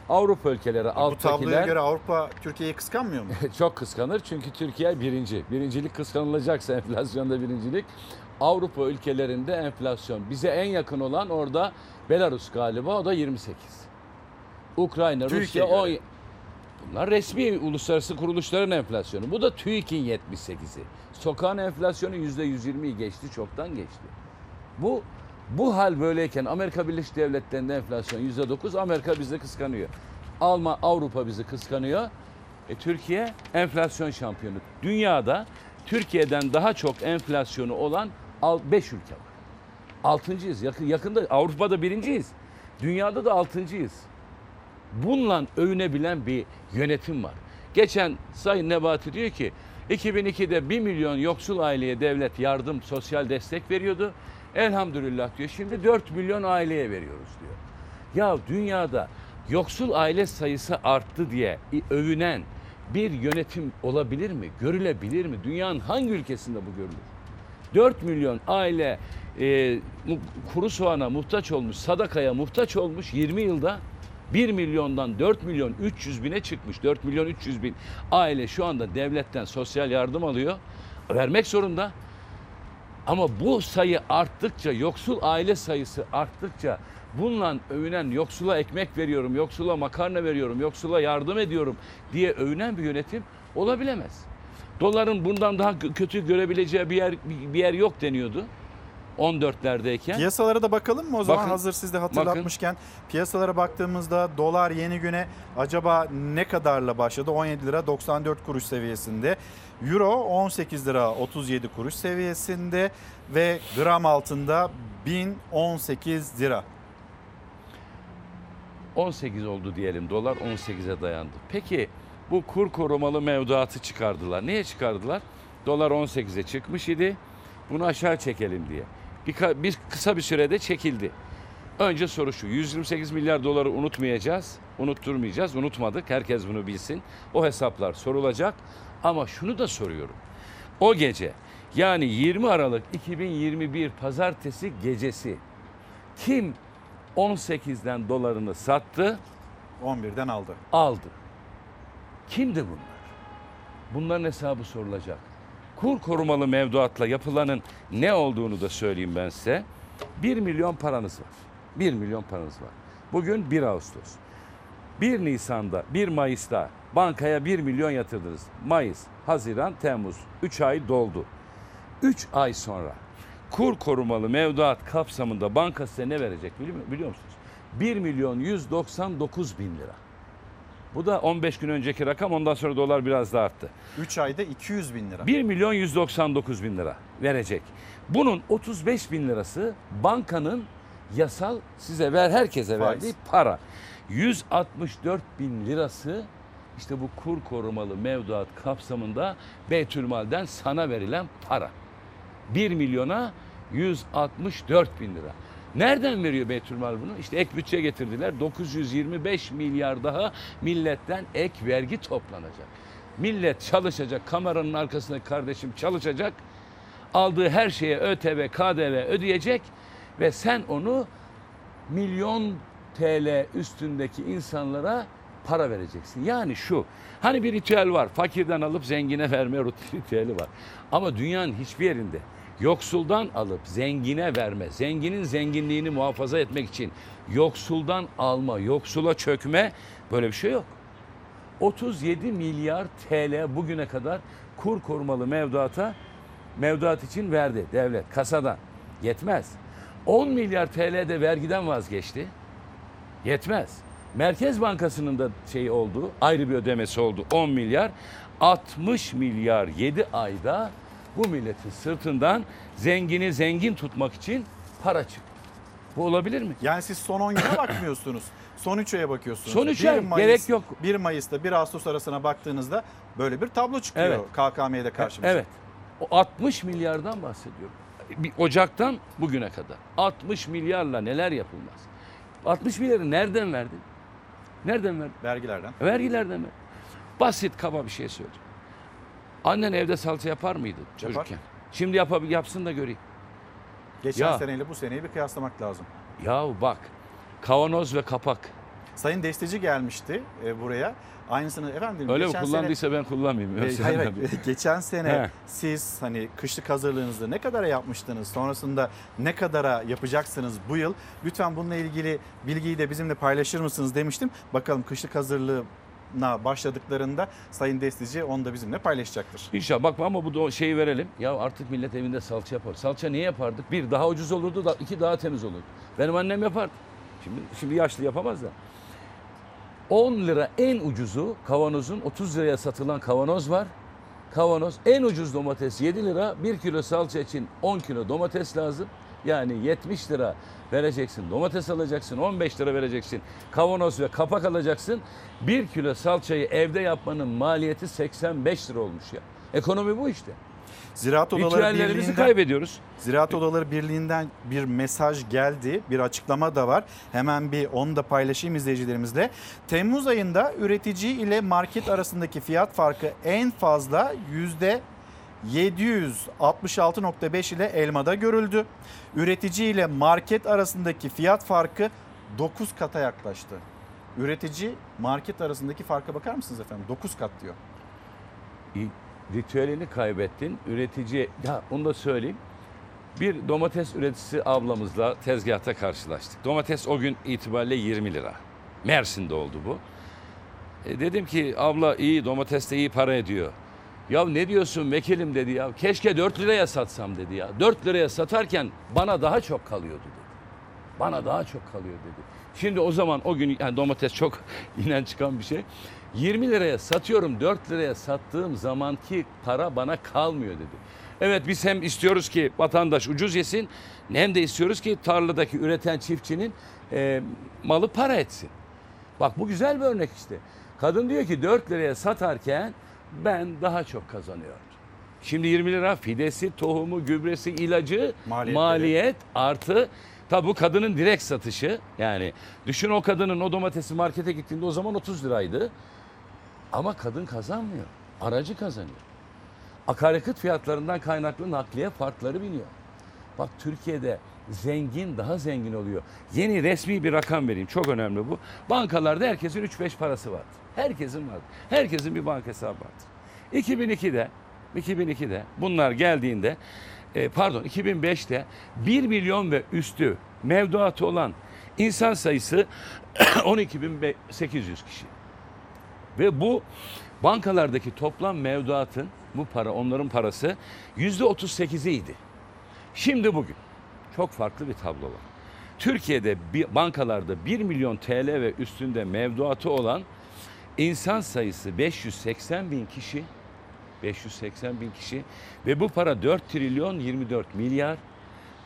Avrupa ülkeleri
Bu tabloya
alttakiler
göre Avrupa Türkiye'yi kıskanmıyor mu?
çok kıskanır çünkü Türkiye birinci. Birincilik kıskanılacaksa enflasyonda birincilik. Avrupa ülkelerinde enflasyon bize en yakın olan orada Belarus galiba o da 28. Ukrayna, Rusya
Türkiye'ye
10.
göre.
Bunlar resmi uluslararası kuruluşların enflasyonu. Bu da TÜİK'in 78'i. Sokağın enflasyonu %120'yi geçti, çoktan geçti. Bu bu hal böyleyken Amerika Birleşik Devletleri'nde enflasyon %9, Amerika bizi kıskanıyor. Alman, Avrupa bizi kıskanıyor. E, Türkiye enflasyon şampiyonu. Dünyada Türkiye'den daha çok enflasyonu olan 5 ülke var. Altıncıyız. Yakın, yakında Avrupa'da birinciyiz. Dünyada da altıncıyız. Bununla övünebilen bir yönetim var. Geçen Sayın Nebati diyor ki 2002'de 1 milyon yoksul aileye devlet yardım, sosyal destek veriyordu. Elhamdülillah diyor şimdi 4 milyon aileye veriyoruz diyor. Ya dünyada yoksul aile sayısı arttı diye övünen bir yönetim olabilir mi? Görülebilir mi? Dünyanın hangi ülkesinde bu görülür? 4 milyon aile e, kuru soğana muhtaç olmuş, sadakaya muhtaç olmuş 20 yılda 1 milyondan 4 milyon 300 bine çıkmış. 4 milyon 300 bin aile şu anda devletten sosyal yardım alıyor. Vermek zorunda. Ama bu sayı arttıkça, yoksul aile sayısı arttıkça bununla övünen yoksula ekmek veriyorum, yoksula makarna veriyorum, yoksula yardım ediyorum diye övünen bir yönetim olabilemez. Doların bundan daha kö- kötü görebileceği bir yer bir yer yok deniyordu. 14'lerdeyken.
Piyasalara da bakalım mı o zaman
Bakın,
hazır siz de hatırlatmışken. Piyasalara baktığımızda dolar yeni güne acaba ne kadarla başladı? 17 lira 94 kuruş seviyesinde. Euro 18 lira 37 kuruş seviyesinde ve gram altında 1018 lira.
18 oldu diyelim. Dolar 18'e dayandı. Peki bu kur korumalı mevduatı çıkardılar. Niye çıkardılar? Dolar 18'e çıkmış idi. Bunu aşağı çekelim diye. Bir, bir kısa bir sürede çekildi. Önce soru şu. 128 milyar doları unutmayacağız. Unutturmayacağız. Unutmadık. Herkes bunu bilsin. O hesaplar sorulacak. Ama şunu da soruyorum. O gece yani 20 Aralık 2021 pazartesi gecesi kim 18'den dolarını sattı?
11'den aldı.
Aldı. Kimdi bunlar? Bunların hesabı sorulacak. Kur korumalı mevduatla yapılanın ne olduğunu da söyleyeyim ben size. 1 milyon paranız var. 1 milyon paranız var. Bugün 1 Ağustos. 1 Nisan'da, 1 Mayıs'ta bankaya 1 milyon yatırdınız. Mayıs, Haziran, Temmuz. 3 ay doldu. 3 ay sonra kur korumalı mevduat kapsamında banka size ne verecek biliyor, musunuz? 1 milyon 199 bin lira. Bu da 15 gün önceki rakam ondan sonra dolar biraz da arttı.
3 ayda 200 bin lira.
1 milyon 199 bin lira verecek. Bunun 35 bin lirası bankanın yasal size ver herkese
Faiz.
verdiği para. 164 bin lirası İşte bu kur korumalı mevduat kapsamında Beytülmal'den sana verilen para. 1 milyona 164 bin lira. Nereden veriyor Beytülmal bunu? İşte ek bütçe getirdiler. 925 milyar daha milletten ek vergi toplanacak. Millet çalışacak, kameranın arkasındaki kardeşim çalışacak. Aldığı her şeye ÖTV, KDV ödeyecek ve sen onu milyon TL üstündeki insanlara para vereceksin. Yani şu, hani bir ritüel var, fakirden alıp zengine verme ritüeli var. Ama dünyanın hiçbir yerinde yoksuldan alıp zengine verme, zenginin zenginliğini muhafaza etmek için yoksuldan alma, yoksula çökme böyle bir şey yok. 37 milyar TL bugüne kadar kur korumalı mevduata mevduat için verdi devlet kasadan. Yetmez. 10 milyar TL de vergiden vazgeçti. Yetmez. Merkez Bankası'nın da şey oldu, ayrı bir ödemesi oldu 10 milyar. 60 milyar 7 ayda bu milletin sırtından zengini zengin tutmak için para çıktı. Bu olabilir mi?
Yani siz son 10 yıla bakmıyorsunuz. Son 3 aya bakıyorsunuz.
Son üç
1
ay, gerek yok.
1 Mayıs'ta 1 Ağustos arasına baktığınızda böyle bir tablo çıkıyor
Evet.
KKM'de karşımıza.
Evet. O 60 milyardan bahsediyorum. Bir Ocak'tan bugüne kadar 60 milyarla neler yapılmaz? 60 milyarı nereden verdin? Nereden verdin?
Vergilerden.
Vergilerden mi? Basit kaba bir şey söyleyeyim. Annen evde salça yapar mıydı çocukken? Şimdi yapabil yapsın da göreyim.
Geçen
Ya.
seneyle bu seneyi bir kıyaslamak lazım.
Yahu bak kavanoz ve kapak.
Sayın Destici gelmişti e, buraya. Aynısını efendim
Öyle mi
geçen
kullandıysa ben kullanmayayım.
sene, E, hayır, geçen sene
He.
siz hani kışlık hazırlığınızı ne kadara yapmıştınız? Sonrasında ne kadara yapacaksınız bu yıl? Lütfen bununla ilgili bilgiyi de bizimle paylaşır mısınız demiştim. Bakalım kışlık hazırlığına başladıklarında Sayın Destici onu da bizimle paylaşacaktır.
İnşallah bakma ama bu şeyi verelim. Ya artık millet evinde salça yapar. Salça niye yapardık? Bir daha ucuz olurdu da iki daha temiz olurdu. Benim annem yapardı. Şimdi şimdi yaşlı yapamaz da. 10 lira en ucuzu kavanozun 30 liraya satılan kavanoz var. Kavanoz en ucuz domates 7 lira. 1 kilo salça için 10 kilo domates lazım. Yani 70 lira vereceksin. Domates alacaksın. 15 lira vereceksin. Kavanoz ve kapak alacaksın. 1 kilo salçayı evde yapmanın maliyeti 85 lira olmuş ya. Ekonomi bu işte.
Ziraat Odaları Birliği'nden
kaybediyoruz.
Ziraat Odaları Birliği'nden bir mesaj geldi. Bir açıklama da var. Hemen bir onu da paylaşayım izleyicilerimizle. Temmuz ayında üretici ile market arasındaki fiyat farkı en fazla yüzde 766.5 ile elmada görüldü. Üretici ile market arasındaki fiyat farkı 9 kata yaklaştı. Üretici market arasındaki farka bakar mısınız efendim? 9 kat diyor.
ritüelini kaybettin. Üretici, ya onu da söyleyeyim. Bir domates üreticisi ablamızla tezgahta karşılaştık. Domates o gün itibariyle 20 lira. Mersin'de oldu bu. E dedim ki abla iyi domates de iyi para ediyor. Ya ne diyorsun vekilim dedi ya. Keşke 4 liraya satsam dedi ya. 4 liraya satarken bana daha çok kalıyordu dedi. Bana daha çok kalıyor dedi. Şimdi o zaman o gün yani domates çok inen çıkan bir şey. 20 liraya satıyorum 4 liraya sattığım zamanki para bana kalmıyor dedi. Evet biz hem istiyoruz ki vatandaş ucuz yesin hem de istiyoruz ki tarladaki üreten çiftçinin e, malı para etsin. Bak bu güzel bir örnek işte. Kadın diyor ki 4 liraya satarken ben daha çok kazanıyorum. Şimdi 20 lira fidesi, tohumu, gübresi, ilacı,
Maliyetleri.
maliyet artı tabi bu kadının direkt satışı. Yani düşün o kadının o domatesi markete gittiğinde o zaman 30 liraydı. Ama kadın kazanmıyor. Aracı kazanıyor. Akaryakıt fiyatlarından kaynaklı nakliye farkları biniyor. Bak Türkiye'de zengin daha zengin oluyor. Yeni resmi bir rakam vereyim. Çok önemli bu. Bankalarda herkesin 3-5 parası vardır. Herkesin vardır. Herkesin bir banka hesabı vardır. 2002'de 2002'de bunlar geldiğinde e, pardon 2005'te 1 milyon ve üstü mevduatı olan insan sayısı 12.800 kişi. Ve bu bankalardaki toplam mevduatın bu para onların parası yüzde 38'iydi. Şimdi bugün çok farklı bir tablo var. Türkiye'de bankalarda 1 milyon TL ve üstünde mevduatı olan insan sayısı 580 bin kişi. 580 bin kişi ve bu para 4 trilyon 24 milyar.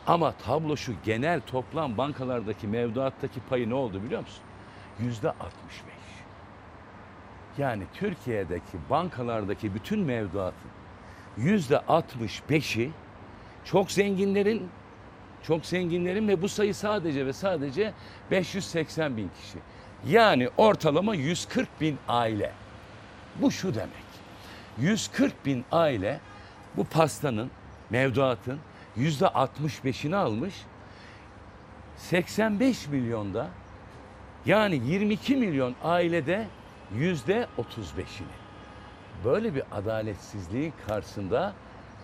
Ama tablo şu genel toplam bankalardaki mevduattaki payı ne oldu biliyor musun? Yüzde 65. Yani Türkiye'deki bankalardaki bütün mevduatın yüzde 65'i çok zenginlerin çok zenginlerin ve bu sayı sadece ve sadece 580 bin kişi. Yani ortalama 140 bin aile. Bu şu demek. 140 bin aile bu pastanın, mevduatın yüzde 65'ini almış. 85 milyonda yani 22 milyon ailede yüzde 35'ini. Böyle bir adaletsizliğin karşısında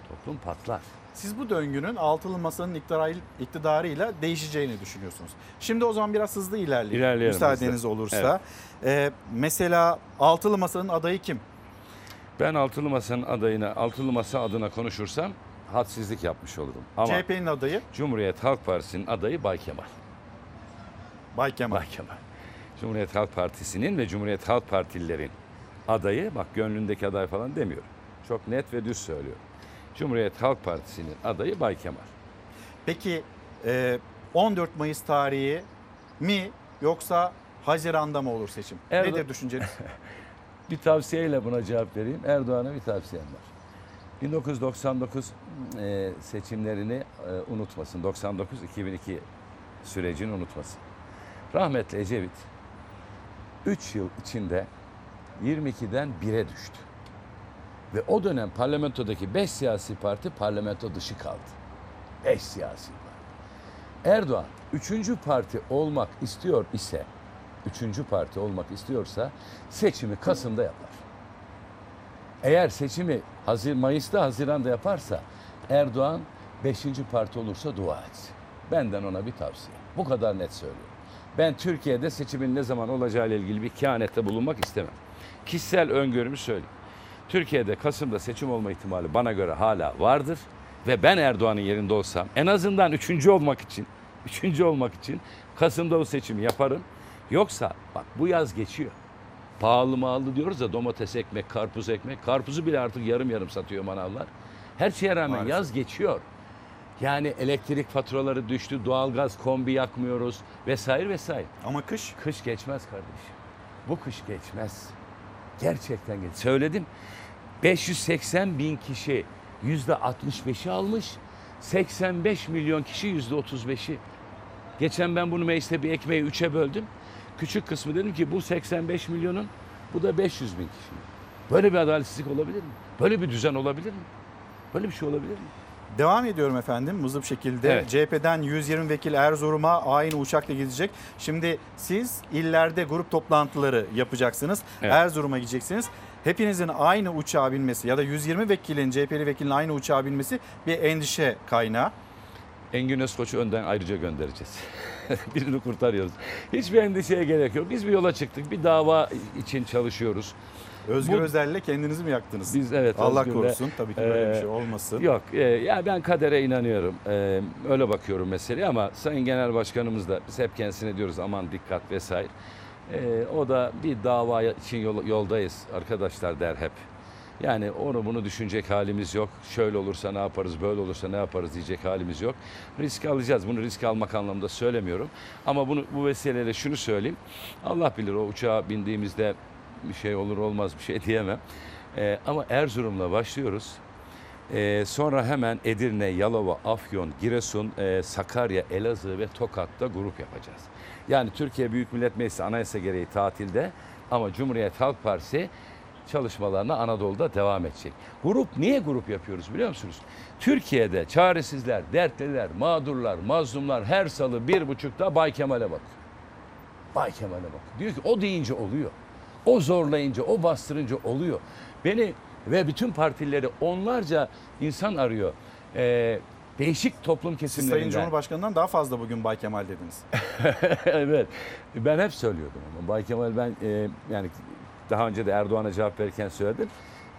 toplum patlar.
Siz bu döngünün altılı masanın iktidarı- iktidarıyla değişeceğini düşünüyorsunuz. Şimdi o zaman biraz hızlı ilerleyelim.
İlerleyelim
Müsaadeniz
hızlı.
olursa. Ee, mesela altılı masanın adayı kim?
Ben Altılı Masa'nın adayına, Altılı Masa adına konuşursam hadsizlik yapmış olurum. Ama
CHP'nin adayı
Cumhuriyet Halk Partisi'nin adayı Bay Kemal.
Bay Kemal.
Bay Kemal. Cumhuriyet Halk Partisi'nin ve Cumhuriyet Halk Partililerin adayı, bak gönlündeki aday falan demiyorum. Çok net ve düz söylüyorum. Cumhuriyet Halk Partisi'nin adayı Bay Kemal.
Peki e, 14 Mayıs tarihi mi yoksa Haziran'da mı olur seçim?
Erdo-
Nedir düşünceniz?
Bir tavsiyeyle buna cevap vereyim. Erdoğan'a bir tavsiyem var. 1999 e, seçimlerini e, unutmasın. 99-2002 sürecini unutmasın. Rahmetli Ecevit 3 yıl içinde 22'den 1'e düştü. Ve o dönem parlamentodaki 5 siyasi parti parlamento dışı kaldı. 5 siyasi parti. Erdoğan 3. parti olmak istiyor ise, 3. parti olmak istiyorsa seçimi Kasım'da yapar. Eğer seçimi Hazir, Mayıs'ta Haziran'da yaparsa Erdoğan 5. parti olursa dua etsin. Benden ona bir tavsiye. Bu kadar net söylüyorum. Ben Türkiye'de seçimin ne zaman olacağı ile ilgili bir kehanette bulunmak istemem. Kişisel öngörümü söyleyeyim. Türkiye'de Kasım'da seçim olma ihtimali bana göre hala vardır. Ve ben Erdoğan'ın yerinde olsam en azından üçüncü olmak için, üçüncü olmak için Kasım'da o seçimi yaparım. Yoksa bak bu yaz geçiyor. Pahalı mağalı diyoruz da domates ekmek, karpuz ekmek. Karpuzu bile artık yarım yarım satıyor manavlar. Her şeye rağmen
Maalesef.
yaz geçiyor. Yani elektrik faturaları düştü, doğalgaz kombi yakmıyoruz vesaire vesaire.
Ama kış?
Kış geçmez kardeşim. Bu kış geçmez. Gerçekten geç. Söyledim. 580 bin kişi yüzde 65'i almış. 85 milyon kişi yüzde 35'i. Geçen ben bunu mecliste bir ekmeği üçe böldüm. Küçük kısmı dedim ki bu 85 milyonun bu da 500 bin kişi. Böyle bir adaletsizlik olabilir mi? Böyle bir düzen olabilir mi? Böyle bir şey olabilir mi?
Devam ediyorum efendim hızlı bir şekilde.
Evet.
CHP'den 120 vekil Erzurum'a aynı uçakla gidecek. Şimdi siz illerde grup toplantıları yapacaksınız.
Evet.
Erzurum'a gideceksiniz. Hepinizin aynı uçağa binmesi ya da 120 vekilin CHP'li vekilin aynı uçağa binmesi bir endişe kaynağı.
Engin Özkoç'u önden ayrıca göndereceğiz. Birini kurtarıyoruz. Hiçbir endişeye gerek yok. Biz bir yola çıktık. Bir dava için çalışıyoruz.
Özgür
Bu-
Özel'le kendinizi mi yaktınız?
Biz evet
Allah
Özgür'le,
korusun tabii ki böyle bir
e,
şey olmasın.
Yok e, ya ben kadere inanıyorum. E, öyle bakıyorum meseleye ama Sayın Genel Başkanımız da biz hep kendisine diyoruz aman dikkat vesaire. E, o da bir dava için yol- yoldayız arkadaşlar der hep. Yani onu bunu düşünecek halimiz yok. Şöyle olursa ne yaparız, böyle olursa ne yaparız diyecek halimiz yok. Risk alacağız. Bunu risk almak anlamında söylemiyorum. Ama bunu bu vesileyle şunu söyleyeyim. Allah bilir o uçağa bindiğimizde bir şey olur olmaz bir şey diyemem. Ee, ama Erzurum'la başlıyoruz. Ee, sonra hemen Edirne, Yalova, Afyon, Giresun, e, Sakarya, Elazığ ve Tokat'ta grup yapacağız. Yani Türkiye Büyük Millet Meclisi anayasa gereği tatilde ama Cumhuriyet Halk Partisi çalışmalarına Anadolu'da devam edecek. Grup niye grup yapıyoruz biliyor musunuz? Türkiye'de çaresizler, dertliler, mağdurlar, mazlumlar her salı bir buçukta Bay Kemal'e bakıyor. Bay Kemal'e bak. Diyor ki o deyince oluyor. O zorlayınca, o bastırınca oluyor. Beni ve bütün partileri onlarca insan arıyor. Ee, değişik toplum
Siz
kesimlerinden.
Sayın Cumhurbaşkanı'ndan daha fazla bugün Bay Kemal dediniz.
evet. Ben hep söylüyordum ama Bay Kemal ben e, yani daha önce de Erdoğan'a cevap verirken söyledim.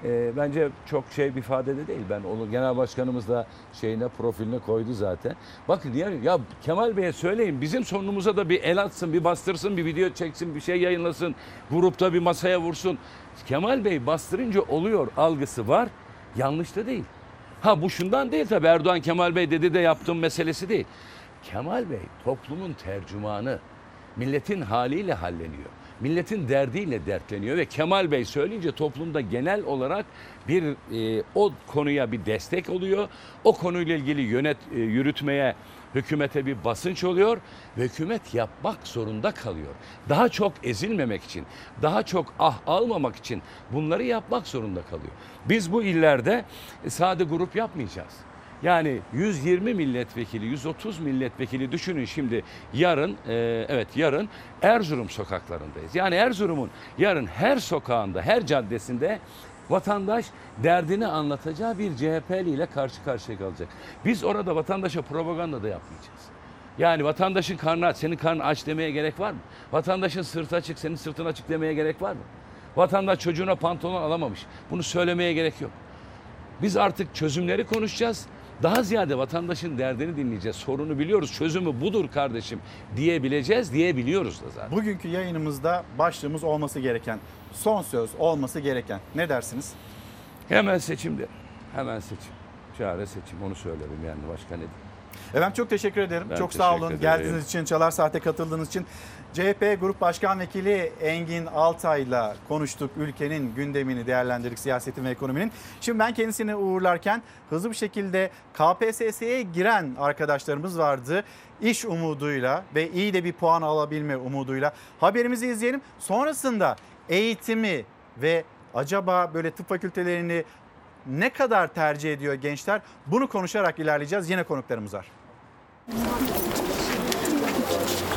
E, bence çok şey bir ifadede değil. Ben onu genel başkanımız da şeyine profiline koydu zaten. Bakın ya, ya Kemal Bey'e söyleyin bizim sorunumuza da bir el atsın, bir bastırsın, bir video çeksin, bir şey yayınlasın. Grupta bir masaya vursun. Kemal Bey bastırınca oluyor algısı var. Yanlış da değil. Ha bu şundan değil tabii Erdoğan Kemal Bey dedi de yaptığım meselesi değil. Kemal Bey toplumun tercümanı. Milletin haliyle halleniyor. milletin derdiyle dertleniyor ve Kemal Bey söyleyince toplumda genel olarak bir e, o konuya bir destek oluyor. O konuyla ilgili yönet e, yürütmeye hükümete bir basınç oluyor ve hükümet yapmak zorunda kalıyor. Daha çok ezilmemek için, daha çok ah almamak için bunları yapmak zorunda kalıyor. Biz bu illerde e, sade grup yapmayacağız. Yani 120 milletvekili, 130 milletvekili düşünün şimdi yarın, e, evet yarın Erzurum sokaklarındayız. Yani Erzurum'un yarın her sokağında, her caddesinde vatandaş derdini anlatacağı bir CHP'li ile karşı karşıya kalacak. Biz orada vatandaşa propaganda da yapmayacağız. Yani vatandaşın karnı aç, senin karnın aç demeye gerek var mı? Vatandaşın sırtı açık, senin sırtın açık demeye gerek var mı? Vatandaş çocuğuna pantolon alamamış. Bunu söylemeye gerek yok. Biz artık çözümleri konuşacağız. Daha ziyade vatandaşın derdini dinleyeceğiz. Sorunu biliyoruz. Çözümü budur kardeşim diyebileceğiz, diyebiliyoruz da zaten.
Bugünkü yayınımızda başlığımız olması gereken, son söz olması gereken. Ne dersiniz?
Hemen seçimde. Hemen seçim. Çare seçim. Onu söylerim yani başka ne diyeyim.
Efendim çok teşekkür ederim.
Ben
çok sağ olun.
ederim.
Geldiğiniz için, Çalar Saat'e katıldığınız için. CHP Grup Başkan Vekili Engin Altay'la konuştuk. Ülkenin gündemini değerlendirdik, siyasetin ve ekonominin. Şimdi ben kendisini uğurlarken hızlı bir şekilde KPSS'ye giren arkadaşlarımız vardı. İş umuduyla ve iyi de bir puan alabilme umuduyla haberimizi izleyelim. Sonrasında eğitimi ve acaba böyle tıp fakültelerini ne kadar tercih ediyor gençler? Bunu konuşarak ilerleyeceğiz. Yine konuklarımız var.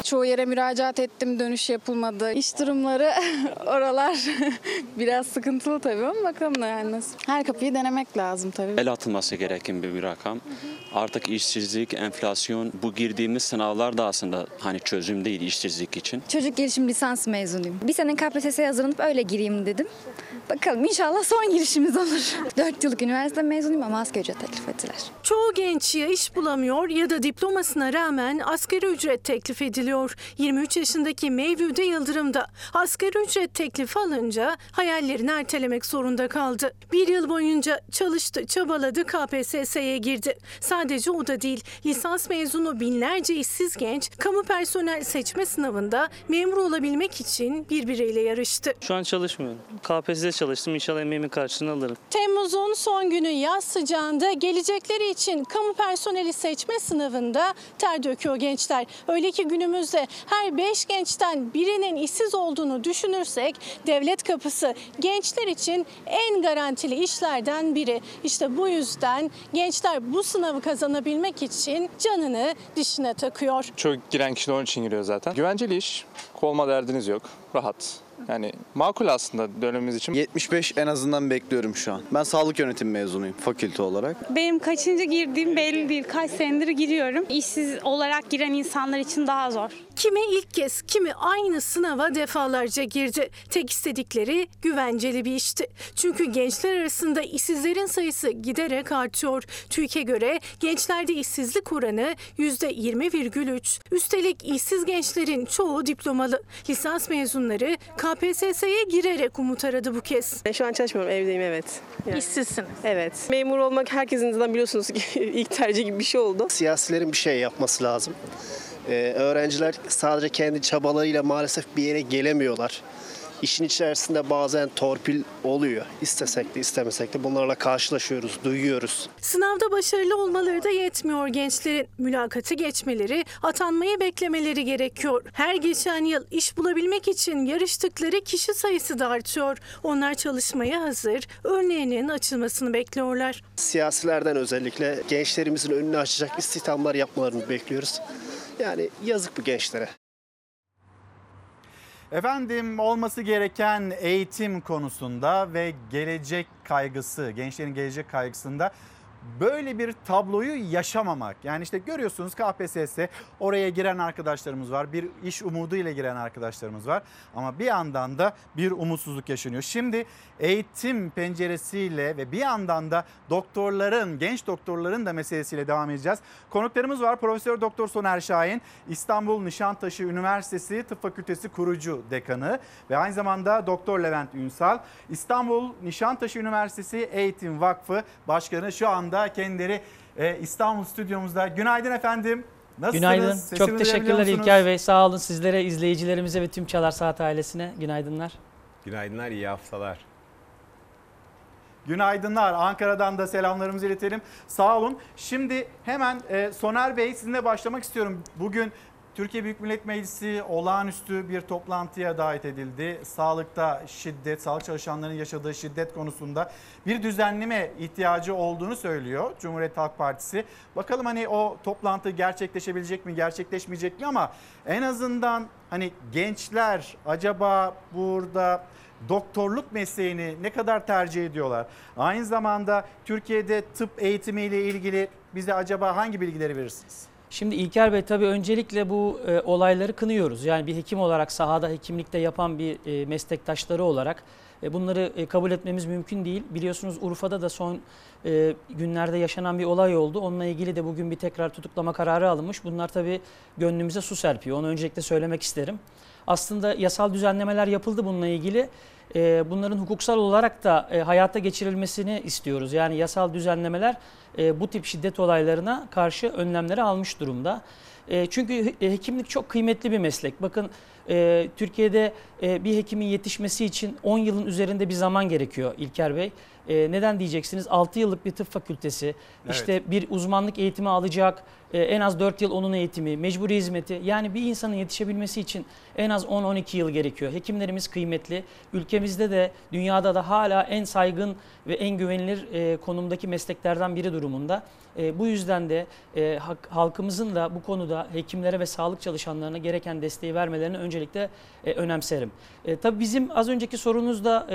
Çoğu yere müracaat ettim, dönüş yapılmadı. İş durumları oralar biraz sıkıntılı tabii ama bakalım da yani nasıl. Her kapıyı denemek lazım tabii.
El atılması gereken bir rakam. Artık işsizlik, enflasyon, bu girdiğimiz sınavlar da aslında hani çözüm değil işsizlik için.
Çocuk gelişim lisans mezunuyum. Bir sene KPSS'ye hazırlanıp öyle gireyim dedim. Bakalım inşallah son girişimiz olur. 4 yıllık üniversite mezunuyum ama asgari ücret teklif ettiler.
Çoğu genç ya iş bulamıyor ya da diplomasına rağmen asgari ücret teklif ediliyor. 23 yaşındaki Mevlüde Yıldırım da asgari ücret teklifi alınca hayallerini ertelemek zorunda kaldı. Bir yıl boyunca çalıştı, çabaladı, KPSS'ye girdi. Sadece o da değil, lisans mezunu binlerce işsiz genç kamu personel seçme sınavında memur olabilmek için birbiriyle yarıştı.
Şu an çalışmıyorum. KPSS'de çalıştım. İnşallah emeğimin karşılığını alırım.
Temmuz'un son günü yaz sıcağında gelecekleri için kamu personeli seçme sınavında ter döküyor gençler. Öyle ki günümüzde her 5 gençten birinin işsiz olduğunu düşünürsek devlet kapısı gençler için en garantili işlerden biri. İşte bu yüzden gençler bu sınavı kazanabilmek için canını dişine takıyor.
Çok giren kişi onun için giriyor zaten. Güvenceli iş, kovma derdiniz yok, rahat. Yani makul aslında dönemimiz için.
75 en azından bekliyorum şu an. Ben sağlık yönetimi mezunuyum fakülte olarak.
Benim kaçıncı girdiğim belli değil. Kaç senedir giriyorum. İşsiz olarak giren insanlar için daha zor.
Kimi ilk kez, kimi aynı sınava defalarca girdi. Tek istedikleri güvenceli bir işti. Çünkü gençler arasında işsizlerin sayısı giderek artıyor. TÜİK'e göre gençlerde işsizlik oranı %20,3. Üstelik işsiz gençlerin çoğu diplomalı. Lisans mezunları KPSS'ye girerek umut aradı bu kez.
Şu an çalışmıyorum, evdeyim evet.
İşsizsiniz.
Evet. Memur olmak herkesin zaten biliyorsunuz ki ilk tercih gibi bir şey oldu.
Siyasilerin bir şey yapması lazım. Ee, öğrenciler sadece kendi çabalarıyla maalesef bir yere gelemiyorlar. İşin içerisinde bazen torpil oluyor. İstesek de istemesek de bunlarla karşılaşıyoruz, duyuyoruz.
Sınavda başarılı olmaları da yetmiyor gençlerin. Mülakatı geçmeleri, atanmayı beklemeleri gerekiyor. Her geçen yıl iş bulabilmek için yarıştıkları kişi sayısı da artıyor. Onlar çalışmaya hazır, önlerinin açılmasını bekliyorlar.
Siyasilerden özellikle gençlerimizin önünü açacak istihdamlar yapmalarını bekliyoruz. Yani yazık bu gençlere.
Efendim olması gereken eğitim konusunda ve gelecek kaygısı, gençlerin gelecek kaygısında böyle bir tabloyu yaşamamak. Yani işte görüyorsunuz KPSS oraya giren arkadaşlarımız var. Bir iş umudu ile giren arkadaşlarımız var. Ama bir yandan da bir umutsuzluk yaşanıyor. Şimdi eğitim penceresiyle ve bir yandan da doktorların, genç doktorların da meselesiyle devam edeceğiz. Konuklarımız var. Profesör Doktor Soner Şahin, İstanbul Nişantaşı Üniversitesi Tıp Fakültesi kurucu dekanı ve aynı zamanda Doktor Levent Ünsal, İstanbul Nişantaşı Üniversitesi Eğitim Vakfı Başkanı şu anda kendileri e, İstanbul stüdyomuzda. Günaydın efendim. Nasılsınız?
Günaydın.
Sesimi
Çok teşekkürler? İlker Bey. Sağ olun sizlere, izleyicilerimize ve tüm Çalar Saat ailesine. Günaydınlar.
Günaydınlar, iyi haftalar.
Günaydınlar. Ankara'dan da selamlarımızı iletelim. Sağ olun. Şimdi hemen e, Soner Bey sizinle başlamak istiyorum. Bugün Türkiye Büyük Millet Meclisi olağanüstü bir toplantıya davet edildi. Sağlıkta şiddet, sağlık çalışanlarının yaşadığı şiddet konusunda bir düzenleme ihtiyacı olduğunu söylüyor Cumhuriyet Halk Partisi. Bakalım hani o toplantı gerçekleşebilecek mi, gerçekleşmeyecek mi ama en azından hani gençler acaba burada doktorluk mesleğini ne kadar tercih ediyorlar? Aynı zamanda Türkiye'de tıp eğitimiyle ilgili bize acaba hangi bilgileri verirsiniz?
Şimdi İlker Bey tabii öncelikle bu e, olayları kınıyoruz. Yani bir hekim olarak sahada hekimlikte yapan bir e, meslektaşları olarak e, bunları e, kabul etmemiz mümkün değil. Biliyorsunuz Urfa'da da son e, günlerde yaşanan bir olay oldu. Onunla ilgili de bugün bir tekrar tutuklama kararı alınmış. Bunlar tabii gönlümüze su serpiyor. Onu öncelikle söylemek isterim. Aslında yasal düzenlemeler yapıldı bununla ilgili. E, bunların hukuksal olarak da e, hayata geçirilmesini istiyoruz. Yani yasal düzenlemeler e, bu tip şiddet olaylarına karşı önlemleri almış durumda. E, çünkü he- hekimlik çok kıymetli bir meslek. Bakın e, Türkiye'de e, bir hekimin yetişmesi için 10 yılın üzerinde bir zaman gerekiyor İlker Bey. E, neden diyeceksiniz? 6 yıllık bir tıp fakültesi, işte bir uzmanlık eğitimi alacak, e, en az 4 yıl onun eğitimi, mecburi hizmeti. Yani bir insanın yetişebilmesi için en az 10-12 yıl gerekiyor. Hekimlerimiz kıymetli. Ülkemizde de dünyada da hala en saygın ve en güvenilir e, konumdaki mesleklerden biri durumunda. E, bu yüzden de e, halkımızın da bu konuda hekimlere ve sağlık çalışanlarına gereken desteği vermelerini öncelikle önemserim. E, tabii bizim az önceki sorunuzda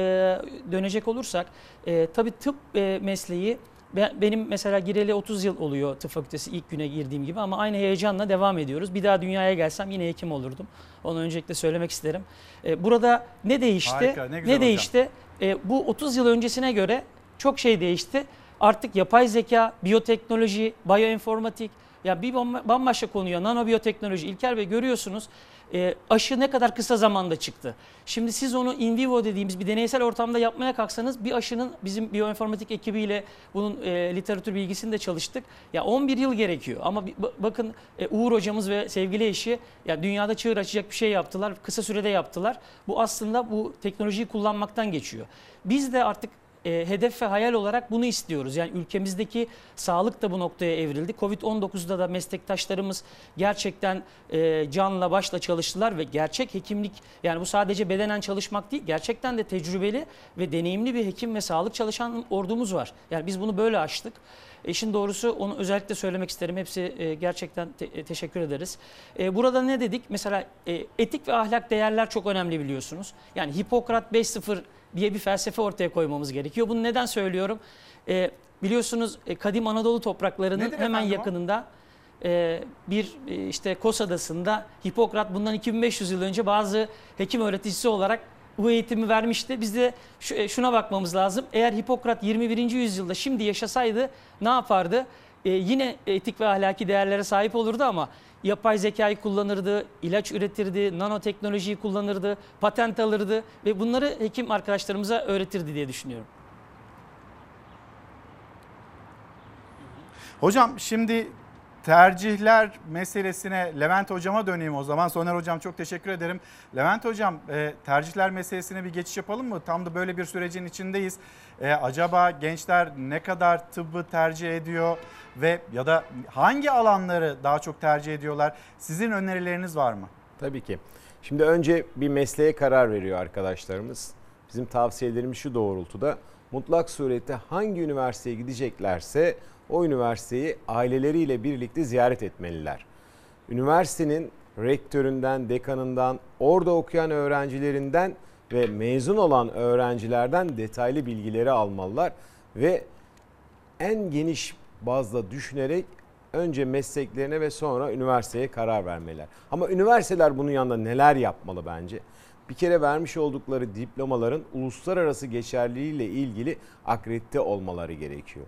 dönecek olursak, e, tabii tıp mesleği benim mesela gireli 30 yıl oluyor tıp fakültesi ilk güne girdiğim gibi ama aynı heyecanla devam ediyoruz. Bir daha dünyaya gelsem yine hekim olurdum. Onu öncelikle söylemek isterim. E, burada ne değişti?
Harika, ne
ne
güzel hocam.
değişti? E, bu 30 yıl öncesine göre çok şey değişti. Artık yapay zeka, biyoteknoloji, bioinformatik ya bir bamba- bambaşka konuya nanobiyoteknoloji İlker Bey görüyorsunuz e, aşı ne kadar kısa zamanda çıktı. Şimdi siz onu in vivo dediğimiz bir deneysel ortamda yapmaya kalksanız bir aşının bizim biyoinformatik ekibiyle bunun e, literatür bilgisini de çalıştık. Ya 11 yıl gerekiyor ama bir- ba- bakın e, Uğur hocamız ve sevgili eşi ya dünyada çığır açacak bir şey yaptılar. Kısa sürede yaptılar. Bu aslında bu teknolojiyi kullanmaktan geçiyor. Biz de artık e, hedef ve hayal olarak bunu istiyoruz. Yani ülkemizdeki sağlık da bu noktaya evrildi. Covid-19'da da meslektaşlarımız gerçekten e, canla başla çalıştılar ve gerçek hekimlik yani bu sadece bedenen çalışmak değil gerçekten de tecrübeli ve deneyimli bir hekim ve sağlık çalışan ordumuz var. Yani biz bunu böyle aştık. İşin doğrusu onu özellikle söylemek isterim. Hepsi e, gerçekten te- e, teşekkür ederiz. E, burada ne dedik? Mesela etik ve ahlak değerler çok önemli biliyorsunuz. Yani Hipokrat 5.0 diye bir felsefe ortaya koymamız gerekiyor. Bunu neden söylüyorum? E, biliyorsunuz kadim Anadolu topraklarının
Nedir
hemen yakınında e, bir e, işte Kos Adası'nda Hipokrat bundan 2500 yıl önce bazı hekim öğreticisi olarak bu eğitimi vermişti. Biz de şu- e, şuna bakmamız lazım. Eğer Hipokrat 21. yüzyılda şimdi yaşasaydı ne yapardı? E, yine etik ve ahlaki değerlere sahip olurdu ama yapay zekayı kullanırdı, ilaç üretirdi, nanoteknolojiyi kullanırdı, patent alırdı ve bunları hekim arkadaşlarımıza öğretirdi diye düşünüyorum.
Hocam şimdi tercihler meselesine Levent hocama döneyim o zaman. Soner hocam çok teşekkür ederim. Levent hocam e, tercihler meselesine bir geçiş yapalım mı? Tam da böyle bir sürecin içindeyiz. E, acaba gençler ne kadar tıbbı tercih ediyor ve ya da hangi alanları daha çok tercih ediyorlar? Sizin önerileriniz var mı?
Tabii ki. Şimdi önce bir mesleğe karar veriyor arkadaşlarımız. Bizim tavsiyelerimiz şu doğrultuda. Mutlak surette hangi üniversiteye gideceklerse o üniversiteyi aileleriyle birlikte ziyaret etmeliler. Üniversitenin rektöründen, dekanından, orada okuyan öğrencilerinden ve mezun olan öğrencilerden detaylı bilgileri almalılar ve en geniş bazda düşünerek önce mesleklerine ve sonra üniversiteye karar vermeliler. Ama üniversiteler bunun yanında neler yapmalı bence? Bir kere vermiş oldukları diplomaların uluslararası geçerliliğiyle ilgili akredite olmaları gerekiyor.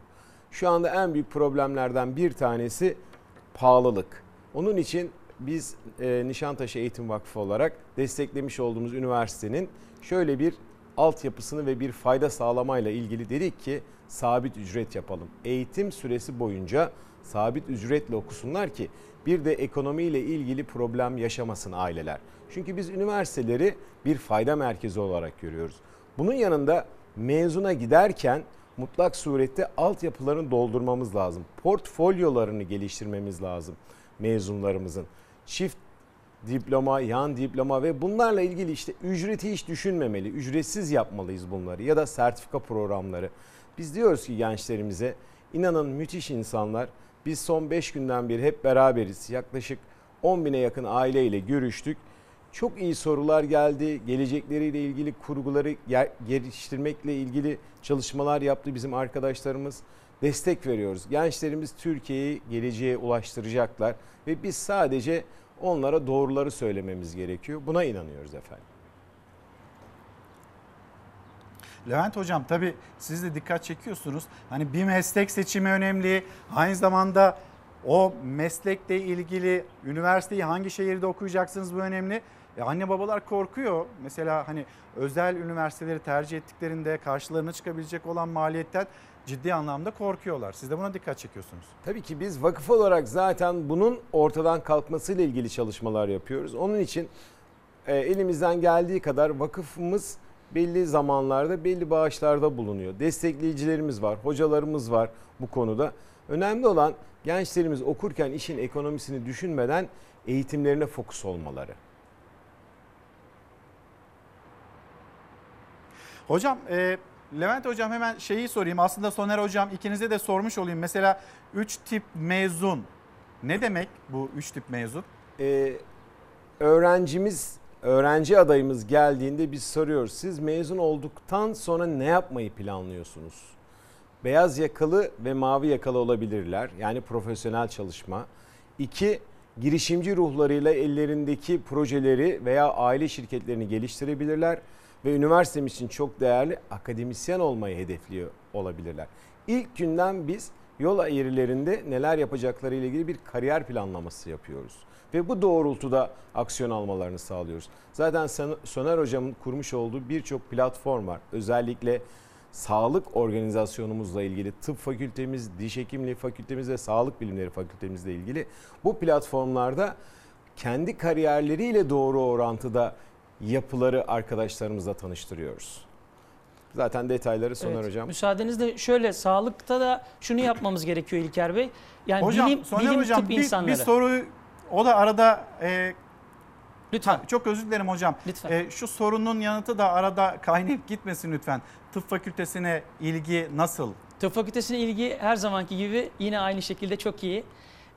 Şu anda en büyük problemlerden bir tanesi pahalılık. Onun için biz e, Nişantaşı Eğitim Vakfı olarak desteklemiş olduğumuz üniversitenin şöyle bir altyapısını ve bir fayda sağlamayla ilgili dedik ki sabit ücret yapalım. Eğitim süresi boyunca sabit ücretle okusunlar ki bir de ekonomiyle ilgili problem yaşamasın aileler. Çünkü biz üniversiteleri bir fayda merkezi olarak görüyoruz. Bunun yanında mezuna giderken mutlak surette altyapılarını doldurmamız lazım. Portfolyolarını geliştirmemiz lazım mezunlarımızın. Çift diploma, yan diploma ve bunlarla ilgili işte ücreti hiç düşünmemeli. Ücretsiz yapmalıyız bunları ya da sertifika programları. Biz diyoruz ki gençlerimize inanın müthiş insanlar. Biz son 5 günden beri hep beraberiz. Yaklaşık 10 bine yakın aileyle görüştük. Çok iyi sorular geldi. Gelecekleriyle ilgili kurguları geliştirmekle ilgili çalışmalar yaptı bizim arkadaşlarımız. Destek veriyoruz. Gençlerimiz Türkiye'yi geleceğe ulaştıracaklar ve biz sadece onlara doğruları söylememiz gerekiyor. Buna inanıyoruz efendim.
Levent Hocam tabii siz de dikkat çekiyorsunuz. Hani bir meslek seçimi önemli. Aynı zamanda o meslekle ilgili üniversiteyi hangi şehirde okuyacaksınız bu önemli. E anne babalar korkuyor. Mesela hani özel üniversiteleri tercih ettiklerinde karşılarına çıkabilecek olan maliyetten ciddi anlamda korkuyorlar. Siz de buna dikkat çekiyorsunuz.
Tabii ki biz vakıf olarak zaten bunun ortadan kalkmasıyla ilgili çalışmalar yapıyoruz. Onun için e, elimizden geldiği kadar vakıfımız belli zamanlarda belli bağışlarda bulunuyor. Destekleyicilerimiz var, hocalarımız var bu konuda. Önemli olan gençlerimiz okurken işin ekonomisini düşünmeden eğitimlerine fokus olmaları.
Hocam e, Levent Hocam hemen şeyi sorayım. Aslında Soner Hocam ikinize de sormuş olayım. Mesela 3 tip mezun ne demek bu 3 tip mezun?
Ee, öğrencimiz, öğrenci adayımız geldiğinde biz soruyoruz. Siz mezun olduktan sonra ne yapmayı planlıyorsunuz? Beyaz yakalı ve mavi yakalı olabilirler. Yani profesyonel çalışma. İki, girişimci ruhlarıyla ellerindeki projeleri veya aile şirketlerini geliştirebilirler ve üniversitemiz için çok değerli akademisyen olmayı hedefliyor olabilirler. İlk günden biz yol eğrilerinde neler yapacakları ile ilgili bir kariyer planlaması yapıyoruz. Ve bu doğrultuda aksiyon almalarını sağlıyoruz. Zaten Soner Hocam'ın kurmuş olduğu birçok platform var. Özellikle sağlık organizasyonumuzla ilgili tıp fakültemiz, diş hekimliği fakültemiz ve sağlık bilimleri fakültemizle ilgili bu platformlarda kendi kariyerleriyle doğru orantıda yapıları arkadaşlarımızla tanıştırıyoruz. Zaten detayları Soner
evet.
Hocam.
Müsaadenizle şöyle sağlıkta da şunu yapmamız gerekiyor İlker Bey. Yani
hocam,
bilim,
Soner
bilim
hocam,
tıp
bir,
insanları.
Bir soru o da arada e, Lütfen. Ha, çok özür dilerim hocam.
Lütfen.
E, şu sorunun yanıtı da arada kaynayıp gitmesin lütfen. Tıp fakültesine ilgi nasıl?
Tıp fakültesine ilgi her zamanki gibi yine aynı şekilde çok iyi.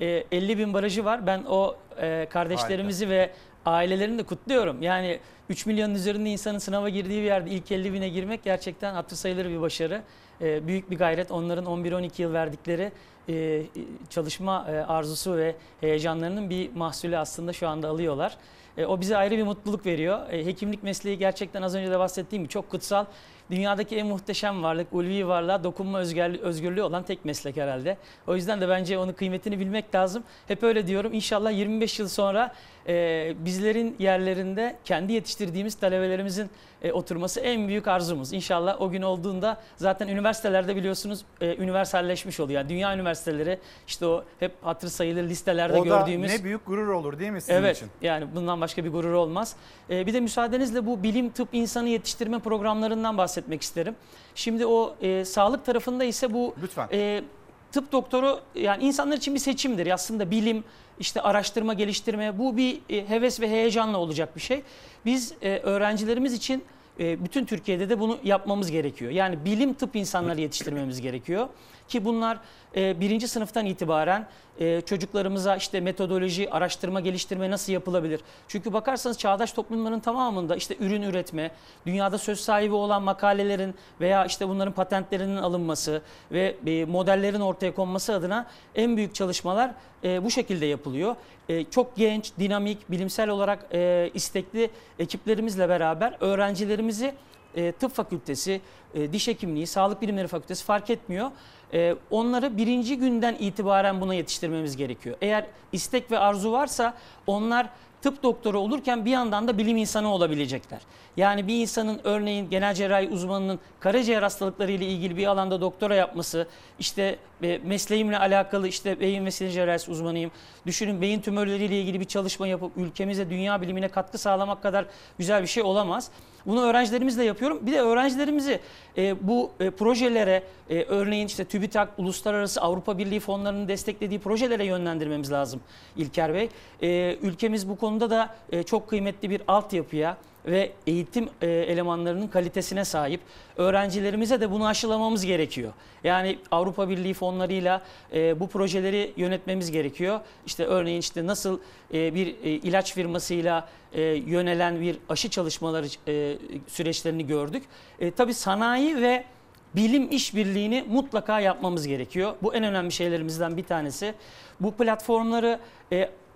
E, 50 bin barajı var. Ben o e, kardeşlerimizi Harika. ve ailelerini de kutluyorum. Yani 3 milyonun üzerinde insanın sınava girdiği bir yerde ilk 50 bine girmek gerçekten hatır sayılır bir başarı. E, büyük bir gayret. Onların 11-12 yıl verdikleri e, çalışma e, arzusu ve heyecanlarının bir mahsulü aslında şu anda alıyorlar. E, o bize ayrı bir mutluluk veriyor. E, hekimlik mesleği gerçekten az önce de bahsettiğim gibi çok kutsal. Dünyadaki en muhteşem varlık, ulvi varlığa dokunma özgürlüğü olan tek meslek herhalde. O yüzden de bence onun kıymetini bilmek lazım. Hep öyle diyorum. İnşallah 25 yıl sonra e, bizlerin yerlerinde kendi yetiştirdiğimiz talebelerimizin e, oturması en büyük arzumuz. İnşallah o gün olduğunda zaten üniversitelerde biliyorsunuz e, üniversalleşmiş oluyor. Yani dünya üniversiteleri işte o hep hatır sayılır listelerde
o
gördüğümüz.
O da ne büyük gurur olur değil mi sizin
evet,
için?
Evet yani bundan başka bir gurur olmaz. E, bir de müsaadenizle bu bilim tıp insanı yetiştirme programlarından bahsetmek isterim. Şimdi o e, sağlık tarafında ise bu
Lütfen.
E, tıp doktoru yani insanlar için bir seçimdir. Aslında bilim, işte araştırma, geliştirme bu bir e, heves ve heyecanla olacak bir şey. Biz e, öğrencilerimiz için e, bütün Türkiye'de de bunu yapmamız gerekiyor. Yani bilim tıp insanları yetiştirmemiz gerekiyor. Ki bunlar e, birinci sınıftan itibaren e, çocuklarımıza işte metodoloji, araştırma, geliştirme nasıl yapılabilir? Çünkü bakarsanız çağdaş toplumların tamamında işte ürün üretme, dünyada söz sahibi olan makalelerin veya işte bunların patentlerinin alınması ve e, modellerin ortaya konması adına en büyük çalışmalar e, bu şekilde yapılıyor. E, çok genç, dinamik, bilimsel olarak e, istekli ekiplerimizle beraber öğrencilerimizi e, tıp fakültesi, e, diş hekimliği, sağlık bilimleri fakültesi fark etmiyor. E, onları birinci günden itibaren buna yetiştirmemiz gerekiyor. Eğer istek ve arzu varsa onlar tıp doktoru olurken bir yandan da bilim insanı olabilecekler. Yani bir insanın örneğin genel cerrahi uzmanının karaciğer hastalıkları ile ilgili bir alanda doktora yapması, işte e, mesleğimle alakalı işte beyin ve sinir cerrahisi uzmanıyım. Düşünün beyin tümörleriyle ilgili bir çalışma yapıp ülkemize dünya bilimine katkı sağlamak kadar güzel bir şey olamaz. Bunu öğrencilerimizle yapıyorum. Bir de öğrencilerimizi e, bu e, projelere e, örneğin işte TÜBİTAK, Uluslararası Avrupa Birliği fonlarının desteklediği projelere yönlendirmemiz lazım İlker Bey. E, ülkemiz bu konuda da e, çok kıymetli bir altyapıya ve eğitim e, elemanlarının kalitesine sahip. Öğrencilerimize de bunu aşılamamız gerekiyor. Yani Avrupa Birliği fonlarıyla e, bu projeleri yönetmemiz gerekiyor. İşte örneğin işte nasıl e, bir ilaç firmasıyla yönelen bir aşı çalışmaları süreçlerini gördük. Tabii sanayi ve bilim işbirliğini mutlaka yapmamız gerekiyor. Bu en önemli şeylerimizden bir tanesi. Bu platformları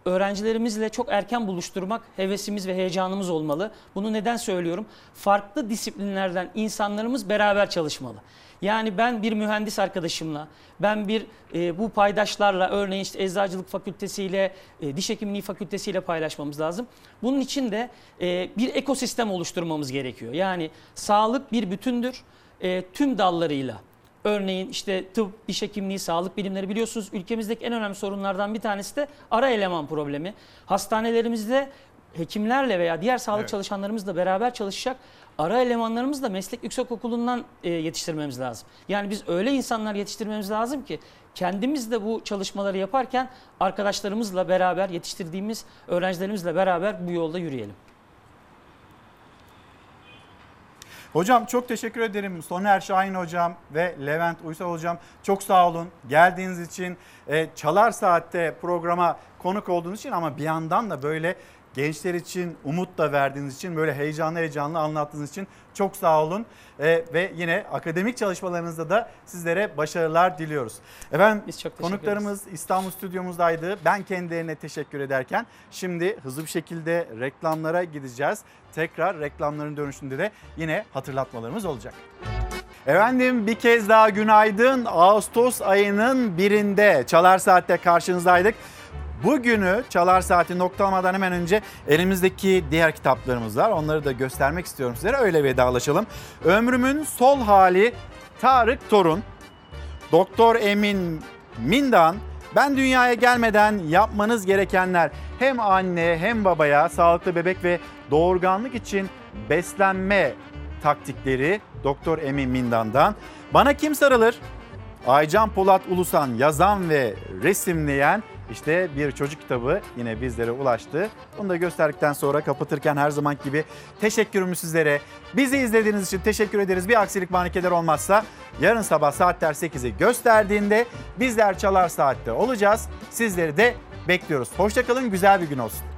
öğrencilerimizle çok erken buluşturmak hevesimiz ve heyecanımız olmalı. Bunu neden söylüyorum? Farklı disiplinlerden insanlarımız beraber çalışmalı. Yani ben bir mühendis arkadaşımla, ben bir e, bu paydaşlarla örneğin işte eczacılık fakültesiyle, e, diş hekimliği fakültesiyle paylaşmamız lazım. Bunun için de e, bir ekosistem oluşturmamız gerekiyor. Yani sağlık bir bütündür. E, tüm dallarıyla Örneğin işte tıp, diş hekimliği, sağlık bilimleri biliyorsunuz ülkemizdeki en önemli sorunlardan bir tanesi de ara eleman problemi. Hastanelerimizde hekimlerle veya diğer sağlık
Evet.
çalışanlarımızla beraber çalışacak ara elemanlarımızı da meslek yüksekokulu'ndan e, yetiştirmemiz lazım. Yani biz öyle insanlar yetiştirmemiz lazım ki kendimiz de bu çalışmaları yaparken arkadaşlarımızla beraber yetiştirdiğimiz öğrencilerimizle beraber bu yolda yürüyelim.
Hocam çok teşekkür ederim. Soner Şahin hocam ve Levent Uysal hocam çok sağ olun. Geldiğiniz için, e, Çalar Saat'te programa konuk olduğunuz için ama bir yandan da böyle gençler için umut da verdiğiniz için böyle heyecanlı heyecanlı anlattığınız için çok sağ olun. E, ve yine akademik çalışmalarınızda da sizlere başarılar diliyoruz. Efendim konuklarımız İstanbul stüdyomuzdaydı. Ben kendilerine teşekkür ederken şimdi hızlı bir şekilde reklamlara gideceğiz. Tekrar reklamların dönüşünde de yine hatırlatmalarımız olacak. Efendim bir kez daha günaydın. Ağustos ayının birinde Çalar Saat'te karşınızdaydık. Bugünü Çalar Saati noktalamadan hemen önce elimizdeki diğer kitaplarımız var. Onları da göstermek istiyorum sizlere. Öyle vedalaşalım. Ömrümün Sol Hali Tarık Torun, Doktor Emin Mindan, ben dünyaya gelmeden yapmanız gerekenler hem anne hem babaya sağlıklı bebek ve doğurganlık için beslenme taktikleri Doktor Emin Mindan'dan. Bana kim sarılır? Aycan Polat Ulusan yazan ve resimleyen işte bir çocuk kitabı yine bizlere ulaştı. Bunu da gösterdikten sonra kapatırken her zaman gibi teşekkürümü sizlere. Bizi izlediğiniz için teşekkür ederiz. Bir aksilik manikeler olmazsa yarın sabah saatler 8'i gösterdiğinde bizler çalar saatte olacağız. Sizleri de bekliyoruz. Hoşçakalın güzel bir gün olsun.